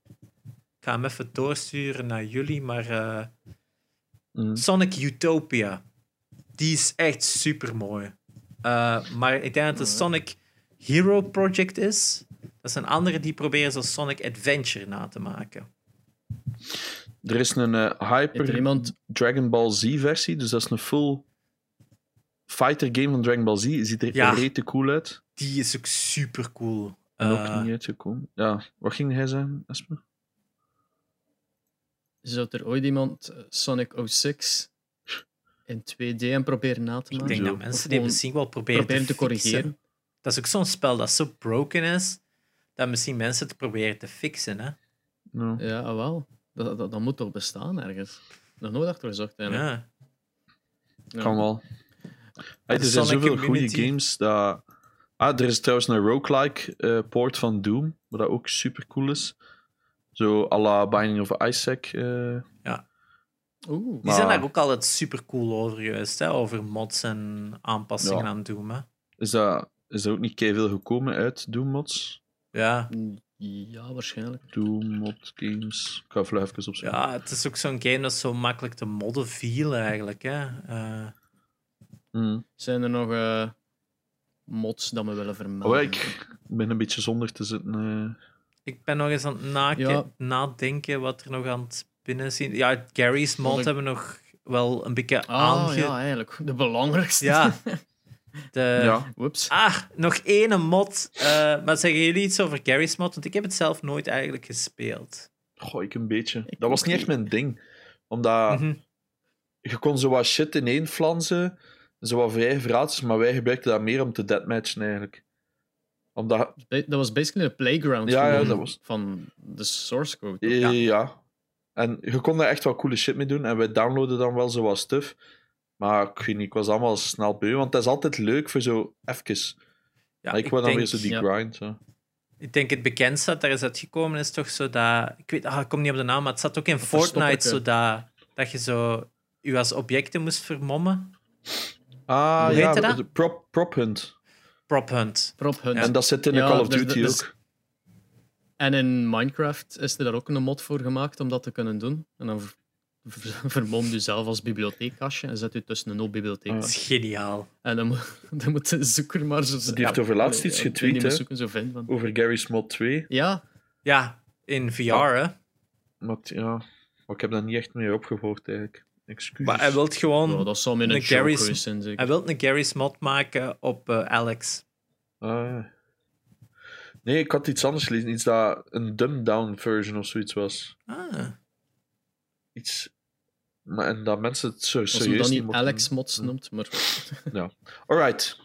Ik ga hem even doorsturen naar jullie, maar eh, Mhm. Sonic Utopia, die is echt super mooi. maar ik denk dat het Sonic Hero Project is. Dat zijn anderen die proberen zo Sonic Adventure na te maken. Er is een eh, er Hyper iemand... Dragon Ball Z-versie, dus dat is een full fighter game van Dragon Ball Z. Ziet er Ja. rete cool uit. Die is ook super cool. En Eh, ook niet uitgekomen. Ja, wat ging hij zijn, Esper? Zou er ooit iemand eh, Sonic 06 in 2D en proberen na te Ik maken. denk Zo. dat mensen die misschien wel proberen, proberen te fixen. corrigeren. Dat is ook zo'n spel dat zo broken is, dat misschien mensen het proberen te fixen. Hè? Ja. Ja, wel. Dat, dat, dat moet toch bestaan ergens. Nog nooit achter gezocht eigenlijk. Ja. Ja. Kan wel. Hey, er zijn zoveel goede games dat... Ah, er is trouwens een roguelike eh port van Doom, wat ook super cool is. Zo à la Binding of Isaac. eh. Oeh. Die Maar- zijn daar ook altijd super cool over geweest, hè? over mods en aanpassingen Ja. aan Doom. Hè? is, dat, is er ook niet veel gekomen uit Doom mods? Ja. Ja, waarschijnlijk. Doom mod games. Ik ga even even opzoeken. ja, het is ook zo'n game dat zo makkelijk te modden viel eigenlijk. Hè? Eh, Mhm. Zijn er nog eh, mods dat we willen vermelden? Oh, ik ben een beetje zonder te zitten. eh. ik ben nog eens aan het Ja. nadenken wat er nog aan het binnen zien. Ja, Gary's mod ik- hebben we nog wel een beetje Ah, aange... ja, eigenlijk. De belangrijkste. Ja. De... ja. Whoops. Ah, nog één mod. Eh, maar zeggen jullie iets over Gary's mod? Want ik heb het zelf nooit eigenlijk gespeeld. Goh, ik een beetje. Ik dat was niet echt mijn ding. Omdat Mhm. je kon zo wat shit ineen flansen. Zo wat vrije verhaaltjes, maar wij gebruikten dat meer om te deathmatchen eigenlijk. Omdat... Dat was basically een playground Ja, ja, gewoon dat was- van de source code. Ja. Ja. En je kon daar echt wel coole shit mee doen. En wij downloaden dan wel zo wat stuff. Maar ik weet niet, ik was allemaal snel beu. Want het is altijd leuk voor zo even. Ja, ik dan weer zo die ja. grind. Zo. ik denk het bekendste dat er is uitgekomen is toch zo dat... Ik weet, ah, ik kom niet op de naam, maar het zat ook in Fortnite zo dat, dat je zo je als objecten moest vermommen. Ah, Hoe ja, dat? de prop, prop hunt. Prop Hunt. Prop Hunt. En dat zit in de Call of dus- Duty dus- ook. En in Minecraft is er daar ook een mod voor gemaakt om dat te kunnen doen. En dan vermom je zelf als bibliotheekkastje en zet je tussen een hoop bibliotheek. Dat is geniaal. En dan moet, dan moet de zoeker maar zo... Die heeft over laatst iets getweet. Over Gary's Mod 2. Ja, Ja, in VR, hè. Maar ja, maar ik heb daar niet echt meer opgevolgd eigenlijk. Excuus. Maar hij wil gewoon... oh, dat zou een Een Gary's- zijn. Hij wil een Gary's mod maken op eh, Alex. Ah, ja. Nee, ik had iets anders gelezen. Iets dat een dumbed-down version of zoiets was. Ah. Iets... Maar, en dat mensen het zo Als serieus dan niet Alex mods noemt, maar... Alright,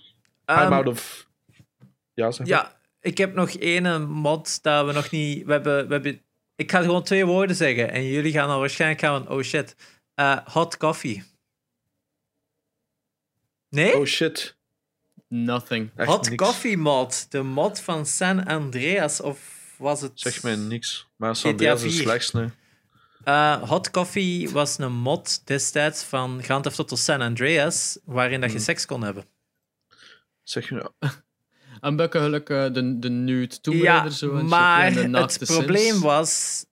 I'm Ehm, out of... Ja, zeg maar. Ja, ik heb nog één mod dat we nog niet... We hebben, we hebben... Ik ga gewoon twee woorden zeggen en jullie gaan dan waarschijnlijk gaan van, oh shit. Eh, hot coffee. Nee? Oh shit. Nothing. Echt hot niks. coffee mod. De mod van San Andreas, of was het... Zeg mij niks. Maar GTA Sandeas is 4. slechts, nee. Eh, Hot Coffee was een mod destijds van Grand Theft Auto San Andreas, waarin dat je Hmm. seks kon hebben. Zeg je nou... En bukkelijk uh, de, de nude Tomb Ja, zo en maar en de het probleem Sims. was,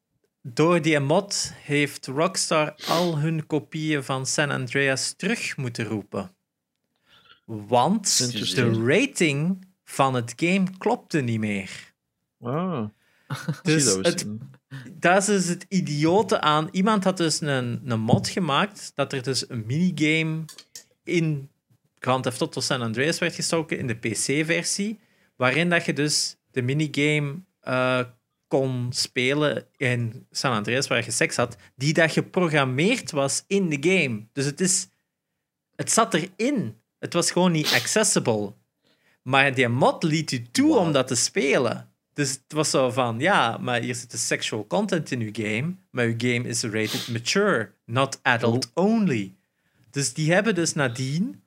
door die mod heeft Rockstar al hun kopieën van San Andreas terug moeten roepen. Want de rating van het game klopte niet meer. Ah, Dus het dat is het idiote aan. Iemand had dus een, een mod gemaakt dat er dus een minigame in Grand Theft Auto San Andreas werd gestoken in de PC-versie, waarin dat je dus de minigame eh, kon spelen in San Andreas waar je seks had, die dat geprogrammeerd was in de game. Dus het is, het zat erin. Het was gewoon niet accessible. Maar die mod liet u toe om dat te spelen. Dus het was zo van, ja, maar hier zit de sexual content in uw game, maar uw game is rated mature, not adult only. Dus die hebben dus nadien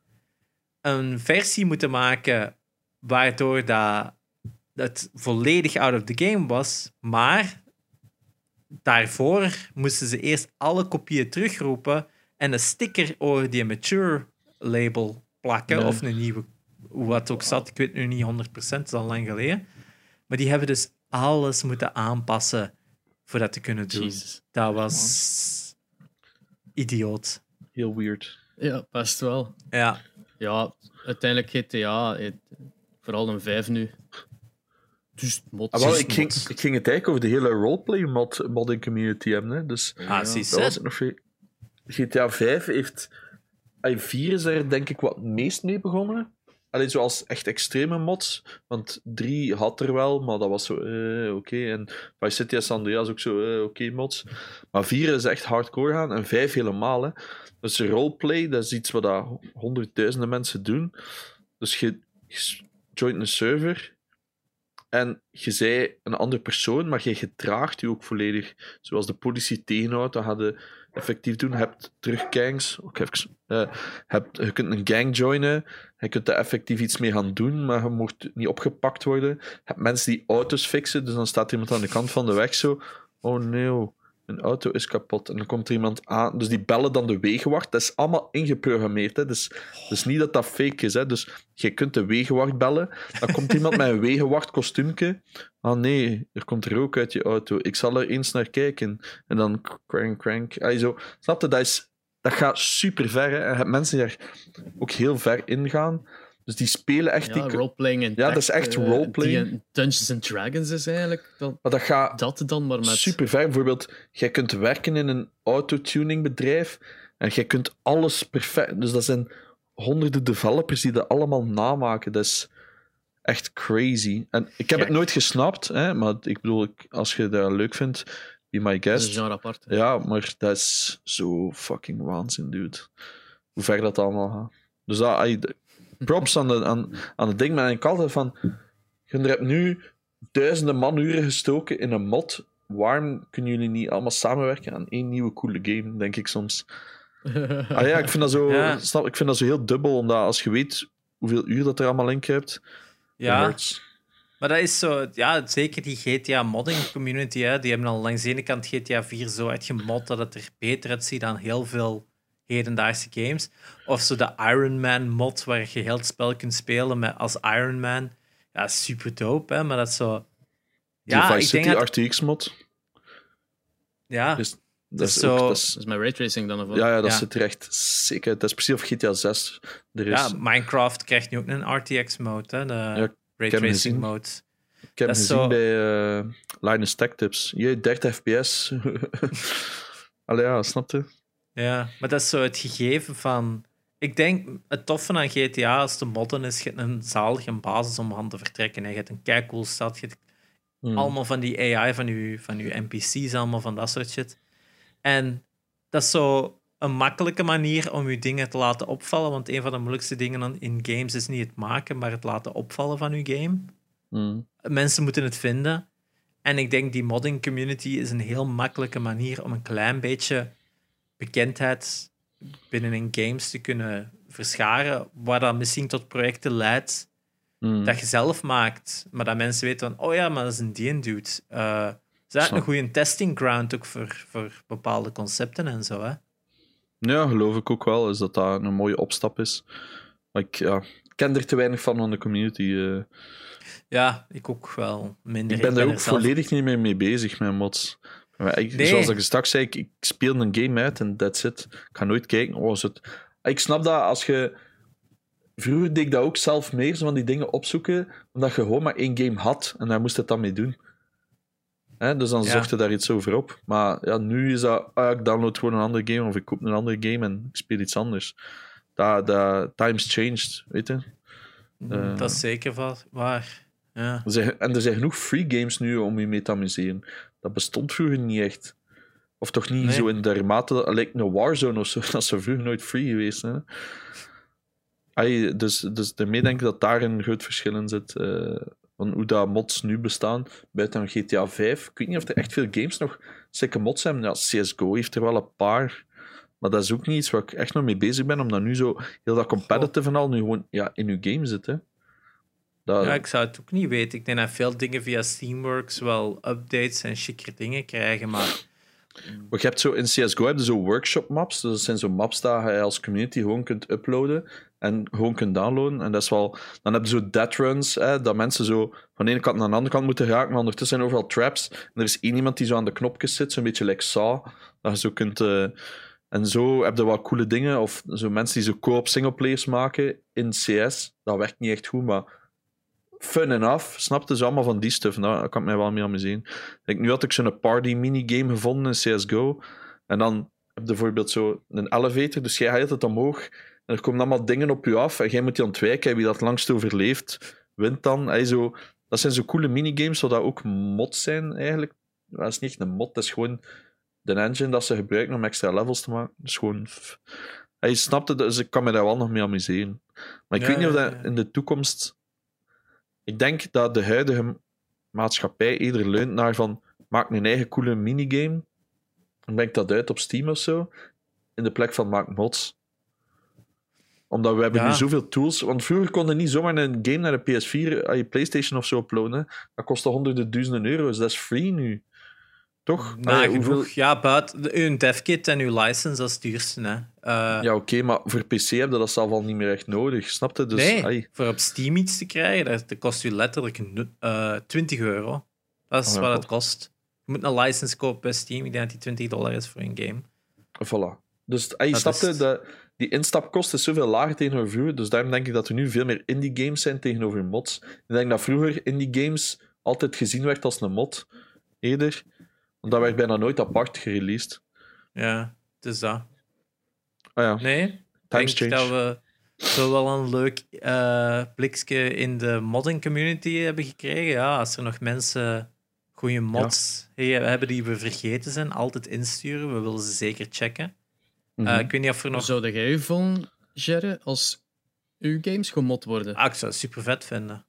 een versie moeten maken waardoor dat het volledig out of the game was, maar daarvoor moesten ze eerst alle kopieën terugroepen en een sticker over die mature label plakken, Nee. of een nieuwe, wat ook zat, ik weet nu niet 100%, het is al lang geleden. Maar die hebben dus alles moeten aanpassen voor dat te kunnen doen. Jesus. Dat was idioot. Heel weird. Ja, best wel. Ja, Ja, uiteindelijk GTA, het, vooral een 5 nu. Dus mod. Ah, wel, ik, ging, ik ging het eigenlijk over de hele roleplay mod, modding community hebben. Hè. Dus ah, dat was het nog veel. GTA 5 heeft... ah, 4 is er denk ik wat het meest mee begonnen. Allee, zoals echt extreme mods. Want 3 had er wel, maar dat was zo, eh, oké. En Vice City en San Andreas ook zo, eh, oké mods. Maar 4 is echt hardcore gaan en 5 helemaal. Hè. Dus roleplay, dat is iets wat dat honderdduizenden mensen doen. Dus je, joint een server en je zei een andere persoon, maar je gedraagt je ook volledig. Zoals de politie tegenhoudt, gaat je effectief doen. Je hebt terug gangs. Ook eh, hebt, je kunt een gang joinen. Je kunt er effectief iets mee gaan doen, maar je mocht niet opgepakt worden. Je hebt mensen die auto's fixen, dus dan staat iemand aan de kant van de weg zo. Oh nee, een auto is kapot. En dan komt er iemand aan. Dus die bellen dan de wegenwacht. Dat is allemaal ingeprogrammeerd. Hè. Dus, dus niet dat dat fake is. Hè. Dus je kunt de wegenwacht bellen. Dan komt iemand met een wegenwacht kostuumke. Ah nee, er komt rook uit je auto. Ik zal er eens naar kijken. En dan crank, crank. Ay, zo. Snap je? Dat, is, dat gaat super ver. En je hebt mensen die er ook heel ver in gaan. Dus die spelen echt... Ja, die... roleplaying en Ja, dat is echt eh, roleplaying. die Dungeons and Dragons is eigenlijk dat, Maar dat gaat dat dan maar met... super ver. Bijvoorbeeld, jij kunt werken in een autotuning bedrijf en jij kunt alles perfect. Dus dat zijn honderden developers die dat allemaal namaken. Dat is echt crazy. En ik heb het nooit gesnapt, hè, maar ik bedoel, als je dat leuk vindt, be my Dat is een genre apart. hè. Ja, maar dat is zo fucking waanzin, dude. Hoe ver dat allemaal gaat. Dus dat, props aan, de, aan, aan het ding, maar ik altijd van... Je hebt nu duizenden manuren gestoken in een mod. Waarom kunnen jullie niet allemaal samenwerken aan één nieuwe coole game, denk ik soms. Ah ja, ik vind dat zo, Ja. snap, ik vind dat zo heel dubbel, omdat als je weet hoeveel uur dat er allemaal in kruipt, Ja, maar dat is zo... Ja, zeker die GTA-modding community, hè, die hebben al langs de ene kant GTA 4 zo uitgemod dat het er beter uitziet dan heel veel hedendaagse games. Of zo de Iron Man mod, waar je heel het spel kunt spelen met, als Iron Man. Ja, super dope, hè, maar dat is zo... Die Ja, Vice ik denk City dat... RTX-mod. Ja, Dus dat is zo- ook... Dat is, Dat is met raytracing dan of wat? ja, ja, dat Ja. zit er echt sick uit. Dat is precies of GTA 6 er is. ja, Minecraft krijgt nu ook een RTX-mode, hè, de heb hem Ray gezien. Tracing mode. Ik heb hem Dat is gezien zo- bij eh Linus Tech Tips. Je 30 fps. Allee, ja, snap je? Ja, maar dat is zo het gegeven van... Ik denk, het toffe aan GTA als te modden is, je hebt een zalige basis om aan te vertrekken. En je hebt een keicool stad, je hebt Hmm. allemaal van die AI, van je, van uw NPC's, allemaal van dat soort shit. En dat is zo een makkelijke manier om je dingen te laten opvallen, want een van de moeilijkste dingen in games is niet het maken, maar het laten opvallen van je game. Hmm. Mensen moeten het vinden. En ik denk die modding community is een heel makkelijke manier om een klein beetje bekendheid binnenin games te kunnen verscharen, waar dat misschien tot projecten leidt Hmm. dat je zelf maakt, maar dat mensen weten van, oh ja, maar dat is een die dude. Eh is dat een goede testing ground ook voor, voor bepaalde concepten en zo, hè? Ja, geloof ik ook wel. Is dat dat een mooie opstap is. Maar ik ja, ken er te weinig van aan de community. eh. Ja, ik ook wel minder. ik ben daar ook zelf- volledig niet meer mee bezig met mods. Maar ik, Nee. Zoals ik straks zei, ik, ik speel een game uit en that's it. Ik ga nooit kijken. Oh, het... Ik snap dat als je. Vroeger deed ik dat ook zelf meer, zo van die dingen opzoeken, omdat je gewoon maar één game had en daar moest het dan mee doen. Hè, dus dan Ja. zocht je daar iets over op. Maar ja, nu is dat, ah, ik download gewoon een andere game of ik koop een andere game en ik speel iets anders. Dat, dat, times changed, weet je. Eh. Dat is zeker wa- waar. Ja. Er zijn- En er zijn genoeg free games nu om je mee te amuseren. Dat bestond vroeger niet echt. Of toch niet Nee. zo in de mate. Lijkt een Warzone of zo. Dat is zo vroeger nooit free geweest. Hè? Ai, dus, dus daarmee denk ik dat daar een groot verschil in zit. eh, van hoe dat mods nu bestaan. Buiten GTA 5. Ik weet niet of er echt veel games nog zeker mods hebben. Ja, CSGO heeft er wel een paar. Maar dat is ook niet iets waar ik echt nog mee bezig ben. Omdat nu zo heel dat competitive en al nu gewoon ja, in uw game zit. Hè. Dat, ja, ik zou het ook niet weten. Ik denk dat veel dingen via Steamworks wel updates en chicere dingen krijgen, maar Maar je hebt zo in CSGO heb je zo workshop maps. Dus dat zijn zo maps dat je als community gewoon kunt uploaden en gewoon kunt downloaden. En dat is wel. Dan heb je zo dead runs, hè, dat mensen zo van de ene kant naar de andere kant moeten raken, maar ondertussen zijn overal traps. En er is één iemand die zo aan de knopjes zit, zo'n beetje like Saw. Dat je zo kunt. eh, en zo heb je wel coole dingen. Of zo mensen die zo co-op singleplayers maken in CS. Dat werkt niet echt goed, maar fun enough. Snapte ze allemaal van die stuff. Nou, daar kan ik mij wel mee amuseren. Ik nu had ik zo'n party minigame gevonden in CSGO. En dan heb je bijvoorbeeld zo een elevator. Dus jij gaat altijd omhoog. En er komen allemaal dingen op je af en jij moet die ontwijken. En wie dat het langst overleeft, wint dan. Ey, zo, dat zijn zo coole minigames, zodat ook mods zijn eigenlijk. Dat is niet echt een mod, dat is gewoon de engine dat ze gebruiken om extra levels te maken. Dat is gewoon... f- Ey, je snapt het, dus ik kan me daar wel nog mee amuseren. Maar ik Ja, weet niet of ja, dat ja. in de toekomst... Ik denk dat de huidige maatschappij eerder leunt naar van maak een eigen coole minigame en breng dat uit op Steam of zo, in de plek van maak mods. Omdat we hebben Ja. nu zoveel tools. Want vroeger kon je niet zomaar een game naar de PS4, aan je PlayStation of zo uploaden. Dat kostte honderden duizenden euro's. Dat is free nu. Toch? Allee, Ja, buiten de- uw devkit en uw license, dat is het duurste. Hè. Eh, Ja, oké, maar voor PC heb je dat zelf al niet meer echt nodig. Snap je? Dus, nee, ai. voor op Steam iets te krijgen, dat, kost u letterlijk nu- eh 20 euro. Dat is Oh, wat god. het kost. Je moet een license kopen bij Steam. Ik denk dat die 20 dollar is voor een game. Voilà. Dus ai, snap je? Dat, die instapkost is zoveel lager tegenover vroeger. Dus daarom denk ik dat er nu veel meer indie games zijn tegenover mods. Ik denk dat vroeger indie games altijd gezien werd als een mod. Eerder. Want dat werd bijna nooit apart gereleased. Ja, het is dat. Ah ja, Nee, ik times denk change. dat we zo wel een leuk eh blikje in de modding community hebben gekregen. Ja, als er nog mensen goede mods hebben die we vergeten zijn, altijd insturen. We willen ze zeker checken. Mhm. Eh, ik weet niet of er nog... Zou jij voelen, Jerry, als uw games gemod worden? Ah, ik zou het super vet vinden.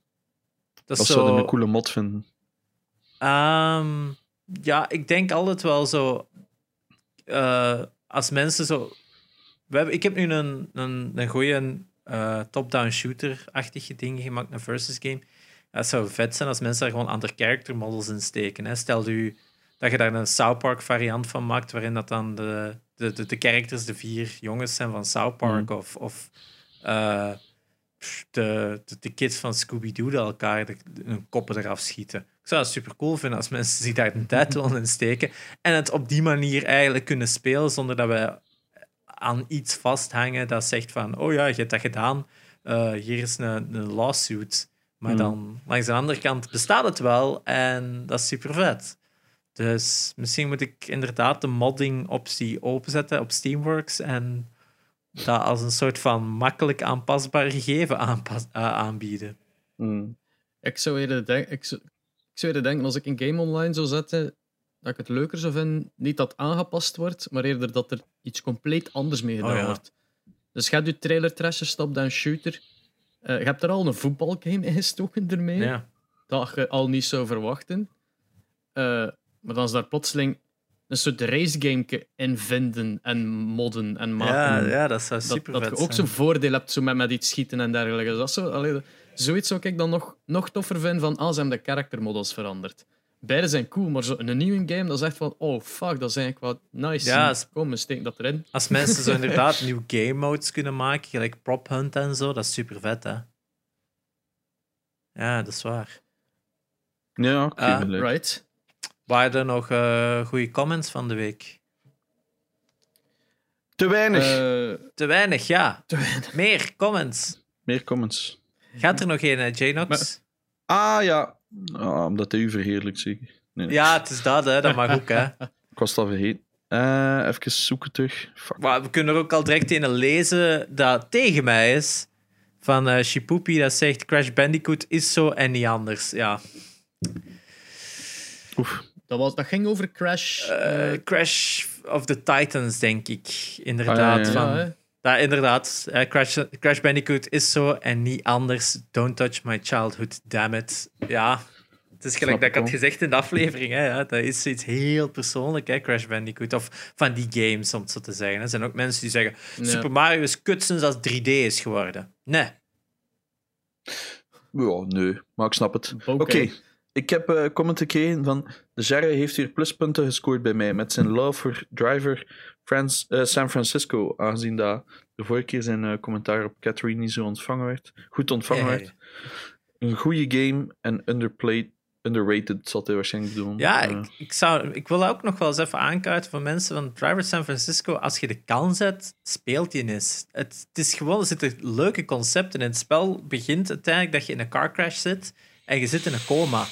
Dat zou zo... een coole mod vinden. Ehm, ja, ik denk altijd wel zo. eh, als mensen zo. We hebben, ik heb nu een, een, een goede eh, top-down shooter-achtige ding gemaakt, een versus game. Ja, Het zou vet zijn als mensen daar gewoon andere character models in steken. Hè. Stel u dat je daar een South Park variant van maakt, waarin dat dan de, de, de, de characters de vier jongens zijn van South Park, of, of eh, de, de, de kids van Scooby-Doo die elkaar de, hun koppen eraf schieten. Ik zou het super cool vinden als mensen zich daar een tijd willen in steken en het op die manier eigenlijk kunnen spelen zonder dat we aan iets vasthangen dat zegt van, oh ja, je hebt dat gedaan, Eh, hier is een, een lawsuit. Maar Hmm. dan, langs de andere kant, bestaat het wel en dat is super vet. Dus misschien moet ik inderdaad de modding-optie openzetten op Steamworks en dat als een soort van makkelijk aanpasbaar gegeven aanpas- eh, aanbieden. Mm. Ik zou eerder, denk, ik, ik zou eerder denken, als ik een game online zou zetten, dat ik het leuker zou vinden, niet dat aangepast wordt, maar eerder dat er iets compleet anders mee gedaan Oh, ja. wordt. Dus gaat je trailer trasher, stop dan shooter. Eh, je hebt er al een voetbalgame in gestoken ermee, Ja. dat je al niet zou verwachten. Eh, maar dan is daar plotseling een soort racegame in vinden en modden en maken. Ja, ja, dat zou dat, super dat vet je ook zijn. zo'n voordeel hebt zo met, met iets schieten en dergelijke. Dat zo, allee, zoiets zou ik dan nog, nog toffer vinden van, ah, ze hebben de character models veranderd. Beide zijn cool, maar zo een nieuwe game, dat is echt van, oh fuck, dat is eigenlijk wat nice. Ja, Kom, we steken dat erin. Als mensen zo inderdaad nieuwe game modes kunnen maken, gelijk prop hunt en zo, dat is super vet, hè? Ja, dat is waar. Ja, oké. Ah, ben leuk. Right. Waren er nog eh goede comments van de week? Te weinig. Eh, Te weinig, ja. te weinig. Meer comments. Meer comments. Gaat er nog een, eh, Janox? Maar- Ah ja. Ah, omdat hij u verheerlijkt, zeker. Nee, Ja, het is dat, hè. dat mag ook. Hè. Ik was het al vergeten. Eh, even zoeken terug. Fuck. Maar we kunnen er ook al direct een lezen dat tegen mij is. Van eh Shipupi, dat zegt Crash Bandicoot is zo en niet anders. Ja. Oef. Dat, was, dat ging over Crash. Eh, eh, Crash of the Titans, denk ik. Inderdaad. Ah, ja, ja. van, ja. Ja, inderdaad. Eh, Crash, Crash Bandicoot is zo en niet anders. Don't touch my childhood, damn it. Ja, het is gelijk dat ik had gezegd in de aflevering. Hè, ja, dat is iets heel persoonlijk, hè, Crash Bandicoot. Of van die games, om het zo te zeggen. Er zijn ook mensen die zeggen. Super Mario is kut sinds dat 3D is geworden. Nee. Ja, nee, maar ik snap het. Oké, ik heb eh comment gekregen van... De Jarre heeft hier pluspunten gescoord bij mij met zijn love voor Driver Frans, eh, San Francisco, aangezien dat de vorige keer zijn eh, commentaar op Catherine niet zo ontvangen werd. Goed ontvangen werd. Een goede game en underplayed, underrated, zal hij waarschijnlijk doen. Ja, Eh, ik, ik, zou, ik wil ook nog wel eens even aankaarten voor mensen van Driver San Francisco. Als je de kans hebt, speelt je eens. Het, het is gewoon, er zitten leuke concepten in. Het spel begint uiteindelijk dat je in een car crash zit en je zit in een coma.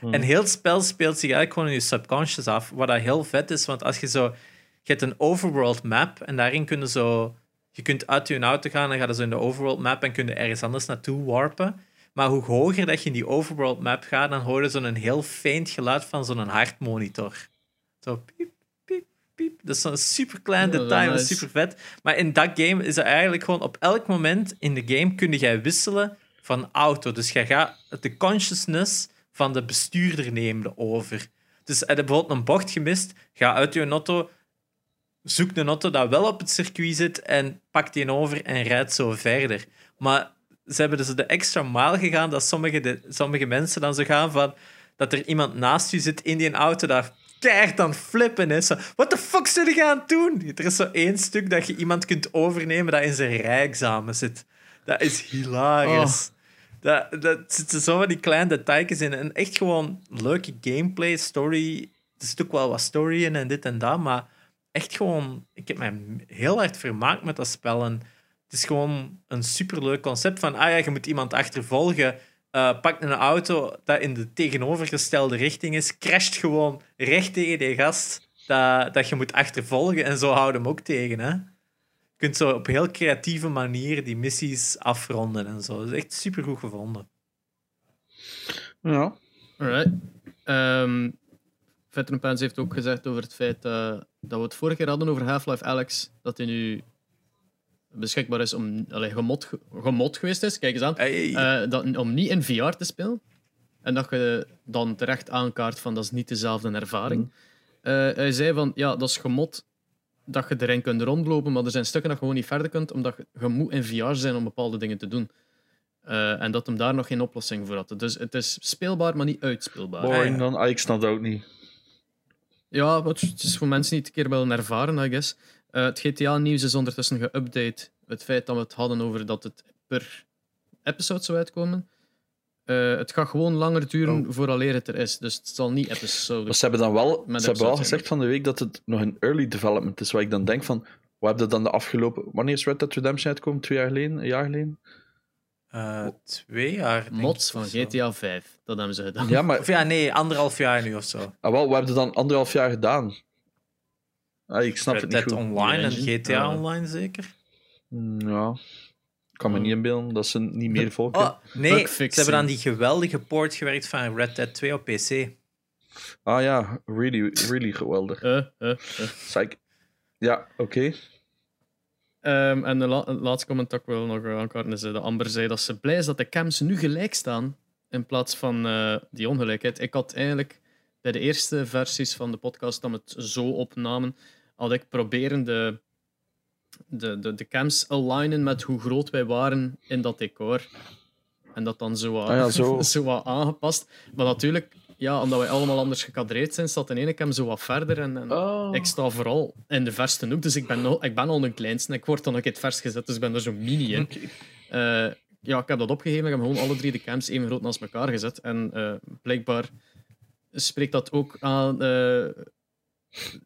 Hmm. En heel het spel speelt zich eigenlijk gewoon in je subconscious af. Wat dat heel vet is, want als je zo... Je hebt een overworld map en daarin kunnen zo... Je kunt uit je auto gaan en gaat zo in de overworld map en kun je ergens anders naartoe warpen. Maar hoe hoger dat je in die overworld map gaat, dan hoor je zo'n heel faint geluid van zo'n hartmonitor. Zo piep, piep, piep. Dat is zo'n super klein Ja, detail, dat is nice. super vet. Maar in dat game is het eigenlijk gewoon op elk moment in de game kun jij wisselen van auto. Dus jij gaat de consciousness van de bestuurder nemen over. Dus heb je bijvoorbeeld een bocht gemist, ga uit je auto, zoek een auto dat wel op het circuit zit en pak die over en rijdt zo verder. Maar ze hebben dus de extra maal gegaan dat sommige, de, sommige mensen dan zo gaan van dat er iemand naast je zit in die auto dat keihard aan flippen is. What the fuck zit je aan het doen? Er is zo één stuk dat je iemand kunt overnemen dat in zijn rijexamen zit. Dat is hilarisch. Dat, dat zitten zo van die kleine details in. En echt gewoon leuke gameplay, story. Er zit ook wel wat story in en dit en dat, maar echt gewoon... Ik heb mij heel hard vermaakt met dat spel. En het is gewoon een superleuk concept van... Ah ja, je moet iemand achtervolgen. eh pak een auto dat in de tegenovergestelde richting is. Crasht gewoon recht tegen die gast dat, dat je moet achtervolgen. En zo houden hem ook tegen, hè. Je kunt zo op heel creatieve manier die missies afronden en zo. Dat is echt supergoed gevonden. Ja. Alright. Ehm Veteran Pants heeft ook gezegd over het feit eh, dat we het vorige keer hadden over Half-Life Alex, dat hij nu beschikbaar is om allee, gemod, ge- gemod geweest is. Kijk eens aan. Hey. Eh, dat, om niet in VR te spelen. En dat je dan terecht aankaart van dat is niet dezelfde ervaring. Eh, hij zei van ja, dat is gemod dat je erin kunt rondlopen, maar er zijn stukken dat je gewoon niet verder kunt, omdat je, je moet in VR zijn om bepaalde dingen te doen. Eh, en dat hem daar nog geen oplossing voor had. Dus het is speelbaar, maar niet uitspeelbaar. Boring dan. Ah, ik snap dat ook niet. Ja, wat het is voor mensen die het een keer willen ervaren, I guess. Eh, het GTA-nieuws is ondertussen geüpdate. Het feit dat we het hadden over dat het per episode zou uitkomen. Eh, het gaat gewoon langer duren Oh. vooraleer het er is. Dus het zal niet episode. Maar ze hebben dan wel, ze hebben wel gezegd van de week dat het nog een early development is. Waar ik dan denk van, wat heb je dan de afgelopen... Wanneer is Red Dead Redemption uitgekomen? Twee jaar geleden? Een jaar geleden? Eh, twee jaar. denk Mods ik, van. GTA 5. Dat hebben ze gedaan. Ja, maar Of ja, nee, anderhalf jaar nu of zo. ah, wel, wat heb je dan anderhalf jaar gedaan? Ah, ik snap Red het niet Dead goed. Online en. GTA. Online zeker? Ja, kan me niet inbeelden dat ze niet meer volken. Oh, nee, ze hebben aan die geweldige port gewerkt van Red Dead 2 op PC. Ah ja, really, really geweldig. Psych. Ja, oké. Ehm, en de la- het laatste comment dat ik wil nog aankaarten is de Amber zei dat ze blij is dat de cams nu gelijk staan in plaats van eh, die ongelijkheid. Ik had eigenlijk bij de eerste versies van de podcast dat we het zo opnamen, had ik proberen de, de, de, de cams alignen met hoe groot wij waren in dat decor. En dat dan zo wat, Ah ja, zo. zo wat aangepast. Maar natuurlijk, ja, omdat wij allemaal anders gekadreerd zijn, staat de ene cam zo wat verder. En, en Oh. ik sta vooral in de verste hoek, dus ik ben, nog, ik ben al een kleinste. Ik word dan ook in het vers gezet, dus ik ben er zo mini in. Eh, ja, ik heb dat opgegeven. Ik heb gewoon alle drie de cams even groot naast elkaar gezet. En eh, blijkbaar spreekt dat ook aan. eh,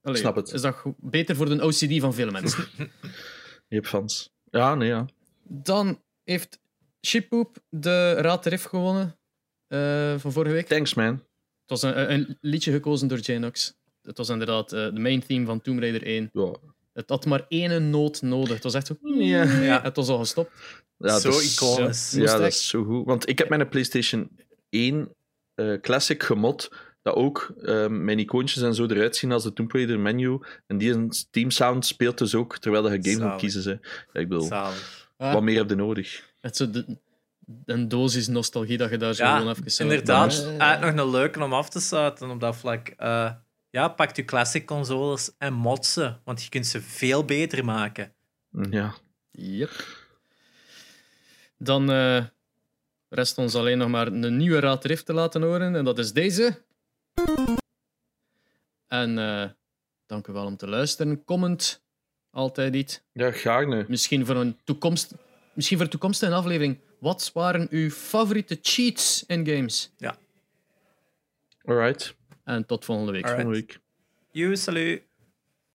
allee, Snap het. Is dat beter voor de OCD van veel mensen? Je hebt fans. Ja, nee, ja. Dan heeft Shippoop de Raad Riff gewonnen eh, van vorige week. Thanks, man. Het was een, een liedje gekozen door Janox. Het was inderdaad eh, de main theme van Tomb Raider 1. Ja, Het had maar één noot nodig. Het was echt zo. Ja. Ja. Het was al gestopt. ja Zo iconisch. ja. Dat is zo goed. Want ik heb mijn PlayStation 1 eh, Classic gemod, dat ook eh, mijn icoontjes en zo eruit zien als de Tomb Raider menu. En die een Steam Sound speelt dus ook terwijl je game moet kiezen. Hè. Ja, ik bedoel, Zalig. Ah, wat meer heb je nodig? Het is zo de, een dosis nostalgie dat je daar zo Ja, gewoon even. Inderdaad, Eh, eigenlijk nog een leuke om af te sluiten op dat vlak. Eh, ja, pak je classic consoles en mod ze, want je kunt ze veel beter maken. Ja. Yep. Dan eh, rest ons alleen nog maar een nieuwe Raad Rift te laten horen. En dat is deze. En eh, dank u wel om te luisteren. Comment, altijd iets. ja, gaarne. Misschien voor een, toekomst, misschien voor een toekomstige aflevering. Wat waren uw favoriete cheats in games? Alright. En tot volgende week. Alright. Volgende week. You, salut.